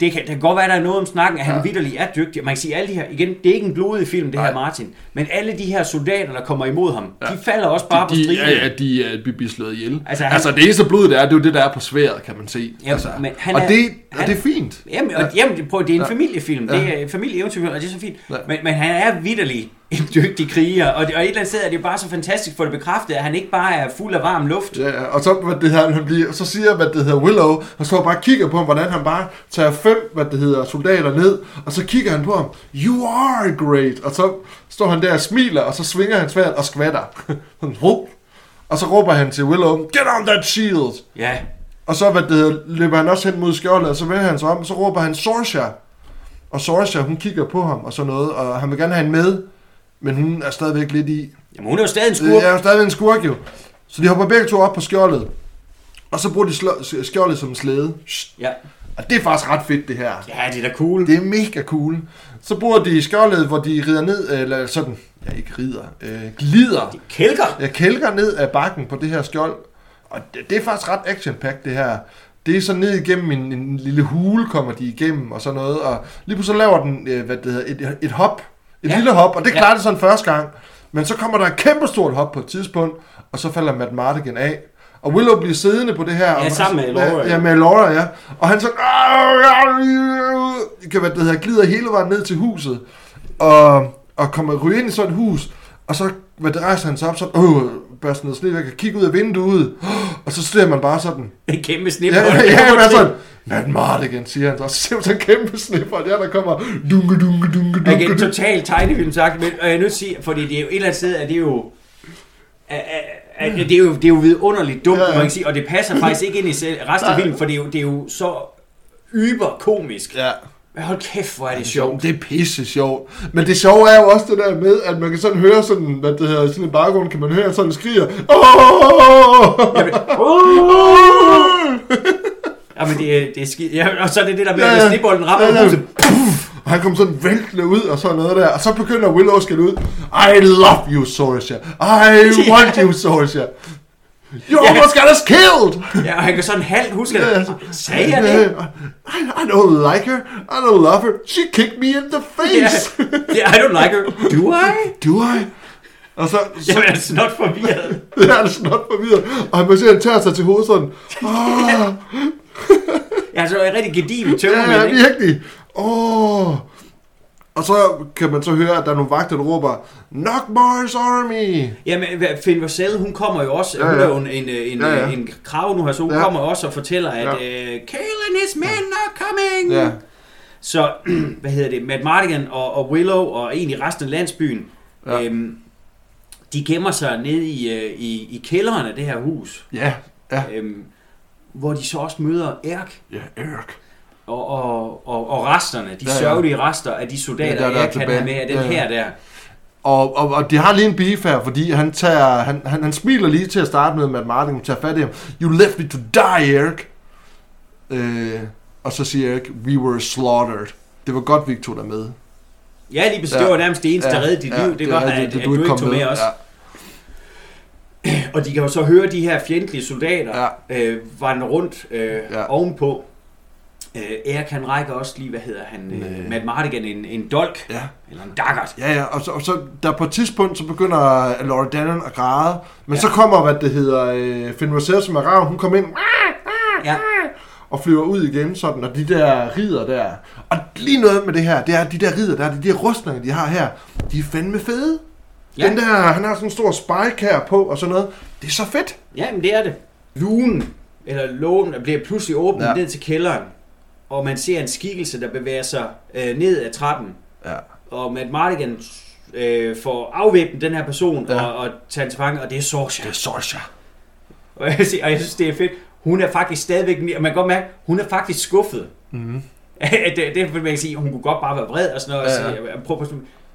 det kan, det kan godt være, der er noget om snakken, at han Ja. vidderlig er dygtig. Man kan sige, alle de her, igen, det er ikke en blodig film, det her Nej. Martin, men alle de her soldater, der kommer imod ham, ja. de falder også bare på de, striben. ja, ja, de er de bliver slået ihjel. Altså, han- altså, det eneste blod, der er, det er jo det, der er på sværet, kan man se. Ja, altså, men han og, er- det, han- og det er fint. Jamen, og, jamen prøv, det er en ja. Ja. familiefilm. Det Ja. er en familieeventyrfilm, og det er så fint. Ja. Ja. Men, men han er vidderlig en dygtig kriger, og, det, og et eller andet sted er det bare så fantastisk for det bekræftet, at han ikke bare er fuld af varm luft. Ja, ja, og så, hvad det her, han bliver, så siger, hvad det hedder, Willow, og så bare kigger på ham, hvordan han bare tager fem, hvad det hedder, soldater ned, og så kigger han på ham, you are great, og så står han der og smiler, og så svinger han svært og skvatter. <laughs> Og så råber han til Willow, get on that shield, Ja, og så hvad det hedder, løber han også hen mod skjoldet, og så vender han sig om, og så råber han Sorsha, og Sorsha, hun kigger på ham og sådan noget, og han vil gerne have hende med, men hun er stadigvæk lidt i, jamen hun er jo stadig en skurk. er jo stadigvæk en skurk jo. Så de hopper begge to op på skjoldet. Og så bruger de skjoldet som slæde. Ja. Og det er faktisk ret fedt, det her. ja, det er da cool. Det er mega cool. Så bruger de skjoldet, hvor de rider ned, eller sådan, ja ikke rider, øh, glider. Kælker. Jeg kælker ned af bakken på det her skjold. Og det, det er faktisk ret action det her. Det er så ned igennem en, en lille hule, kommer de igennem og sådan noget. Og lige pludselig laver den, øh, hvad det hedder, et, et hop. Et Ja. ja. lille hop, og det Ja. klarer det sådan første gang. Men så kommer der et kæmpestort hop på et tidspunkt, og så falder Matt Mardigan af. Og Willow bliver siddende på det her. og- sammen med Laura, Ja, ja. ja, med Laura, ja. Og han så kan hvad det hedder, glider hele vejen ned til huset. Og, og kommer ryge ind i sådan et hus. Og så hvad det rejser han sig op sådan, åh, børster noget sne væk, og kigger ud af vinduet. Og så ser man bare sådan, En kæmpe snip. Ja, ja, ja, men sådan, Matt Mardigan, siger han så. Så ser man sådan en kæmpe snipper, der der kommer, dunke, dunke, dunke, dunke. Igen, totalt tegnefilm sagt, men og jeg er nødt til at sige, fordi det er jo et eller andet sted, at det er jo... at- at- at det er jo, det er jo vidunderligt dumt, Ja, ja, man kan sige, og det passer faktisk ikke ind i resten af filmen, for det er jo, det er jo så yber komisk. Ja. Men hold kæft, hvor er det sjovt. Det er pisse sjovt. Men det sjove er jo også det der med, at man kan sådan høre sådan, hvad det hedder, sådan i baggrunden kan man høre sådan skriger. Åh! Jamen, <laughs> Ja, men det, er- det er skidt. Ja, og så er det det der med, Ja, at ja. hvis snebolden rammer Ja, ja. huset, Og han kom sådan væltende ud og sådan noget der. Og så begynder Willow skælde ud. I love you, Sorsha. I <laughs> want you, Sorsha. You Ja. almost got us killed! ja, og han kan sådan halvt huske Ja, det. Sagde jeg det? I, I don't like her. I don't love her. She kicked me in the Ja, face. ja, I don't like her. Do I? Do I? Og så, så <laughs> Jamen, er snot forvirret. <laughs> det er det snot forvirret. Og han må se, at han tager sig til hovedet sådan. Oh, Ja, så er jeg rigtig gedigen Ja, ja, tømmermænd, ikke? virkelig. Åh. Og så kan man så høre, at der er nogle vagter, der råber, Knockmars Army! Jamen, Finn Vassell, hun kommer jo også, Ja, ja, hun er jo en, en, en, Ja, ja. en krav nu her, så hun Ja. kommer også og fortæller, at Ja. uh, Kale and his men are coming! Ja, Så, <clears throat> hvad hedder det, Matt Mardigan og, og Willow og egentlig resten af landsbyen, Ja. øhm, de gemmer sig nede i, øh, i, i kælderen af det her hus, ja, ja. øhm, hvor de så også møder Erk Ja, Erik. Og, og, og, og resterne, de Ja, ja. ja, sørgelige rester af de soldater, Ja, der- der er Erk kan have med af den Ja, ja. her der. Og, og, og de har lige en beef her, fordi han, tager, han, han, han smiler lige til at starte med, at Martin tager fat i ham. You left me to die, Erik. Øh, og så siger Erik, we were slaughtered. Det var godt, vi ikke tog dig med. Ja, lige præcis, Ja. ja. det var nærmest det eneste, der reddede dit ja, liv, det var, er at, rigtigt, at, du ikke kom tog med os. Ja, Og de kan jo så høre de her fjendtlige soldater ja, øh, vandre rundt øh, Ja. ja. ovenpå. Øh, Erik han rækker også lige, hvad hedder han, øh, Matt Mardigan, en, en dolk, ja. eller en daggert. Ja, ja, og så, og så der på et tidspunkt, så begynder Laura Dannon at græde, men ja. Så kommer, hvad det hedder, øh, Finn Rosell, som er ravn, hun kommer ind Ja. og flyver ud igen, sådan, og de der rider der. Og lige noget med det her, det er, de der rider der, de der rustninger, de har her, de er fandme fede. Ja. Den der, han har sådan en stor spike her på, og sådan noget. Det er så fedt. ja, men det er det. Lugen, eller lågen, bliver pludselig åbnet ja. ned til kælderen, og man ser en skikkelse, der bevæger sig øh, ned ad trappen. Ja. Og Matt Mardigan øh, får afvæbnet den her person Ja. og, og tager til fange, og det er Sorsha. Det er Sorsha. <laughs> Og jeg, og jeg synes, det er fedt. Hun er faktisk stadigvæk, og man kan godt mærke, hun er faktisk skuffet. <laughs> Mm. det, det er man kan sige, hun kunne godt bare være vred og sådan noget. Ja, Ja, ja. Prøv, prøv,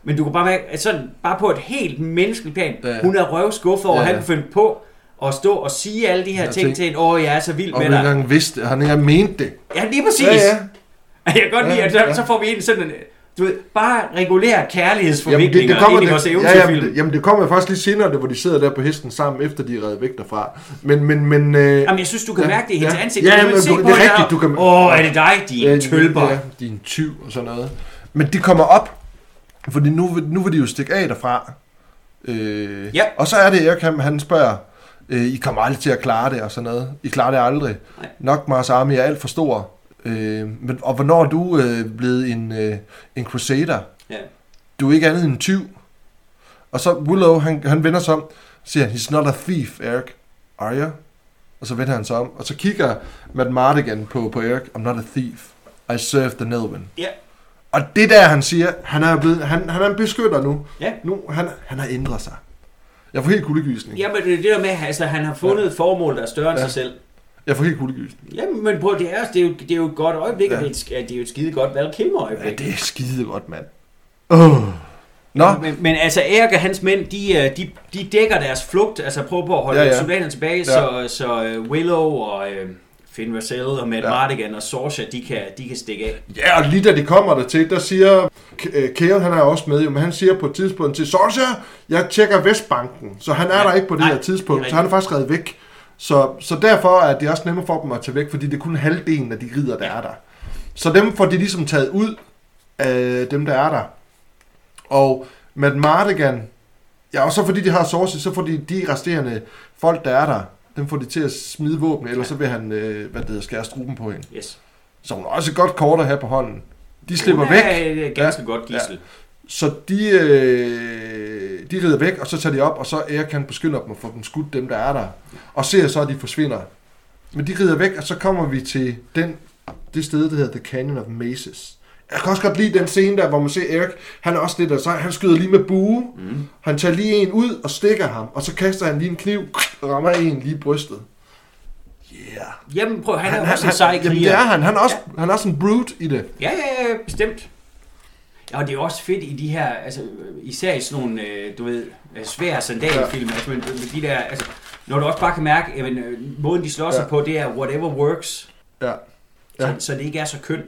men du kan bare mærke, at sådan, bare på et helt menneskeligt plan, Ja, hun er røvskuffet over, Ja, at ja. han fandt på at stå og sige alle de her Jeg ting tænkte- til hende. Åh, jeg er så vild Og med dig. engang vidste, han ikke mente det. Ja, lige præcis. Ja, ja. <laughs> Jeg kan godt Ja, lide, at så, ja. så får vi ind sådan en, du ved, bare regulær Jamen, kærlighedsforviklinger ind i vores ja, eventyrfilm. jamen, det, jamen, det kommer først lige senere, det, hvor de sidder der på hesten sammen, efter de er reddet væk derfra. Men, men, men... Øh, Jamen, jeg synes, du kan Ja, mærke det i hendes ja. ansigt. Ja, Du kan men se du- på det er rigtigt, du kan- Åh, er det dig, din tølper? Ja, din tyv og sådan noget. Men de kommer op, fordi nu, nu vil de jo stikke af derfra. Øh, Ja. Og så er det Erik, han, han spørger, øh, I kommer aldrig til at klare det og sådan noget. I klarer det aldrig. Nej. Nok Mars Army er alt for stor. Øh, men, og hvornår er du øh, blevet en, øh, en crusader? Ja. Du er ikke andet end en tyv. Og så Willow, han, han vender sig om, siger, he's not a thief, Eric. Are you? Og så vender han sig om, og så kigger Matt Mardigan på, på Eric, I'm not a thief. I serve the Nelvin. Ja. Og det der, han siger, han er blevet, han, han er en beskytter nu. Ja. nu han, han har ændret sig. Jeg får helt kuldegysning. Jamen, det er det der med, altså, han har fundet et formål, der er større end Ja. sig selv. Jeg får helt kuldegysning. Jamen, men prøv, det er, det er, jo, det er jo et godt øjeblik, Ja. ja. og det er, det er jo et skide godt Val Kilmer Ja, øjeblik. det er skide godt, mand. Oh. Nå, Men, men altså, Erik og hans mænd, de, øh, de, de dækker deres flugt, altså prøver på at holde Ja, ja, ja. ja. soldaterne tilbage, Ja. ja. så, så øh, Willow og øh, Finn Vassell og Matt Ja. Mardigan og Sorsha, de kan, de kan stikke af. Ja, og lige da de kommer der til, der siger K- øh, han er også med, jo, men han siger på et tidspunkt til Sorsha, jeg tjekker Vestbanken, så han er Ja. der ikke på det Nej, her tidspunkt, det så han er faktisk reddet væk. Så, så derfor er det også nemmere for dem at tage væk, fordi det er kun halvdelen af de ridder, der er der. Så dem får de ligesom taget ud af dem, der er der. Og Matt Mardigan, ja, og så fordi de har Sorsha, så får de de resterende folk, der er der, dem får de til at smide våben, ellers så vil han, øh, hvad det hedder, skære struben på hende. Yes. Så hun har også et godt kort at have på hånden. De slipper Hun væk, er et ganske ja. godt gissel. så de, øh, de rider væk, og så tager de op, og så Erik kan beskynder dem og får dem skudt, dem der er der. Og ser så, at de forsvinder. Men de rider væk, og så kommer vi til den, det sted, der hedder The Canyon of Maces. Jeg kan også godt lide den scene der, hvor man ser Erik, han er også lidt af sig, han skyder lige med bue, Mm. han tager lige en ud og stikker ham, og så kaster han lige en kniv, rammer en lige i brystet. Yeah. Jamen prøv, han, han er også en sej jamen, det kriger. er han. Han er, også, ja. han er også en brute i det. Ja, ja, ja, bestemt. Ja, og det er jo også fedt i de her, altså især i sådan nogle, øh, du ved, øh, svære sandalfilm, altså med, med de der, altså, når du også bare kan mærke, at måden de slår sig Ja. på, det er whatever works, Ja. ja. Ja. så, så det ikke er så kønt.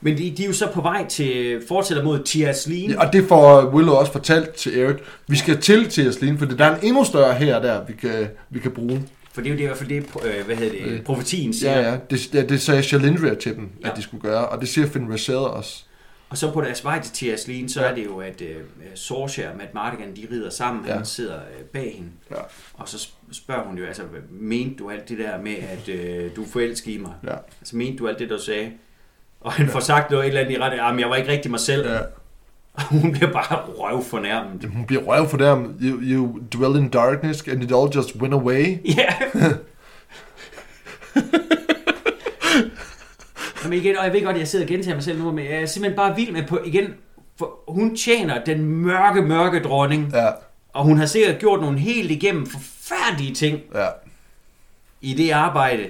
Men de, de er jo så på vej til, fortsætter mod Tiaslin. Ja, og det får Willow også fortalt til Erik. Vi skal til til Aslin, for der er en endnu større her der, vi kan, vi kan bruge. For det er jo det, i hvert fald det, øh, hvad hedder det, Øh. profetien siger. Ja, ja. Det, det, det sagde Shalindria til dem, Ja. at de skulle gøre, og det siger Finn Rashad også. Og så på deres vej til Tierslin, så Ja. er det jo, at uh, Sorcia og Matt Mardigan, de rider sammen. Ja. Han sidder uh, bag hende. Ja. Og så sp- spørger hun jo, altså, mente du alt det der med, at uh, du er forelsket i mig? Ja. Altså, mente du alt det, du sagde? Og han får sagt noget et eller andet i ret af, "Jamen, jeg var ikke rigtig mig selv. Ja. Og <laughs> hun bliver bare røv fornærmet. Hun bliver røv for dem. You, you dwell in darkness and it all just went away. <laughs> Ja. <laughs> Jamen igen, og jeg ved godt, at jeg sidder og gentager mig selv nu, men jeg er simpelthen bare vild med på, igen, for hun tjener den mørke, mørke dronning, Ja, og hun har sikkert gjort nogle helt igennem forfærdelige ting ja. i det arbejde.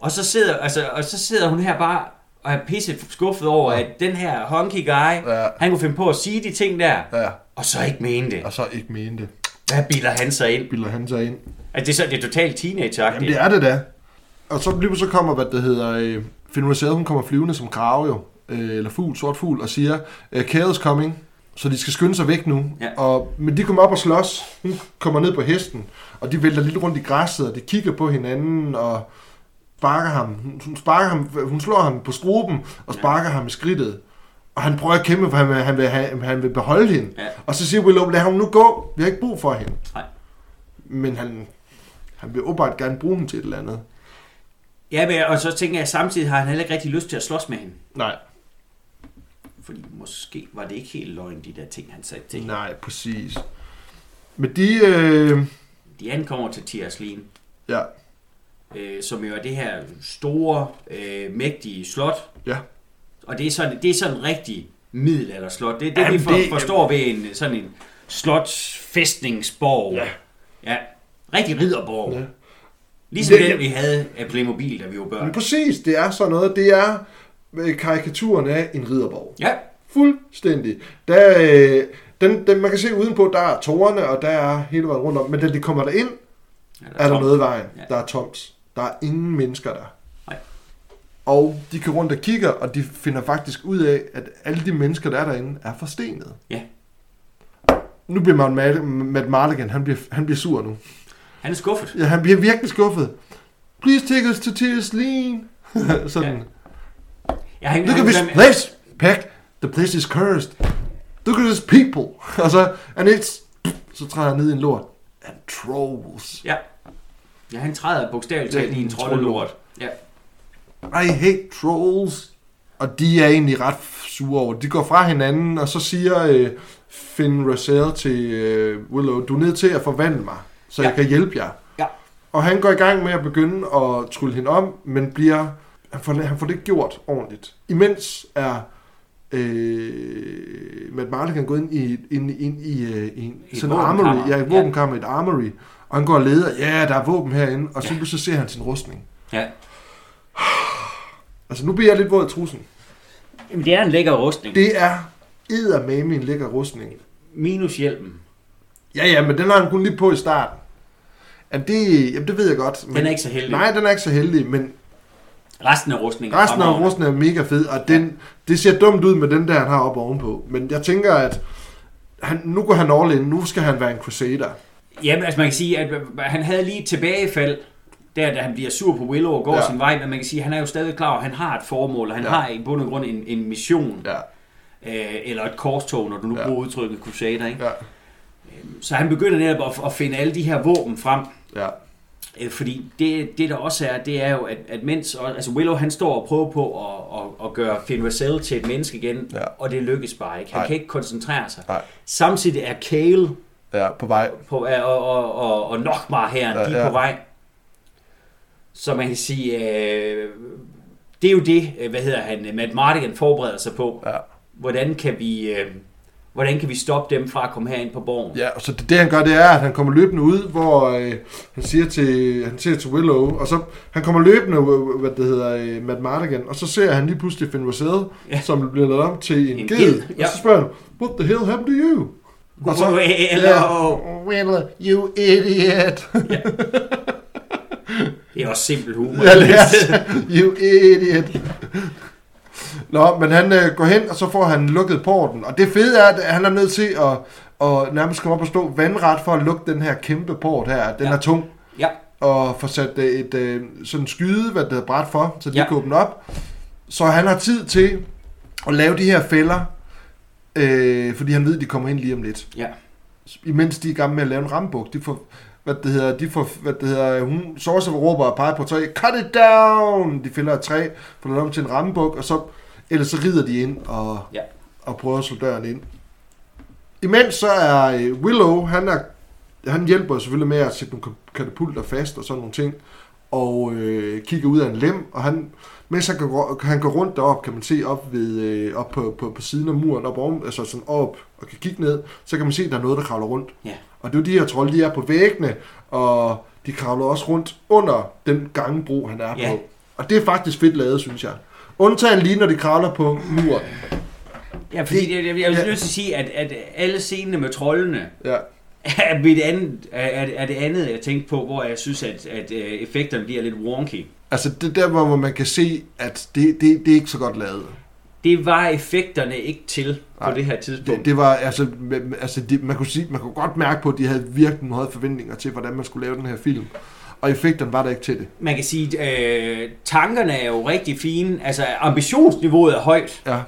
Og så sidder, altså, og så sidder hun her bare og er pisse skuffet over, Ja. at den her honky guy, Ja. han kunne finde på at sige de ting der, Ja, og så ikke mene det. og så ikke mene det. Hvad bilder han sig ind? Bilder han sig ind. Altså, det er, så, det er totalt teenage Jamen det er det da. Og så lige så kommer, hvad det hedder, øh, Finn hun kommer flyvende som krave jo, øh, eller fugl, sort fugl, og siger, øh, Chaos coming, så de skal skynde sig væk nu. Ja. Og, men de kommer op og slås, hun kommer ned på hesten, og de vælter lidt rundt i græsset, og de kigger på hinanden, og sparker ham. Hun, hun, sparker ham, hun slår ham på skruben, og sparker ja. ham i skridtet. Og han prøver at kæmpe, for han vil, han vil, have, han vil beholde hende. Ja. Og så siger Willow, lad ham nu gå, vi har ikke brug for hende. Nej. Men han, han vil åbenbart gerne bruge hende til et eller andet. Ja, men, og så tænker jeg, samtidig har han heller ikke rigtig lyst til at slås med hende. Nej. Fordi måske var det ikke helt løgn, de der ting, han sagde til hende. Nej, præcis. Men de... Øh, De ankommer til Tierslin, ja, øh, som jo er det her store, øh, mægtige slot. ja. Og det er sådan, det er sådan en rigtig middelalderslot. Det er det, Jamen, vi for, det- forstår ved en sådan en slotsfæstningsborg. Ja. ja. Rigtig ridderborg. ja. Ligesom Det- den, vi havde af Playmobil, da vi var børn. Men præcis, det er sådan noget. Det er øh, karikaturen af en ridderborg. Ja, Fuldstændig. Der, øh, den, den, man kan se udenpå, der er tårerne, og der er hele vejen rundt om. Men da de kommer derind, ja er der tomt. noget i vejen. Ja. Der er tomt. Der er ingen mennesker der. Nej. Og de kan rundt og kigger, og de finder faktisk ud af, at alle de mennesker, der er derinde, er forstenet. Ja. Nu bliver man Matt, Matt Mardigan, han bliver, han bliver sur nu. Han er skuffet. Ja, han bliver virkelig skuffet. Please take us to Tears Lean. <laughs> Sådan. Ja. Ja, han, Look han, at this place, Peck. The place is cursed. Look at this people. <laughs> Og så, and it's, så træder han ned i en lort. And trolls. Ja. Ja, han træder bogstaveligt talt i en troldelort. Ja. I hate trolls. Og de er egentlig ret sure over. De går fra hinanden, og så siger øh, Finn Rosell til øh, Willow, du er nødt til at forvandle mig, så ja. Ja. jeg kan hjælpe jer. Ja. Og han går i gang med at begynde at trylle hende om, men bliver, han, får, han får det gjort ordentligt. Imens er øh, Matt Mardigan gået ind i, ind, ind i, øh, i en, I sådan en armory, ja, et Ja. våbenkammer, et armory, og han går og leder, ja, der er våben herinde, og så, Ja. så ser han sin rustning. ja. Altså, nu bliver jeg lidt våd i trussen. Jamen, det er en lækker rustning. Det er eddermame en lækker rustning. Minus hjelmen. Ja, ja, men den har han kun lige på i starten. Jamen, det, jamen, det ved jeg godt. Men, Den er ikke så heldig. Nej, den er ikke så heldig, men Resten af rustningen resten af rustningen er mega fed, og den, det ser dumt ud med den der, han har oppe ovenpå. Men jeg tænker, at han, nu går han all in, nu skal han være en crusader. Jamen, altså man kan sige, at han havde lige et tilbagefald, der da han bliver sur på Willow og går Ja. sin vej, men man kan sige, at han er jo stadig klar at han har et formål, og han Ja. har i bund og grund en, en mission, Ja, øh, eller et korstog, når du nu Ja. bruger udtrykket crusader, ikke? ja, Så han begynder netop at, at finde alle de her våben frem, ja. øh, fordi det, det der også er, det er jo, at, at mens, og, altså Willow han står og prøver på at, at, at gøre Finn Rosell til et menneske igen, Ja. og det lykkes bare ikke. Han Nej. kan ikke koncentrere sig. Nej. Samtidig er Kale Ja, på vej. på, og, og, og, og Nokmar her, Ja, ja, de er ja. på vej. Så man kan sige, øh, det er jo det, øh, hvad hedder han, Matt Mardigan forbereder sig på. Ja. Hvordan kan vi, øh, hvordan kan vi stoppe dem fra at komme herind på borgen? Ja, og så det, det han gør, det er, at han kommer løbende ud, hvor øh, han siger til han siger til Willow, og så han kommer løbende, øh, hvad det hedder, øh, Matt Mardigan, og så ser han lige pludselig Finn Rosell, ja. Ja. som bliver lavet om til en, En ged, ged, og ja. så spørger han, what the hell happened to you? Og så, Hello. Willow, you idiot. Det er også simpel humor. ja, det er, you idiot. Nå, men han øh, går hen, og så får han lukket porten. Og det fede er, at han er nødt til at, at nærmest komme op og stå vandret for at lukke den her kæmpe port her. Den Ja. er tung. Ja, Og få sat øh, et øh, sådan skyde, hvad det hedder, bræt for, så de Ja. kan åbne op. Så han har tid til at lave de her fælder, øh, fordi han ved, de kommer ind lige om lidt. Ja. Imens de er i gang med at lave en rambuk, de får, hvad det hedder, de får, hvad det hedder, hun, Sorcerer råber og peger på træ, cut it down! De fælder et træ, får det om til en rambuk, og så, ellers så rider de ind og, Ja. og prøver at slå døren ind. Imens så er øh, Willow, han, er, han hjælper selvfølgelig med at sætte nogle katapulter fast og sådan nogle ting, og øh, kigger ud af en lem, og han, mens han går, han går rundt derop, kan man se op, ved, øh, op på, på, på siden af muren, op oven, altså sådan op, og kan kigge ned, så kan man se, at der er noget, der kravler rundt. Ja. Og det er jo de her trolde, de er på væggene, og de kravler også rundt under den gangbro, han er Ja. på. Og det er faktisk fedt lavet, synes jeg. Undtagen lige, når de kravler på muren. Ja, fordi Det- jeg, jeg, jeg er ja. nødt til at sige, at, at alle scenerne med troldene Ja. er, mit andet, er, er det andet, jeg tænkte på, hvor jeg synes, at, at øh, effekterne bliver lidt wonky. Altså, det er der, hvor man kan se, at det, det, det er ikke så godt lavet. Det var effekterne ikke til på Nej, det her tidspunkt. Det, det var, altså, altså det, man, kunne sige, man kunne godt mærke på, at de havde virkelig høje forventninger til, hvordan man skulle lave den her film. Og effekterne var der ikke til det. Man kan sige, at øh, tankerne er jo rigtig fine. Altså, ambitionsniveauet er højt, Ja,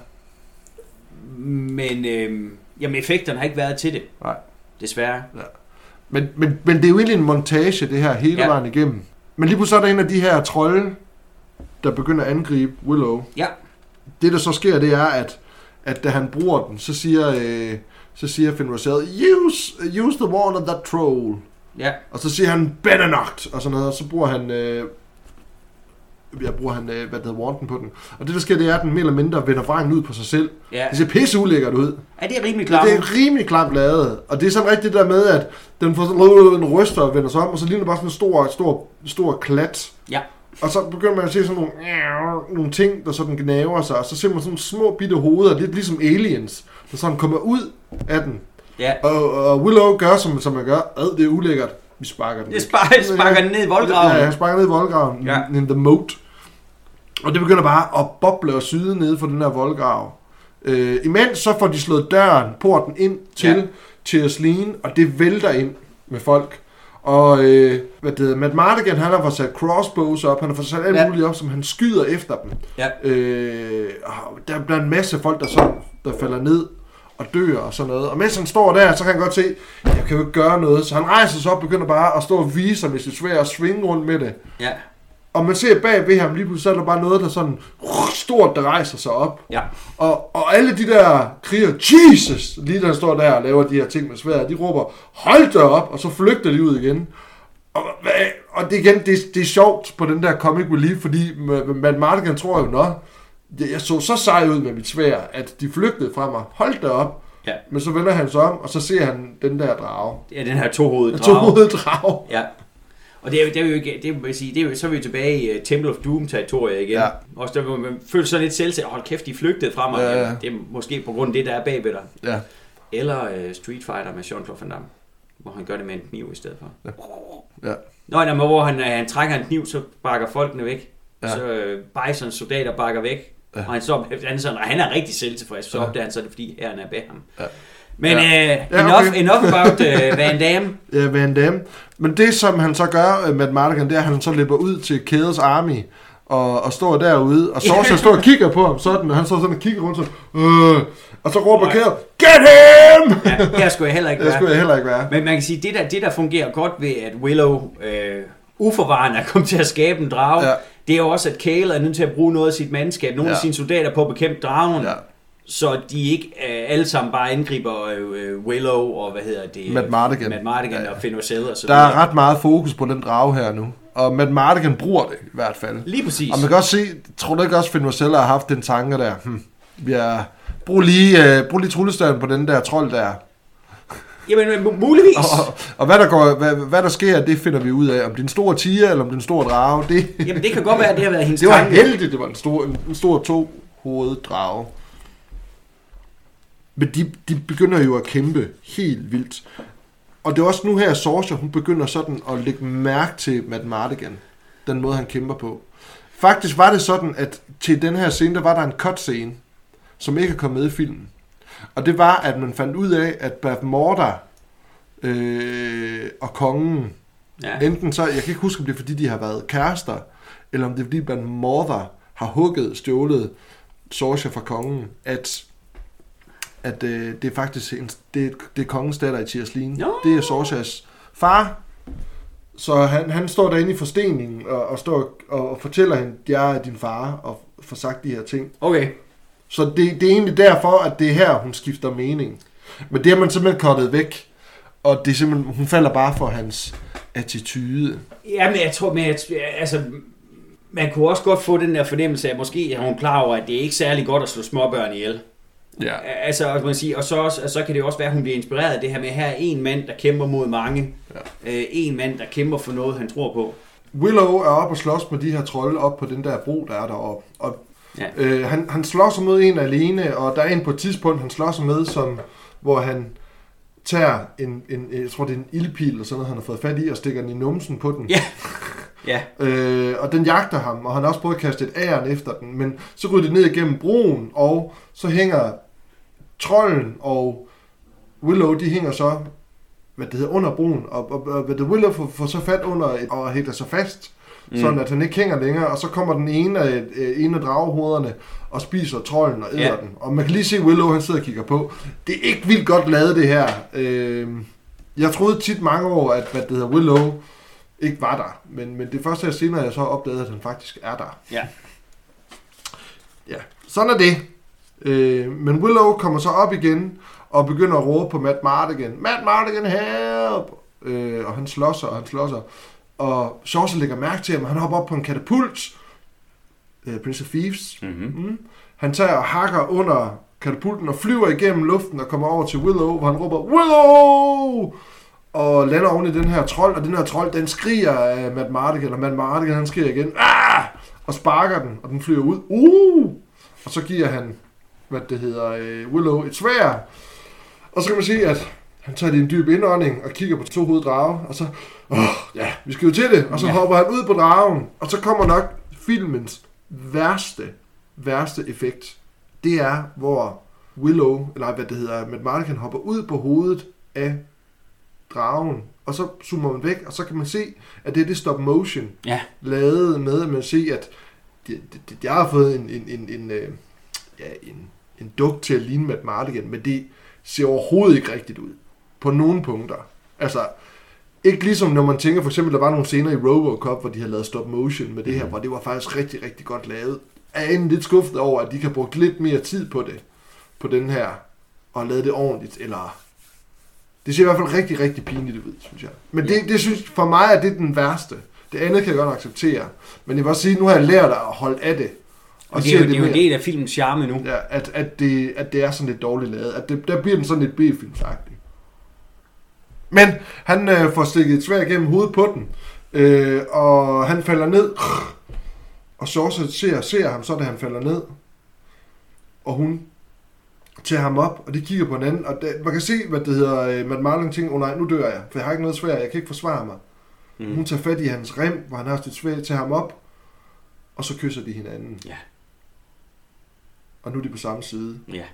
men øh, jamen, effekterne har ikke været til det. Nej. Desværre. men, men, men det er jo egentlig en montage, det her, hele Ja. ja. vejen igennem. Men lige pludselig er der en af de her trolde, der begynder at angribe Willow. Ja. Det, der så sker, det er, at, at da han bruger den, så siger, øh, så siger Finn Rosell, use, use the wand of that troll. Ja, Og så siger han, better not, og sådan noget, og så bruger han, øh, jeg bruger han, øh, hvad det hedder, wanden på den. Og det, der sker, det er, at den mere eller mindre vender vejen ud på sig selv. ja. Det ser pisse ulækkert ud. Er det rimelig Ja, klart? det er rimelig klamt lavet. Og det er sådan rigtigt der med, at den får sådan en ryster og vender sig om, og så ligner det bare sådan en stor, stor, stor klat. Ja. Og så begynder man at se sådan nogle, nogle ting, der sådan gnaver sig, og så ser man sådan små bitte hoveder, lidt ligesom aliens, der sådan kommer ud af den. Ja. Og, og Willow gør, som, som man gør. Ad, det er ulækkert. Vi sparker den. Det sparker, sparker den ned i voldgraven. Ja, jeg sparker ned i voldgraven. Ja. In the moat. Og det begynder bare at boble og syde nede for den her voldgrav. Øh, imens så får de slået døren, porten ind til Ja. Chersleen, og det vælter ind med folk. Og øh, hvad det hedder, Matt Mardigan, han har fået sat crossbows op, han har fået sat alt Ja. muligt op, som han skyder efter dem. Ja. Øh, og der, der er en masse folk, der, sådan, der falder ned og dør og sådan noget. Og mens han står der, så kan han godt se, jeg kan jo ikke gøre noget. Så han rejser sig op og begynder bare at stå og vise sig med sit svær og svinge rundt med det. Ja. Og man ser bag ved ham lige pludselig, så er der bare noget, der sådan stort, der rejser sig op. Ja. Og Og, alle de der kriger, Jesus, lige han står der og laver de her ting med sværet, de råber, hold da op, og så flygter de ud igen. Og, og det, igen, det, det er sjovt på den der comic relief, fordi Matt Mardigan tror jo, nå, det- jeg så så sej ud med mit svær, at de flygtede fra mig. Hold da op. Ja. Men så vender han sig om, og så ser han den der drage. ja, den her tohovedede En <laughs> to drage. hovedet drage. Ja. Og det er, det er jo ikke, det jeg sige, det er jo, så er vi tilbage i uh, Temple of Doom-territoriet igen. Ja. Også der, man føler sig lidt selv til, hold kæft, de flygtede fra mig. Ja, ja. Jamen, Det er måske på grund af det, der er bagved dig. Ja. Eller uh, Street Fighter med Jean-Claude Van Damme, hvor han gør det med en kniv i stedet for. Ja. Nå, nej, men hvor han, uh, han trækker en kniv, så bakker folkene væk. Ja. Så uh, Bisons soldater bakker væk. Ja. Og han, så, han, er sådan, og han er rigtig selvtilfreds, så Ja. opdager han så, det fordi herren er bag ham. Ja. Men Ja. uh, Ja, enough, okay. enough about uh, Van Damme. <laughs> Ja, Van Damme. Men det, som han så gør øh, med Mardigan, det er, at han så løber ud til Kædes Army og, og står derude, og <laughs> Sorcerer står og kigger på ham sådan, og han står sådan og kigger rundt sådan, øh, og så råber Nej. Kæde, get him! Ja, her skulle jeg heller ikke <laughs> Det være. skulle jeg heller ikke være. Men man kan sige, det der, det der fungerer godt ved, at Willow øh, uforvarende er kommet til at skabe en drage, ja. Det er jo også, at Kale er nødt til at bruge noget af sit mandskab, nogle ja. af sine soldater på at bekæmpe dragen, ja. Så de ikke øh, alle sammen bare angriber øh, øh, Willow og hvad hedder det? Matt Mardigan. Matt Mardigan ja, og Finn Rosell og så Der er ret meget fokus på den drage her nu, og Matt Mardigan bruger det i hvert fald. Lige præcis. Og man kan også se, tror du ikke også, Finn Marcella har haft den tanke der, hmm, vi er, brug lige, uh, brug lige på den der trold der. Jamen, mu- muligvis. Og, og, og hvad, der går, hvad, hvad der sker, det finder vi ud af. Om det er en stor tiger, eller om det er en stor drage, det, Jamen, det kan godt være, at det har været hendes <laughs> det var tanke. heldigt, det var en stor, en, en stor to-hovedet drage. Men de, de begynder jo at kæmpe helt vildt. Og det er også nu her, Sorcerer, hun begynder sådan at lægge mærke til Matt Mardigan. Den måde, han kæmper på. Faktisk var det sådan, at til den her scene, der var der en cut-scene, som ikke er kommet med i filmen. Og det var, at man fandt ud af, at Bath Mortar øh, og kongen, Ja. enten så, jeg kan ikke huske, om det er fordi, de har været kærester, eller om det er fordi, Bath Mortar har hugget, stjålet Sorcia fra kongen, at, at øh, det er faktisk en, det, det er kongens datter i Tierslin. Nå. Det er Sorcias far. Så han, han står derinde i forsteningen og, og, står og, og fortæller hende, jeg er din far, og får sagt de her ting. Okay. Så det, det er egentlig derfor, at det er her, hun skifter mening. Men det har man simpelthen kottet væk. Og det er simpelthen, hun falder bare for hans attitude. Ja, men jeg tror, men jeg, altså, man kunne også godt få den der fornemmelse af, at måske er hun klar over, at det er ikke særlig godt at slå småbørn ihjel. Ja. Altså, og man sige, og så, også, og så kan det også være, at hun bliver inspireret af det her med, at her er en mand, der kæmper mod mange. Ja. Øh, en mand, der kæmper for noget, han tror på. Willow er oppe og slås med de her trolde op på den der bro, der er deroppe. Og Ja. øh, han, han slår sig mod en alene, og der er en på et tidspunkt, han slår sig med, som, hvor han tager en, en, jeg tror det er en ildpil eller sådan noget, han har fået fat i, og stikker den i numsen på den. Ja. Ja. <laughs> Øh, og den jagter ham, og han har også prøvet at kaste et æren efter den, men så ryger det ned igennem broen, og så hænger trolden og Willow, de hænger så hvad det hedder, under broen, og, og, og hvad det, Willow får, får så fat under et, og hætter sig fast, mm. sådan at han ikke hænger længere, og så kommer den ene af, øh, ene af dragehovederne og spiser trolden og æder ja. den. Og man kan lige se Willow, han sidder og kigger på. Det er ikke vildt godt lavet det her. Øh, jeg troede tit mange år, at hvad det hedder, Willow ikke var der. Men, men det første her senere, jeg så opdagede, at han faktisk er der. Ja. Ja, sådan er det. Øh, men Willow kommer så op igen og begynder at råbe på Matt Mardigan. Matt Mardigan, help! Øh, og han slår sig, og han slår sig. Og Chaucer lægger mærke til ham. Han hopper op på en katapult. Øh, Prince of Thieves. Mm-hmm. Mm. Han tager og hakker under katapulten og flyver igennem luften og kommer over til Willow, hvor han råber, Willow! Og lander oven i den her trold, og den her trold, den skriger af Matt Mardigan, og Matt Mardigan, han skriger igen, ah! og sparker den, og den flyver ud. Uh! Og så giver han, hvad det hedder, øh, Willow et svær. Og så kan man sige, at han tager lige en dyb indånding og kigger på to hovedet drage, og så, åh, ja, vi skal jo til det. Og så Ja. hopper han ud på dragen, og så kommer nok filmens værste, værste effekt. Det er, hvor Willow, eller hvad det hedder, Matt Mardigan hopper ud på hovedet af dragen, og så zoomer man væk, og så kan man se, at det er det stop motion, Ja. lavet med, at man ser, at de, de, de, jeg har fået en, en, en, en, øh, ja, en, en duk til at ligne Matt Mardigan, men det ser overhovedet ikke rigtigt ud. På nogle punkter. Altså, ikke ligesom når man tænker, for eksempel, der var nogle scener i Robocop, hvor de havde lavet stop motion med det her, Mhm. hvor det var faktisk rigtig, rigtig godt lavet. Jeg er lidt skuffet over, at de kan have brugt lidt mere tid på det, på den her, og lavet det ordentligt, eller... Det ser i hvert fald rigtig, rigtig pinligt ud, synes jeg. Men det, det synes, for mig er det den værste. Det andet kan jeg godt acceptere. Men jeg vil også sige, nu har jeg lært at holde af det. Og det er, jo, det er jo en del af filmens charme nu. Ja, at, at, det, at det er sådan lidt dårligt lavet. At det, der bliver den sådan lidt B-filmsagtig. Men han øh, får stikket et svær gennem hovedet på den. Øh, og han falder ned. Og Sorsa ser, ser ham så, da han falder ned. Og hun tager ham op, og de kigger på hinanden. Og det, man kan se, hvad det hedder, øh, Matt Marling tænker, oh nej, nu dør jeg, for jeg har ikke noget svær, jeg kan ikke forsvare mig. Mm. Hun tager fat i hans rem, hvor han har sit svær, tager ham op, og så kysser de hinanden. Ja. Og nu er de på samme side. Ja.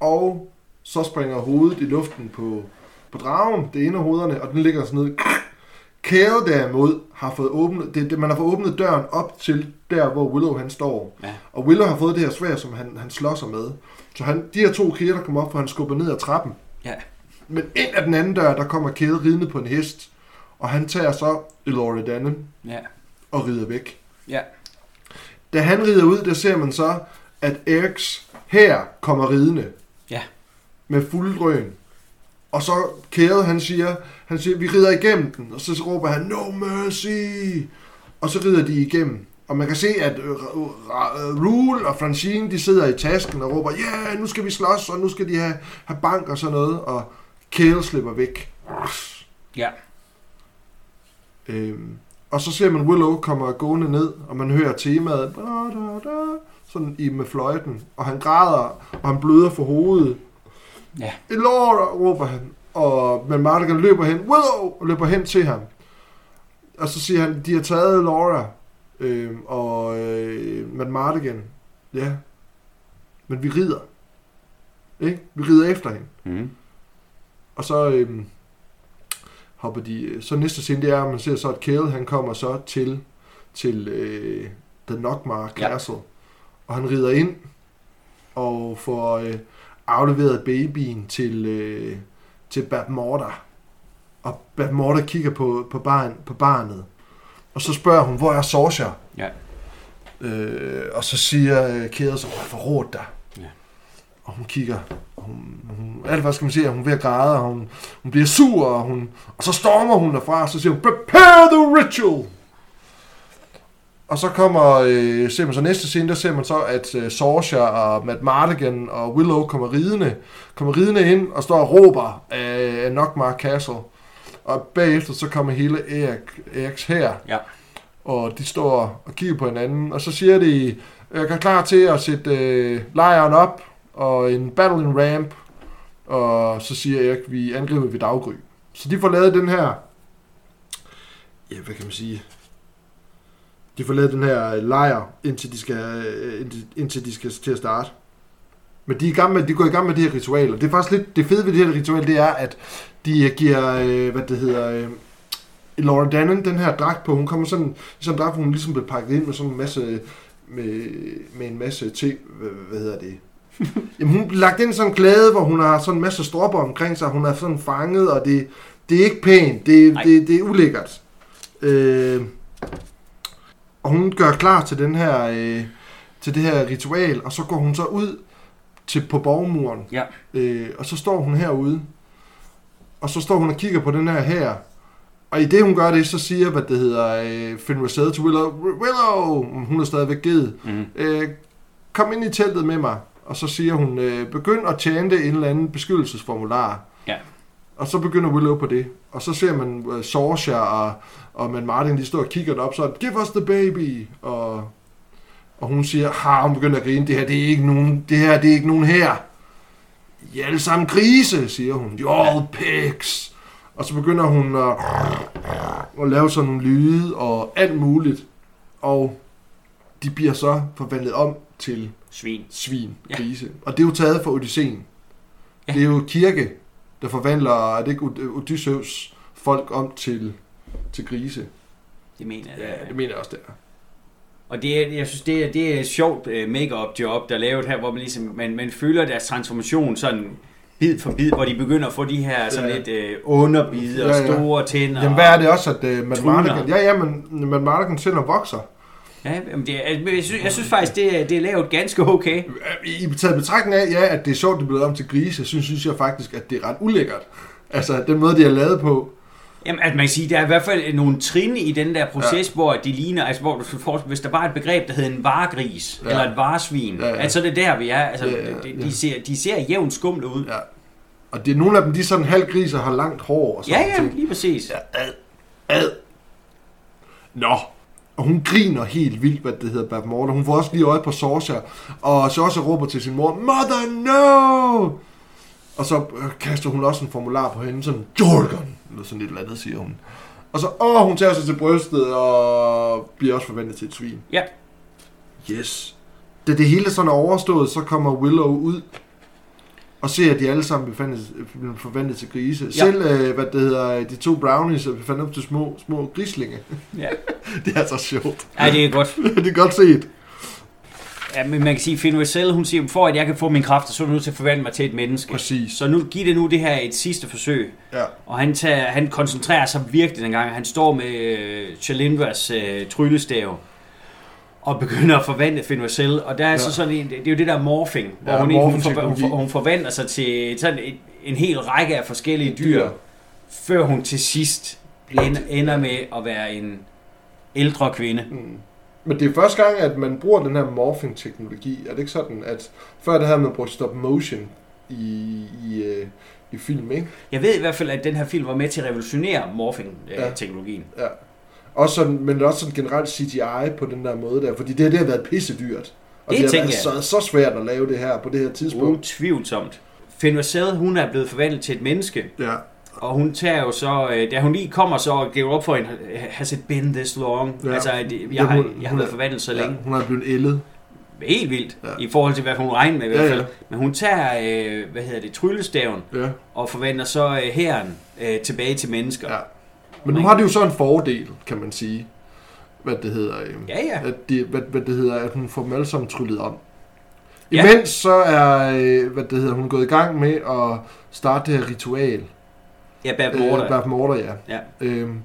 Og så springer hovedet i luften på, på dragen, det ene af hovederne, og den ligger sådan ned. Kale derimod har fået åbnet, det, det, man har fået åbnet døren op til der, hvor Willow han står. Ja. Og Willow har fået det her svær, som han, han slår sig med. Så han, de her to kæder, der kommer op, for han skubber ned ad trappen. Ja. Men ind af den anden dør, der kommer Kale ridende på en hest. Og han tager så Elora Dannen Ja. og rider væk. Ja. Da han rider ud, der ser man så, at Eriks her kommer ridende. Ja. Med fuld drøn. Og så Kæde, han siger, han siger, vi rider igennem den. Og så, så råber han, no mercy. Og så rider de igennem. Og man kan se, at øh, Ra- Rule og Francine, de sidder i tasken og råber, ja, yeah, nu skal vi slås, og nu skal de have, have bank og sådan noget. Og Kæde slipper væk. Ja. Øhm, og så ser man Willow kommer gående ned, og man hører temaet, da, da, da, sådan i med fløjten, og han græder, og han bløder for hovedet. Ja. Elora, råber han, og men Mardigan løber hen, Willow, og løber hen til ham. Og så siger han, de har taget Laura, øhm, og øh, men Mardigan, ja, men vi rider. Ikke? Vi rider efter hende. Mm. Og så øhm, hopper de... Så næste scene, det er, at man ser så, at Kale, han kommer så til, til øh, The Nockmar Ja. Castle. og han rider ind og får øh, afleveret babyen til, øh, til Bab Morta. Og Bab Morta kigger på, på, barn, på barnet, og så spørger hun, hvor er Sorcia? Ja. Øh, og så siger øh, Kæder så, hvor forrådt dig. Ja. Og hun kigger, og hun, hun, alt hvad skal man sige, hun er ved at græde, og hun, hun bliver sur, og, hun, og så stormer hun derfra, og så siger hun, prepare the ritual! Og så kommer, øh, ser man så næste scene, der ser man så, at øh, Sorcia og Matt Mardigan og Willow kommer ridende, kommer ridende ind og står og råber af, af Nockmar Castle. Og bagefter så kommer hele Erik, Eriks her, Ja. og de står og kigger på hinanden, og så siger de, jeg er klar til at sætte øh, lejren op, og en battling ramp, og så siger Erik, vi angriber ved daggry. Så de får lavet den her, ja, hvad kan man sige, de får lavet den her lejr, indtil de skal, øh, indtil, indtil de skal til at starte. Men de, er i gang med, de går i gang med de her ritualer. Det er faktisk lidt, det fede ved det her ritual, det er, at de giver, øh, hvad det hedder, øh, Laura Dannon, den her dragt på, hun kommer sådan, sådan en dragt, hun ligesom bliver pakket ind med sådan en masse, med, med en masse te, hvad, hvad hedder det? <laughs> Jamen hun bliver lagt ind i sådan en klæde, hvor hun har sådan en masse stropper omkring sig, hun er sådan fanget, og det, det er ikke pænt, det, Nej. det, det er ulækkert. Øh, og hun gør klar til den her, øh, til det her ritual, og så går hun så ud til på borgmuren, Ja. øh, og så står hun herude, og så står hun og kigger på den her her, og i det hun gør det, så siger, hvad det hedder, øh, Finn Rosette til Willow, Willow, hun er stadigvæk givet, Mm. øh, kom ind i teltet med mig, og så siger hun, øh, begynd at chante en eller anden beskyttelsesformular. Og så begynder Willow på det. Og så ser man uh, Sorcia og, og man Martin, de står og kigger op, så give us the baby. Og, og hun siger, ha, hun begynder at grine, det her, det er ikke nogen, det her, det er ikke nogen her. I er alle sammen grise, siger hun. You're all pigs. Og så begynder hun at, at lave sådan nogle lyde og alt muligt. Og de bliver så forvandlet om til Svin. svin, Ja. grise. Og det er jo taget fra Odysseen. Ja. Det er jo kirke, der forvandler, er det ikke Od- Odysseus folk om til, til grise? Det mener jeg. Ja, det mener jeg også, det er. Og det er, jeg synes, det er, det er et sjovt uh, make-up job, der er lavet her, hvor man ligesom, man, man føler deres transformation sådan bid for bid, hvor de begynder at få de her sådan Ja. lidt uh, underbid og Ja, ja. store tænder. Jamen, hvad er det også, at Matt Tryner. Mardigan... Ja, ja, men Matt Mardigan tænder vokser. Ja, jamen det er, men jeg, synes, jeg synes faktisk, det er, det er lavet ganske okay. I taget betragtning af, ja, at det er sjovt, det er blevet om til grise, synes, synes jeg faktisk, at det er ret ulækkert. Altså, den måde, de har lavet på. Jamen, at man kan sige, der er i hvert fald nogle trin i den der proces, ja. hvor de ligner, altså hvor du skal forestille, hvis der var et begreb, der hed en varegris, Ja. eller et varesvin, Ja, ja, altså det er der, vi er. Altså, Ja, ja, ja, ja, ja. de, de, ser, de ser jævnt skumle ud. Ja. Og det er nogle af dem, de er sådan halvgriser, har langt hår og sådan Ja, ja, ting. lige præcis. Ja, ad, ad. Nå. Og hun griner helt vildt, hvad det hedder, Bab Morta. Hun får også lige øje på Sorcia, og Sorcia råber til sin mor, Mother, no! Og så øh, kaster hun også en formular på hende, sådan, Jorgon, eller sådan et eller andet, siger hun. Og så, åh, hun tager sig til brystet, og bliver også forvandlet til et svin. Ja. Yes. Da det hele sådan er overstået, så kommer Willow ud, og ser, at de alle sammen bliver forvandlet, bliver forvandlet til grise. Ja. Selv, øh, hvad det hedder, de to brownies er forvandlet til små, små grislinge. Ja. <laughs> det er så sjovt. ja, det er godt. <laughs> det er godt set. Ja, men man kan sige, Finn Russell, hun siger, for at jeg kan få min kræfter, så er du nødt til at forvandle mig til et menneske. Præcis. Så nu giv det nu det her et sidste forsøg. Ja. Og han, tager, han koncentrerer sig virkelig dengang. Han står med øh, Chalindras øh, tryllestav og begynder at forvandle Finn Russell. Og der er ja. Ja. så sådan en, det er jo det der morphing, hvor Ja, hun, ikke, hun, for, hun, morphing-teknologi. for, hun forvandler sig til sådan en, en hel række af forskellige dyr, Dyr. før hun til sidst ender, med at være en ældre kvinde. Mm. Men det er første gang, at man bruger den her morphing-teknologi. Er det ikke sådan, at før det havde man brugt stop motion i, i, øh, i film, ikke? Jeg ved i hvert fald, at den her film var med til at revolutionere Ja. morphing-teknologien. Ja. Også sådan, men også sådan generelt CGI på den der måde der, fordi det, det har været pissedyrt. Og Det det, har været så, så svært at lave det her på det her tidspunkt. Utvivlsomt. Finn Russell, hun er blevet forvandlet til et menneske, Ja. Og hun tager jo så, øh, da hun lige kommer så og giver op for en, has it been this long? Ja. Ja. Altså, jeg, Ja, har, jeg har været forvandlet så ja. længe. Hun er blevet ældet. Helt vildt, Ja. ja. i forhold til, hvad hun regner med i hvert Ja, fald. ja. Men hun tager, øh, hvad hedder det, tryllestaven, Ja. og forvandler så øh, hæren øh, tilbage til mennesker. ja. Men nu har det jo så en fordel, kan man sige. hvad det hedder, øh, Ja, ja. at, de, hvad, hvad det hedder, at hun får dem alle sammen tryllet om. Ja. Imens så er, øh, hvad det hedder, hun gået i gang med at starte det her ritual. Ja, Bab Morter. Øh, Bab Morter, ja. Ja. Øhm,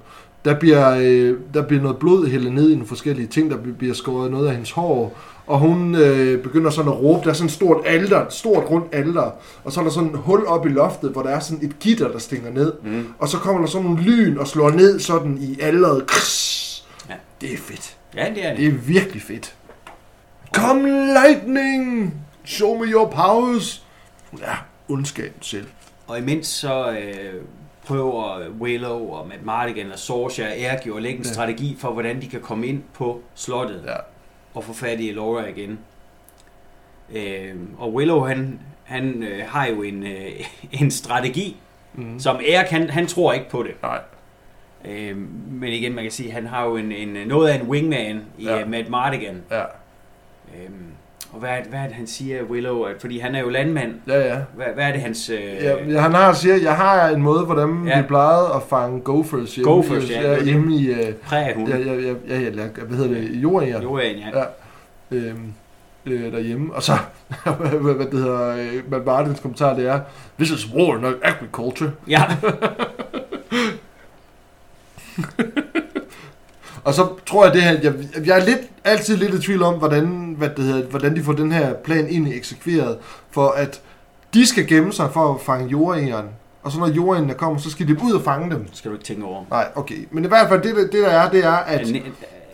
der, bliver, øh, der bliver noget blod hældet ned i nogle forskellige ting, der bliver- bliver skåret noget af hendes hår, og hun øh, begynder sådan at råbe, der er sådan et stort alter, et stort rundt alter, og så er der sådan et hul op i loftet, hvor der er sådan et gitter, der stinger ned, Mm. og så kommer der sådan nogle lyn og slår ned sådan i alderet. Ja. Det er fedt. Ja, det er det. Det er virkelig fedt. Come lightning! Show me your powers! Hun er ondskaben selv. Og imens så øh, prøver Willow og Matt Mardigan og Sorcia og Ergio at lægge en Ja. strategi for, hvordan de kan komme ind på slottet Ja. Og få fat i Laura igen. Øh, og Willow, han, han øh, har jo en, øh, <laughs> en strategi, Mm. som Eric, han, han tror ikke på det. Nej. Øh, men igen, man kan sige, han har jo en, en, noget af en wingman i Ja. ja. Matt Mardigan. Ja. Øh, og hvad, er det- hvad er det, han siger, Willow? At, fordi han er jo landmand. Ja, ja. Hvad, hvad er det, hans... Øh, Ja, han har siger, jeg har en måde, hvordan ja. Vi plejede at fange gophers hjemme, Gophers, i, ja, ja, hjemme i, uh, prægehund? ja, ja, ja, ja, ja, hvad hedder det, jorden, ja. Jo, ja. Ja. Øhm, øh, derhjemme. Og så, <laughs> hvad, hvad det hedder, øh, Matt Martins kommentar, det er, this is war, not agriculture. ja. <laughs> Og så tror jeg det her, jeg, jeg er lidt, altid lidt i tvivl om, hvordan, hvad det hedder, hvordan de får den her plan egentlig eksekveret, for at de skal gemme sig for at fange jordegeren, og så når jordegerne kommer, så skal de ud og fange dem. skal du ikke tænke over. Nej, okay. Men i hvert fald, det, der- det der er, det er, at Næ-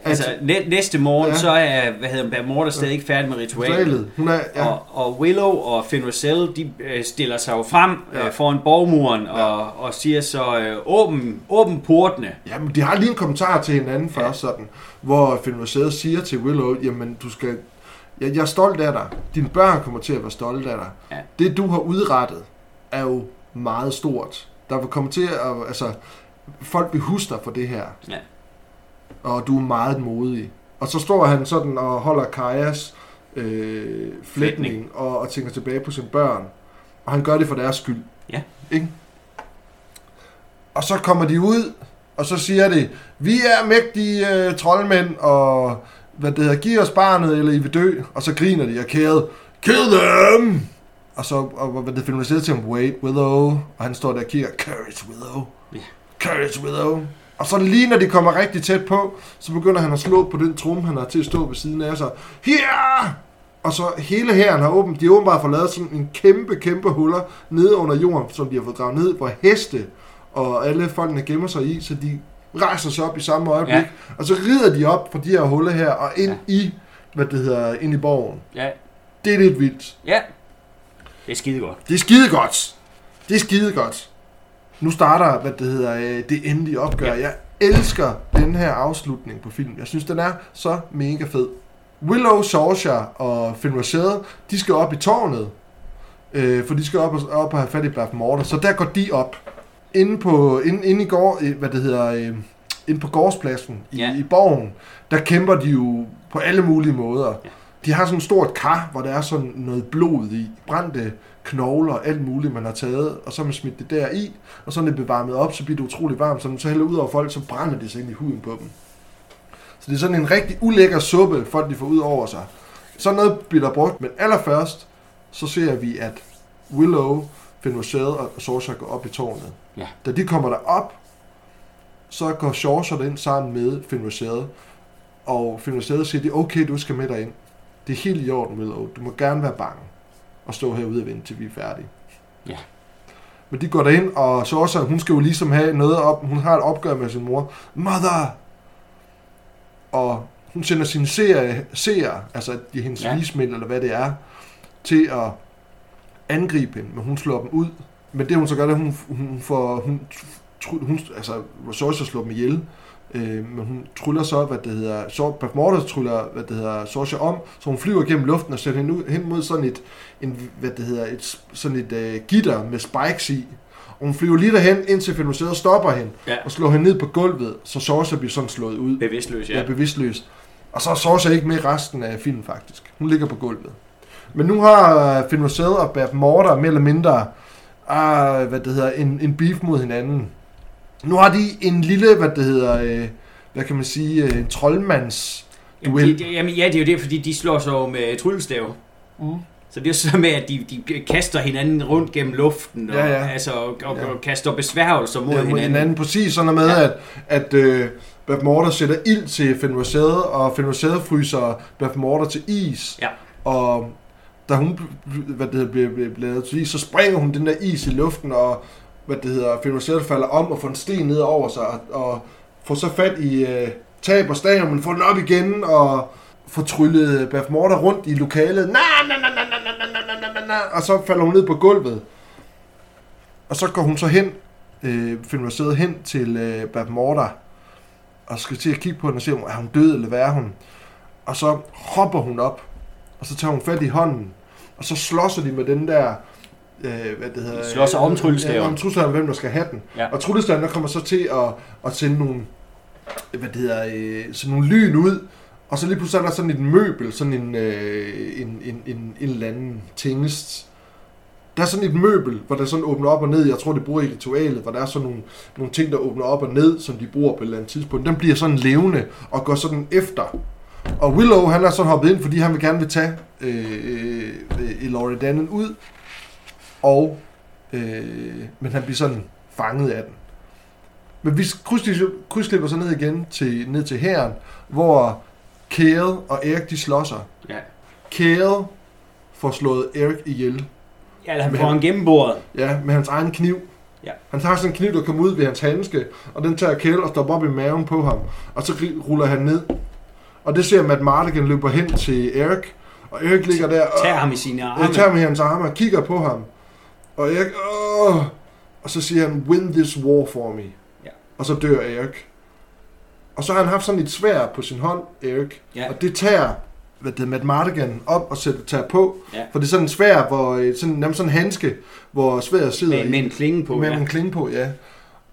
altså, næ- næste morgen, Ja. ja. så er, hvad hedder Morter stadig ikke færdig med ritualet. ritualet, hun er, ja, Ja. Og, og Willow og Finn de øh, stiller sig jo frem Ja. ja. øh, foran borgmuren og, og siger så, øh, åben, åben portene. Jamen, de har lige en kommentar til hinanden først, ja. sådan, hvor Finn siger til Willow, jamen, du skal... Jeg, jeg er stolt af dig. Dine børn kommer til at være stolte af dig. Ja. Det, du har udrettet, er jo meget stort. Der vil komme til at... Altså, folk vil huske dig for det her. Ja. Og du er meget modig. Og så står han sådan og holder Kajas øh, flætning og, og tænker tilbage på sine børn. Og han gør det for deres skyld. Ja. Ikke? Og så kommer de ud, og så siger de, vi er mægtige øh, troldmænd, og hvad det hedder, giv os barnet, eller I vil dø. Og så griner de og kæret, kill them! Og så, og hvad det finder til ham, wait, Willow. Og han står der og kigger, courage, Willow. Ja. Courage, Willow. Og så lige når de kommer rigtig tæt på, så begynder han at slå på den trum, han har til at stå ved siden af sig. Her! Og så hele hæren har åbent, de har åbenbart fået lavet sådan en kæmpe, kæmpe huller nede under jorden, som de har fået gravet ned, hvor heste og alle folkene gemmer sig i, så de rejser sig op i samme øjeblik. Ja. Og så rider de op fra de her huller her, og ind. Ja. i, hvad det hedder, ind i borgen. Ja, Det er lidt vildt. ja. Det er skide godt. Det er skide godt. Det er skide godt. Nu starter, hvad det hedder, øh, det endelige opgør. Ja. Jeg elsker den her afslutning på filmen. Jeg synes, den er så mega fed. Willow, Sorcia og Finn Rosette, de skal op i tårnet. Øh, for de skal op og, op og have fat i Baf Morter. Så der går de op. Inde, på, inde, inde i går, øh, hvad det hedder, øh, inde på gårdspladsen i, Ja. i borgen, der kæmper de jo på alle mulige måder. Ja. De har sådan et stort kar, hvor der er sådan noget blod i. Brændte knogler, alt muligt, man har taget, og så har man smidt det der i, og så er det bevarmet op, så bliver det utrolig varmt, så når man så hælder ud over folk, så brænder det sig ind i huden på dem. Så det er sådan en rigtig ulækker suppe, folk de får ud over sig. Sådan noget bliver der brugt, men allerførst, så ser vi, at Willow, Rosette og Sorcia går op i tårnet. Ja. Da de kommer derop, så går Sorcia ind sammen med Rosette, og Rosette siger, det er okay, du skal med derind. Det er helt i orden, Willow. Du må gerne være bange og stå herude og vente, til vi er færdige. Ja. Men de går derind, og Sorcia, hun skal jo ligesom have noget op. Hun har et opgør med sin mor. Mother! Og hun sender sine seere, seere altså de hendes ja. Vismænd, eller hvad det er, til at angribe hende, men hun slår dem ud. Men det hun så gør, det er, hun, hun får, hun, tr- hun, altså Sorcia slår dem ihjel, øh, men hun tryller så, hvad det hedder, så Mortis tryller, hvad det hedder, Sorcia om, så hun flyver gennem luften og sætter hende ud, hen mod sådan et, en, hvad det hedder, et, sådan et uh, gitter med spikes i. Og hun flyver lige derhen, indtil Fenoceder stopper hende Ja. og slår hende ned på gulvet, så Sorcia bliver sådan slået ud. Bevidstløs, Ja. ja. Bevidstløs. Og så er Sorcia ikke med i resten af filmen, faktisk. Hun ligger på gulvet. Men nu har Finn Rosette og Bert Morter mere eller mindre ah, hvad det hedder, en, en beef mod hinanden. Nu har de en lille, hvad det hedder, øh, hvad kan man sige, øh, en troldmands Jamen, duel. de, de, jamen, ja, det er jo det, fordi de slår sig med tryllestav. Mm. Så det er så med, at de, de kaster hinanden rundt gennem luften, og, Ja, ja. Altså, og, og, Ja. og kaster besværgelser mod Ja, mod hinanden. hinanden. Præcis sådan noget med, Ja. at, at øh, Beth Morter sætter ild til Fenrisade, og Fenrisade fryser Beth Morter til is. Ja. Og da hun hvad det hedder, bliver, lavet til is, så springer hun den der is i luften, og hvad det hedder, Fenrisade falder om og får en sten ned over sig, og, og får så fat i øh, tab og stav, men får den op igen, og får tryllet Beth Morter rundt i lokalet. Na, na, na, na, na, na, na, na, na, na, og så falder hun ned på gulvet. Og så går hun så hen, øh, Fenrisade hen til øh, Beth Morter, og skal til at kigge på hende og se, om er hun død, eller hvad er hun? Og så hopper hun op, og så tager hun fat i hånden, og så slåsser de med den der, øh, hvad det hedder... De slås om tryllestaven. Ja, om tryllestaven, hvem der skal have den. Ja. Og tryllestaven, der kommer så til at, at sende nogle, hvad det hedder, øh, sådan nogle lyn ud, og så lige pludselig er der sådan et møbel, sådan en, øh, en, en, en, en eller anden tingest. Der er sådan et møbel, hvor der sådan åbner op og ned. Jeg tror, det bruger i ritualet, hvor der er sådan nogle, nogle ting, der åbner op og ned, som de bruger på et eller andet tidspunkt. Den bliver sådan levende og går sådan efter. Og Willow, han er sådan hoppet ind, fordi han vil gerne vil tage øh, øh, Laurie Dannen ud. Og, øh, men han bliver sådan fanget af den. Men vi krydsklipper så ned igen til, ned til herren, hvor Kale og Erik de slår sig. Ja. Kale får slået Erik ihjel. Ja, eller han får en gennembordet. Ja, med hans egen kniv. Ja. Han tager sådan en kniv, der kommer ud ved hans handske, og den tager Kale og stopper op i maven på ham. Og så ruller han ned. Og det ser Matt Mardigan løber hen til Erik. Og Erik ligger der og Tager ham i sine arme. jeg tager med hans arme og kigger på ham. Og Erik, åh! Og så siger han, win this war for me. Ja. Og så dør Erik. Og så har han haft sådan et svær på sin hånd, Erik. Ja. Og det tager hvad det, Matt Mardigan op og sætter, tager på. Ja. For det er sådan en svær, hvor, øh, sådan, nærmest sådan en handske, hvor sværet sidder Med, i. med en klinge på. Med ja. en klinge på, ja.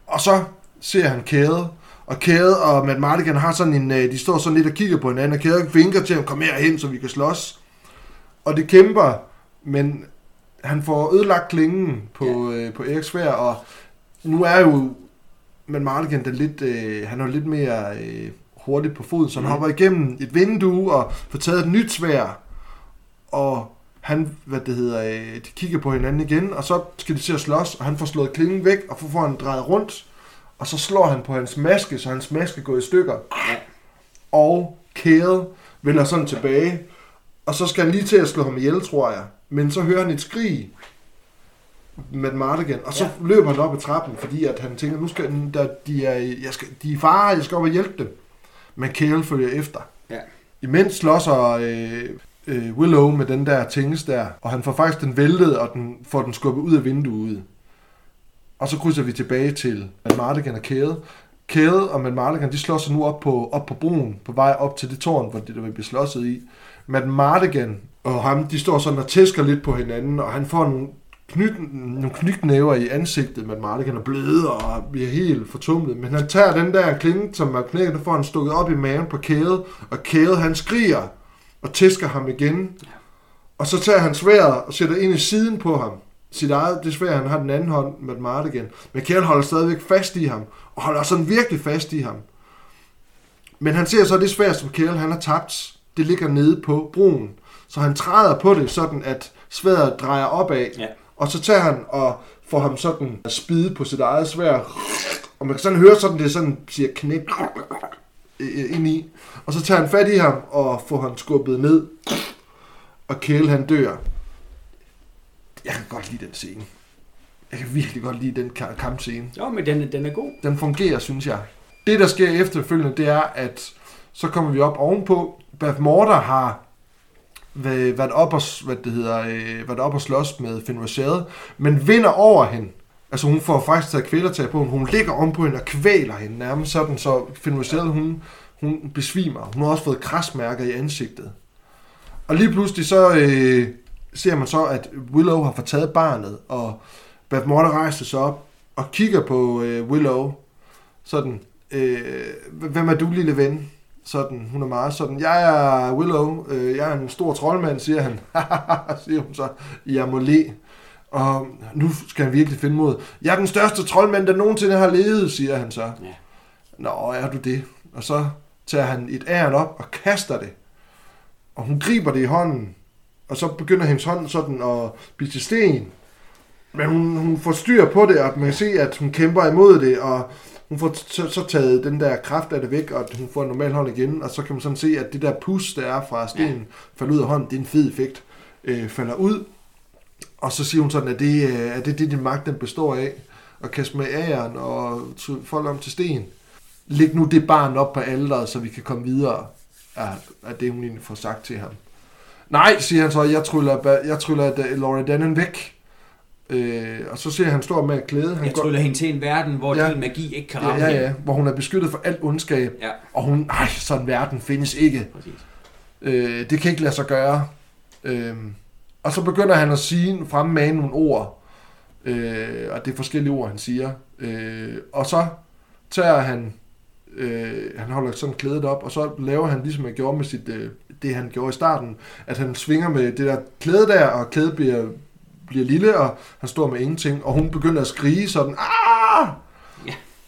Og så ser han Kæde, og Kæde og Matt Mardigan har sådan en, øh, de står sådan lidt og kigger på hinanden, og Kæde vinker til ham, kom herhen, så vi kan slås. Og det kæmper, men han får ødelagt klingen på, ja. øh, på Eriks svær, og nu er jo Matt Mardigan den lidt, øh, han er lidt mere øh, hurtigt på foden, så han Mhm. hopper igennem et vindue og får taget et nyt svær, og han, hvad det hedder, øh, de kigger på hinanden igen, og så skal de til at slås, og han får slået klingen væk, og får han drejet rundt, og så slår han på hans maske, så hans maske går i stykker. Ja. Og Kæde vender sådan tilbage, og så skal han lige til at slå ham ihjel, tror jeg. Men så hører han et skrig med Mardigan, og så Ja. løber han op ad trappen, fordi at han tænker, nu skal der, de, er, jeg skal, de er i fare, jeg skal op og hjælpe dem. Men Kale følger efter. Ja. Imens slåsser øh, øh, Willow med den der tingest der, og han får faktisk den væltet, og den får den skubbet ud af vinduet. Og så krydser vi tilbage til Matt Mardigan og Kæde. Kæde og Matt Mardigan, de slår sig nu op på, op på broen, på vej op til det tårn, hvor det der vil blive slåsset i. Matt Mardigan og ham, de står sådan og tæsker lidt på hinanden, og han får nogle, knyt, nogle knytnæver i ansigtet. Matt Mardigan er blød og bliver helt fortumlet. Men han tager den der klinge, som er knækket, der får han stukket op i maven på Kæde, og Kæde han skriger og tæsker ham igen. Og så tager han sværet og sætter ind i siden på ham. Sit eget, det svær, han har den anden hånd med Mardigan. Men Kjell holder stadigvæk fast i ham, og holder sådan virkelig fast i ham. Men han ser så det svær, som Kjell han har tabt. Det ligger nede på broen. Så han træder på det, sådan at sværet drejer opad. Ja. Og så tager han og får ham sådan spide på sit eget svær. Og man kan sådan høre sådan, det sådan siger knæk ind i. Og så tager han fat i ham og får ham skubbet ned. Og Kjell han dør. Jeg kan godt lide den scene. Jeg kan virkelig godt lide den ka- kampscene. Jo, men den, den er god. Den fungerer, synes jeg. Det, der sker efterfølgende, det er, at så kommer vi op ovenpå. Beth Morter har været op og, hvad det hedder, øh, været op og slås med Finn Rashad, men vinder over hende. Altså hun får faktisk taget kvælertag på hende. Hun ligger om på hende og kvæler hende nærmest sådan, så Finn Rashad, hun, hun besvimer. Hun har også fået krasmærker i ansigtet. Og lige pludselig så øh, ser man så, at Willow har fået taget barnet, og Beth Morte rejser sig op og kigger på øh, Willow, sådan, øh, hvem er du, lille ven? Sådan, hun er meget sådan, jeg er Willow, øh, jeg er en stor troldmand, siger han. <laughs> siger hun så, jeg må le. Og nu skal han virkelig finde mod. Jeg er den største troldmand, der nogensinde har levet, siger han så. Ja. Nå, er du det? og så tager han et æren op og kaster det. Og hun griber det i hånden, og så begynder hendes hånd sådan at blive til sten. Men hun, hun får styr på det, og man kan se, at hun kæmper imod det, og hun får så, så taget den der kraft af det væk, og hun får en normal hånd igen, og så kan man sådan se, at det der pus, der er fra stenen, ja. falder ud af hånden, det er en fed effekt, øh, falder ud. Og så siger hun sådan, at det, øh, at det er det, din magt den består af, at kaste med æren og folk om til sten. Læg nu det barn op på alderet, så vi kan komme videre, er, er det, hun egentlig får sagt til ham. Nej, siger han så, jeg tryller, jeg tryller Laura Dannen væk. Øh, og så ser han står med klæde. Han jeg tryller hende til en verden, hvor ja, din magi ikke kan ramme ja, ja, ja, hvor hun er beskyttet for alt ondskab. Ja. Og hun, ej, sådan en verden findes ikke. Præcis. Øh, det kan ikke lade sig gøre. Øh, og så begynder han at sige, fremmane nogle ord. Øh, og det er forskellige ord, han siger. Øh, og så tager han, øh, han holder sådan klædet op, og så laver han, ligesom han gjorde med sit, øh, det han gjorde i starten, at han svinger med det der klæde der, og klædet bliver bliver lille, og han står med ingenting, og hun begynder at skrige sådan, ah!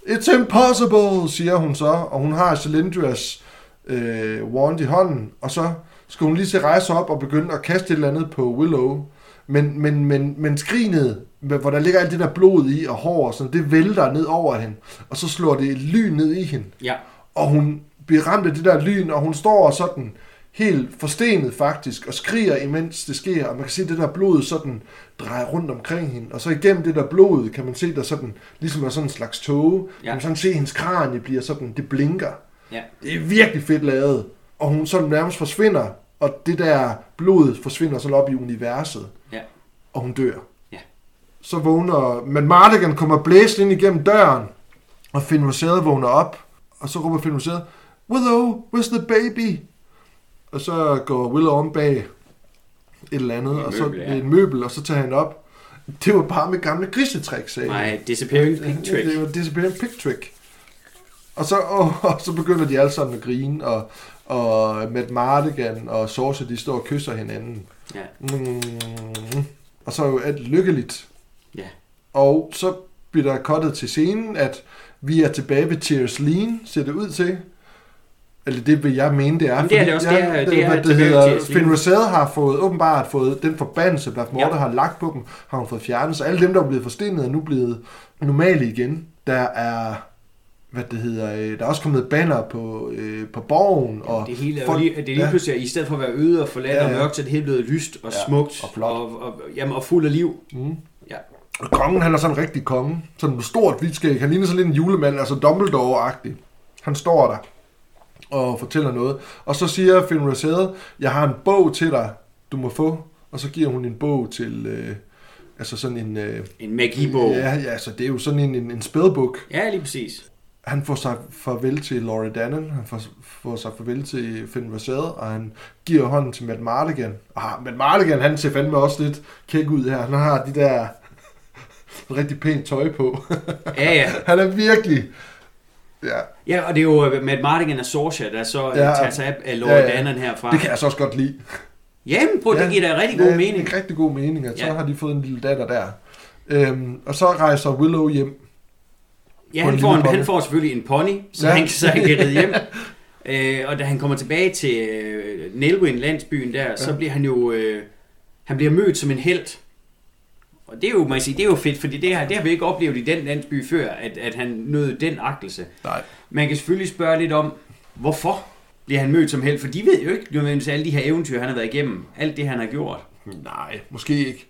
It's impossible, siger hun så, og hun har Cylindrias øh, wand i hånden, og så skal hun lige se rejse op og begynde at kaste et eller andet på Willow. Men, men, men, men skrinet, hvor der ligger alt det der blod i og hår og sådan, det vælter ned over hende. Og så slår det et lyn ned i hende. Ja. Og hun bliver ramt af det der lyn, og hun står sådan helt forstenet faktisk, og skriger imens det sker, og man kan se det der blod sådan drejer rundt omkring hende, og så igennem det der blod kan man se der sådan, ligesom er sådan en slags tåge, ja. kan man sådan se, hendes kranie bliver sådan, det blinker. Ja. Det er virkelig fedt lavet, og hun sådan nærmest forsvinder, og det der blod forsvinder sådan op i universet, ja. og hun dør. Ja. Så vågner, men Mardigan kommer blæsende ind igennem døren, og Finn vågner op, og så råber Finn Willow, where's the baby? Og så går Willow om bag et eller andet, og så ja. en møbel, og så tager han op. Det var bare med gamle grisetræk, sagde Nej, disappearing pig trick. Det var disappearing pig trick. Og så, og, <laughs> og så begynder de alle sammen at grine, og, og Matt Mardigan og Sorsa, de står og kysser hinanden. Ja. Mm, og så er jo alt lykkeligt. Ja. Og så bliver der kottet til scenen, at vi er tilbage ved Tears Lean, ser det ud til. Eller det vil jeg mene, det er. Men det er det også. Det er, det, det, er, det, det hedder, Finn Rosell har fået, åbenbart fået den forbandelse, Beth Morter ja. har lagt på dem, har hun fået fjernet. Så alle dem, der er blevet forstenet, er nu blevet normale igen. Der er hvad det hedder, øh, der er også kommet banner på, øh, på borgen. Og det hele er, folk, lige, det er lige ja. pludselig, i stedet for at være øde og forladt ja, ja. og mørkt, så er det hele blevet lyst og ja, smukt og, flot. Og, og, jamen, og fuld af liv. Mm. Ja. Og kongen, han er sådan en rigtig konge. Sådan en stort hvidskæg. Han ligner sådan lidt en julemand, altså Dumbledore-agtig. Han står der og fortæller noget. Og så siger Finn Rosette, jeg har en bog til dig, du må få. Og så giver hun en bog til... Øh, altså sådan en... Øh, en magibog. Ja, ja, så det er jo sådan en, en, en spellbook. Ja, lige præcis. Han får sig farvel til Laurie Dannon, han får, får sig farvel til Finn Rosette, og han giver hånden til Matt Mardigan. Ah, Matt Mardigan, han ser fandme også lidt kæk ud her. Han har de der <laughs> rigtig pænt tøj på. Ja, ja. han er virkelig... Ja. ja, og det er jo øh, Matt Mardigan og Sorsha, der så ja, tager sig af Lord ja, ja. Dannon herfra. Det kan jeg så også godt lide. Jamen, prøv, ja, det giver da rigtig god ja, mening. Det er rigtig god mening, at ja. så har de fået en lille datter der. Øhm, og så rejser Willow hjem. Ja, han får, en, han får selvfølgelig en pony, så, ja. han, så han kan ride hjem. <laughs> øh, og da han kommer tilbage til øh, Nelwyn, landsbyen der, ja. så bliver han jo... Øh, han bliver mødt som en held og det er jo, man sige, det er jo fedt, fordi det har, det har vi ikke oplevet i den landsby før, at, at han nåede den agtelse. Nej. Man kan selvfølgelig spørge lidt om, hvorfor bliver han mødt som held? For de ved jo ikke nødvendigvis alle de her eventyr, han har været igennem. Alt det, han har gjort. Nej, måske ikke.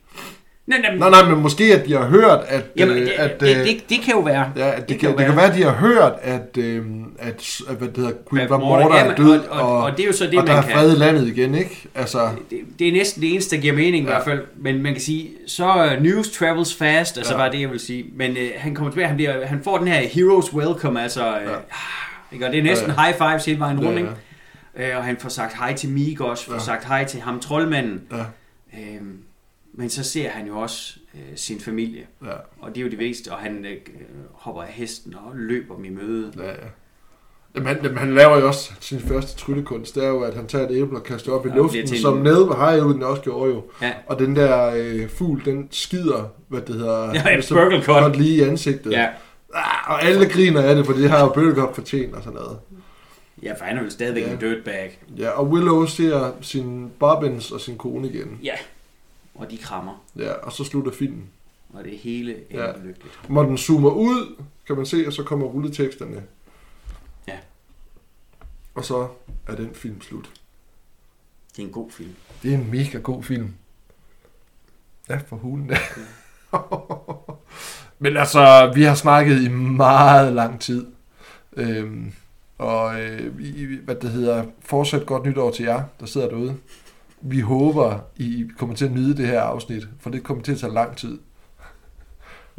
Nej, nej, nej, nej, men måske at de har hørt, at... Jamen, det, at, det, det, det, kan jo være. Ja, at det, det, kan, kan, det kan være, at de har hørt, at, øh, at, at hvad det hedder, Queen Bob Morter er død, og, og, og, og, det er jo så det, og man der er fred i landet igen, ikke? Altså, det, det, er næsten det eneste, der giver mening ja. i hvert fald. Men man kan sige, så uh, news travels fast, altså ja. var det, jeg vil sige. Men uh, han kommer tilbage, han, bliver, han får den her heroes welcome, altså... Uh, ja. ikke? Og det er næsten ja, ja. high fives hele vejen rundt, ja, ja. Uh, og han får sagt hej til Meek også, får ja. sagt hej til ham, troldmanden. Ja. Uh, men så ser han jo også øh, sin familie. Ja. Og det er jo det vigtigste, og han øh, hopper af hesten og løber dem i møde. Ja, ja. Jamen, han, jamen, han laver jo også sin første tryllekunst, det er jo, at han tager et æble og kaster op i luften, som nede ved hejuden også gjorde jo. Ja. Og den der øh, fugl, den skider, hvad det hedder, ja, så godt lige i ansigtet. Ja. Ah, og alle griner af det, for det har jo Burger fortjent og sådan noget. Ja, for han er jo stadigvæk Ja. en dirtbag. Ja, og Willow ser sin Bobbins og sin kone igen. Ja. Og de krammer. Ja, og så slutter filmen. Og det hele ender Ja. ja. lykkeligt. Når den zoomer ud, kan man se, og så kommer rulleteksterne. Ja. Og så er den film slut. Det er en god film. Det er en mega god film. Ja, for hulen da. <laughs> Men altså, vi har snakket i meget lang tid. Øhm, og øh, hvad det hedder, fortsat godt nytår til jer, der sidder derude. Vi håber, I kommer til at nyde det her afsnit, for det kommer til at tage lang tid.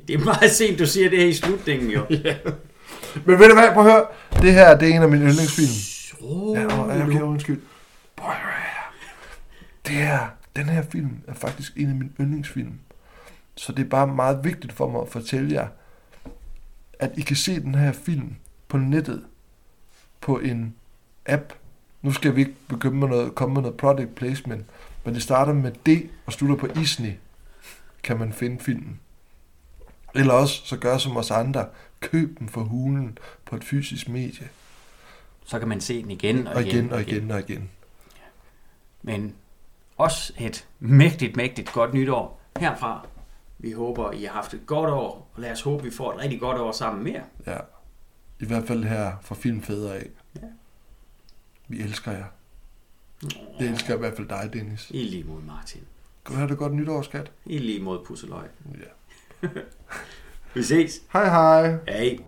Det er meget sent, du siger det her i slutningen, jo. <laughs> Men ved du hvad, prøv at høre. Det her, det er en af mine yndlingsfilm. Oh, Ja, og, okay, undskyld. Her. Det her, den her film er faktisk en af mine yndlingsfilm. Så det er bare meget vigtigt for mig at fortælle jer, at I kan se den her film på nettet, på en app. Nu skal vi ikke begynde med noget, komme med noget product placement, men det starter med D og slutter på Isni, kan man finde filmen. Eller også så gør som os andre, køb den for hulen på et fysisk medie. Så kan man se den igen og, Og igen og igen og igen. Men også et mægtigt, mægtigt godt nytår herfra. Vi håber, I har haft et godt år, og lad os håbe, vi får et rigtig godt år sammen mere. Ja. I hvert fald her fra Filmfædre af. Vi elsker jer. Jeg elsker i hvert fald dig, Dennis. I lige mod Martin. Du have det godt nytår, skat? I lige mod Pusseløg. Ja. <laughs> Vi ses. Hej hej. Hej.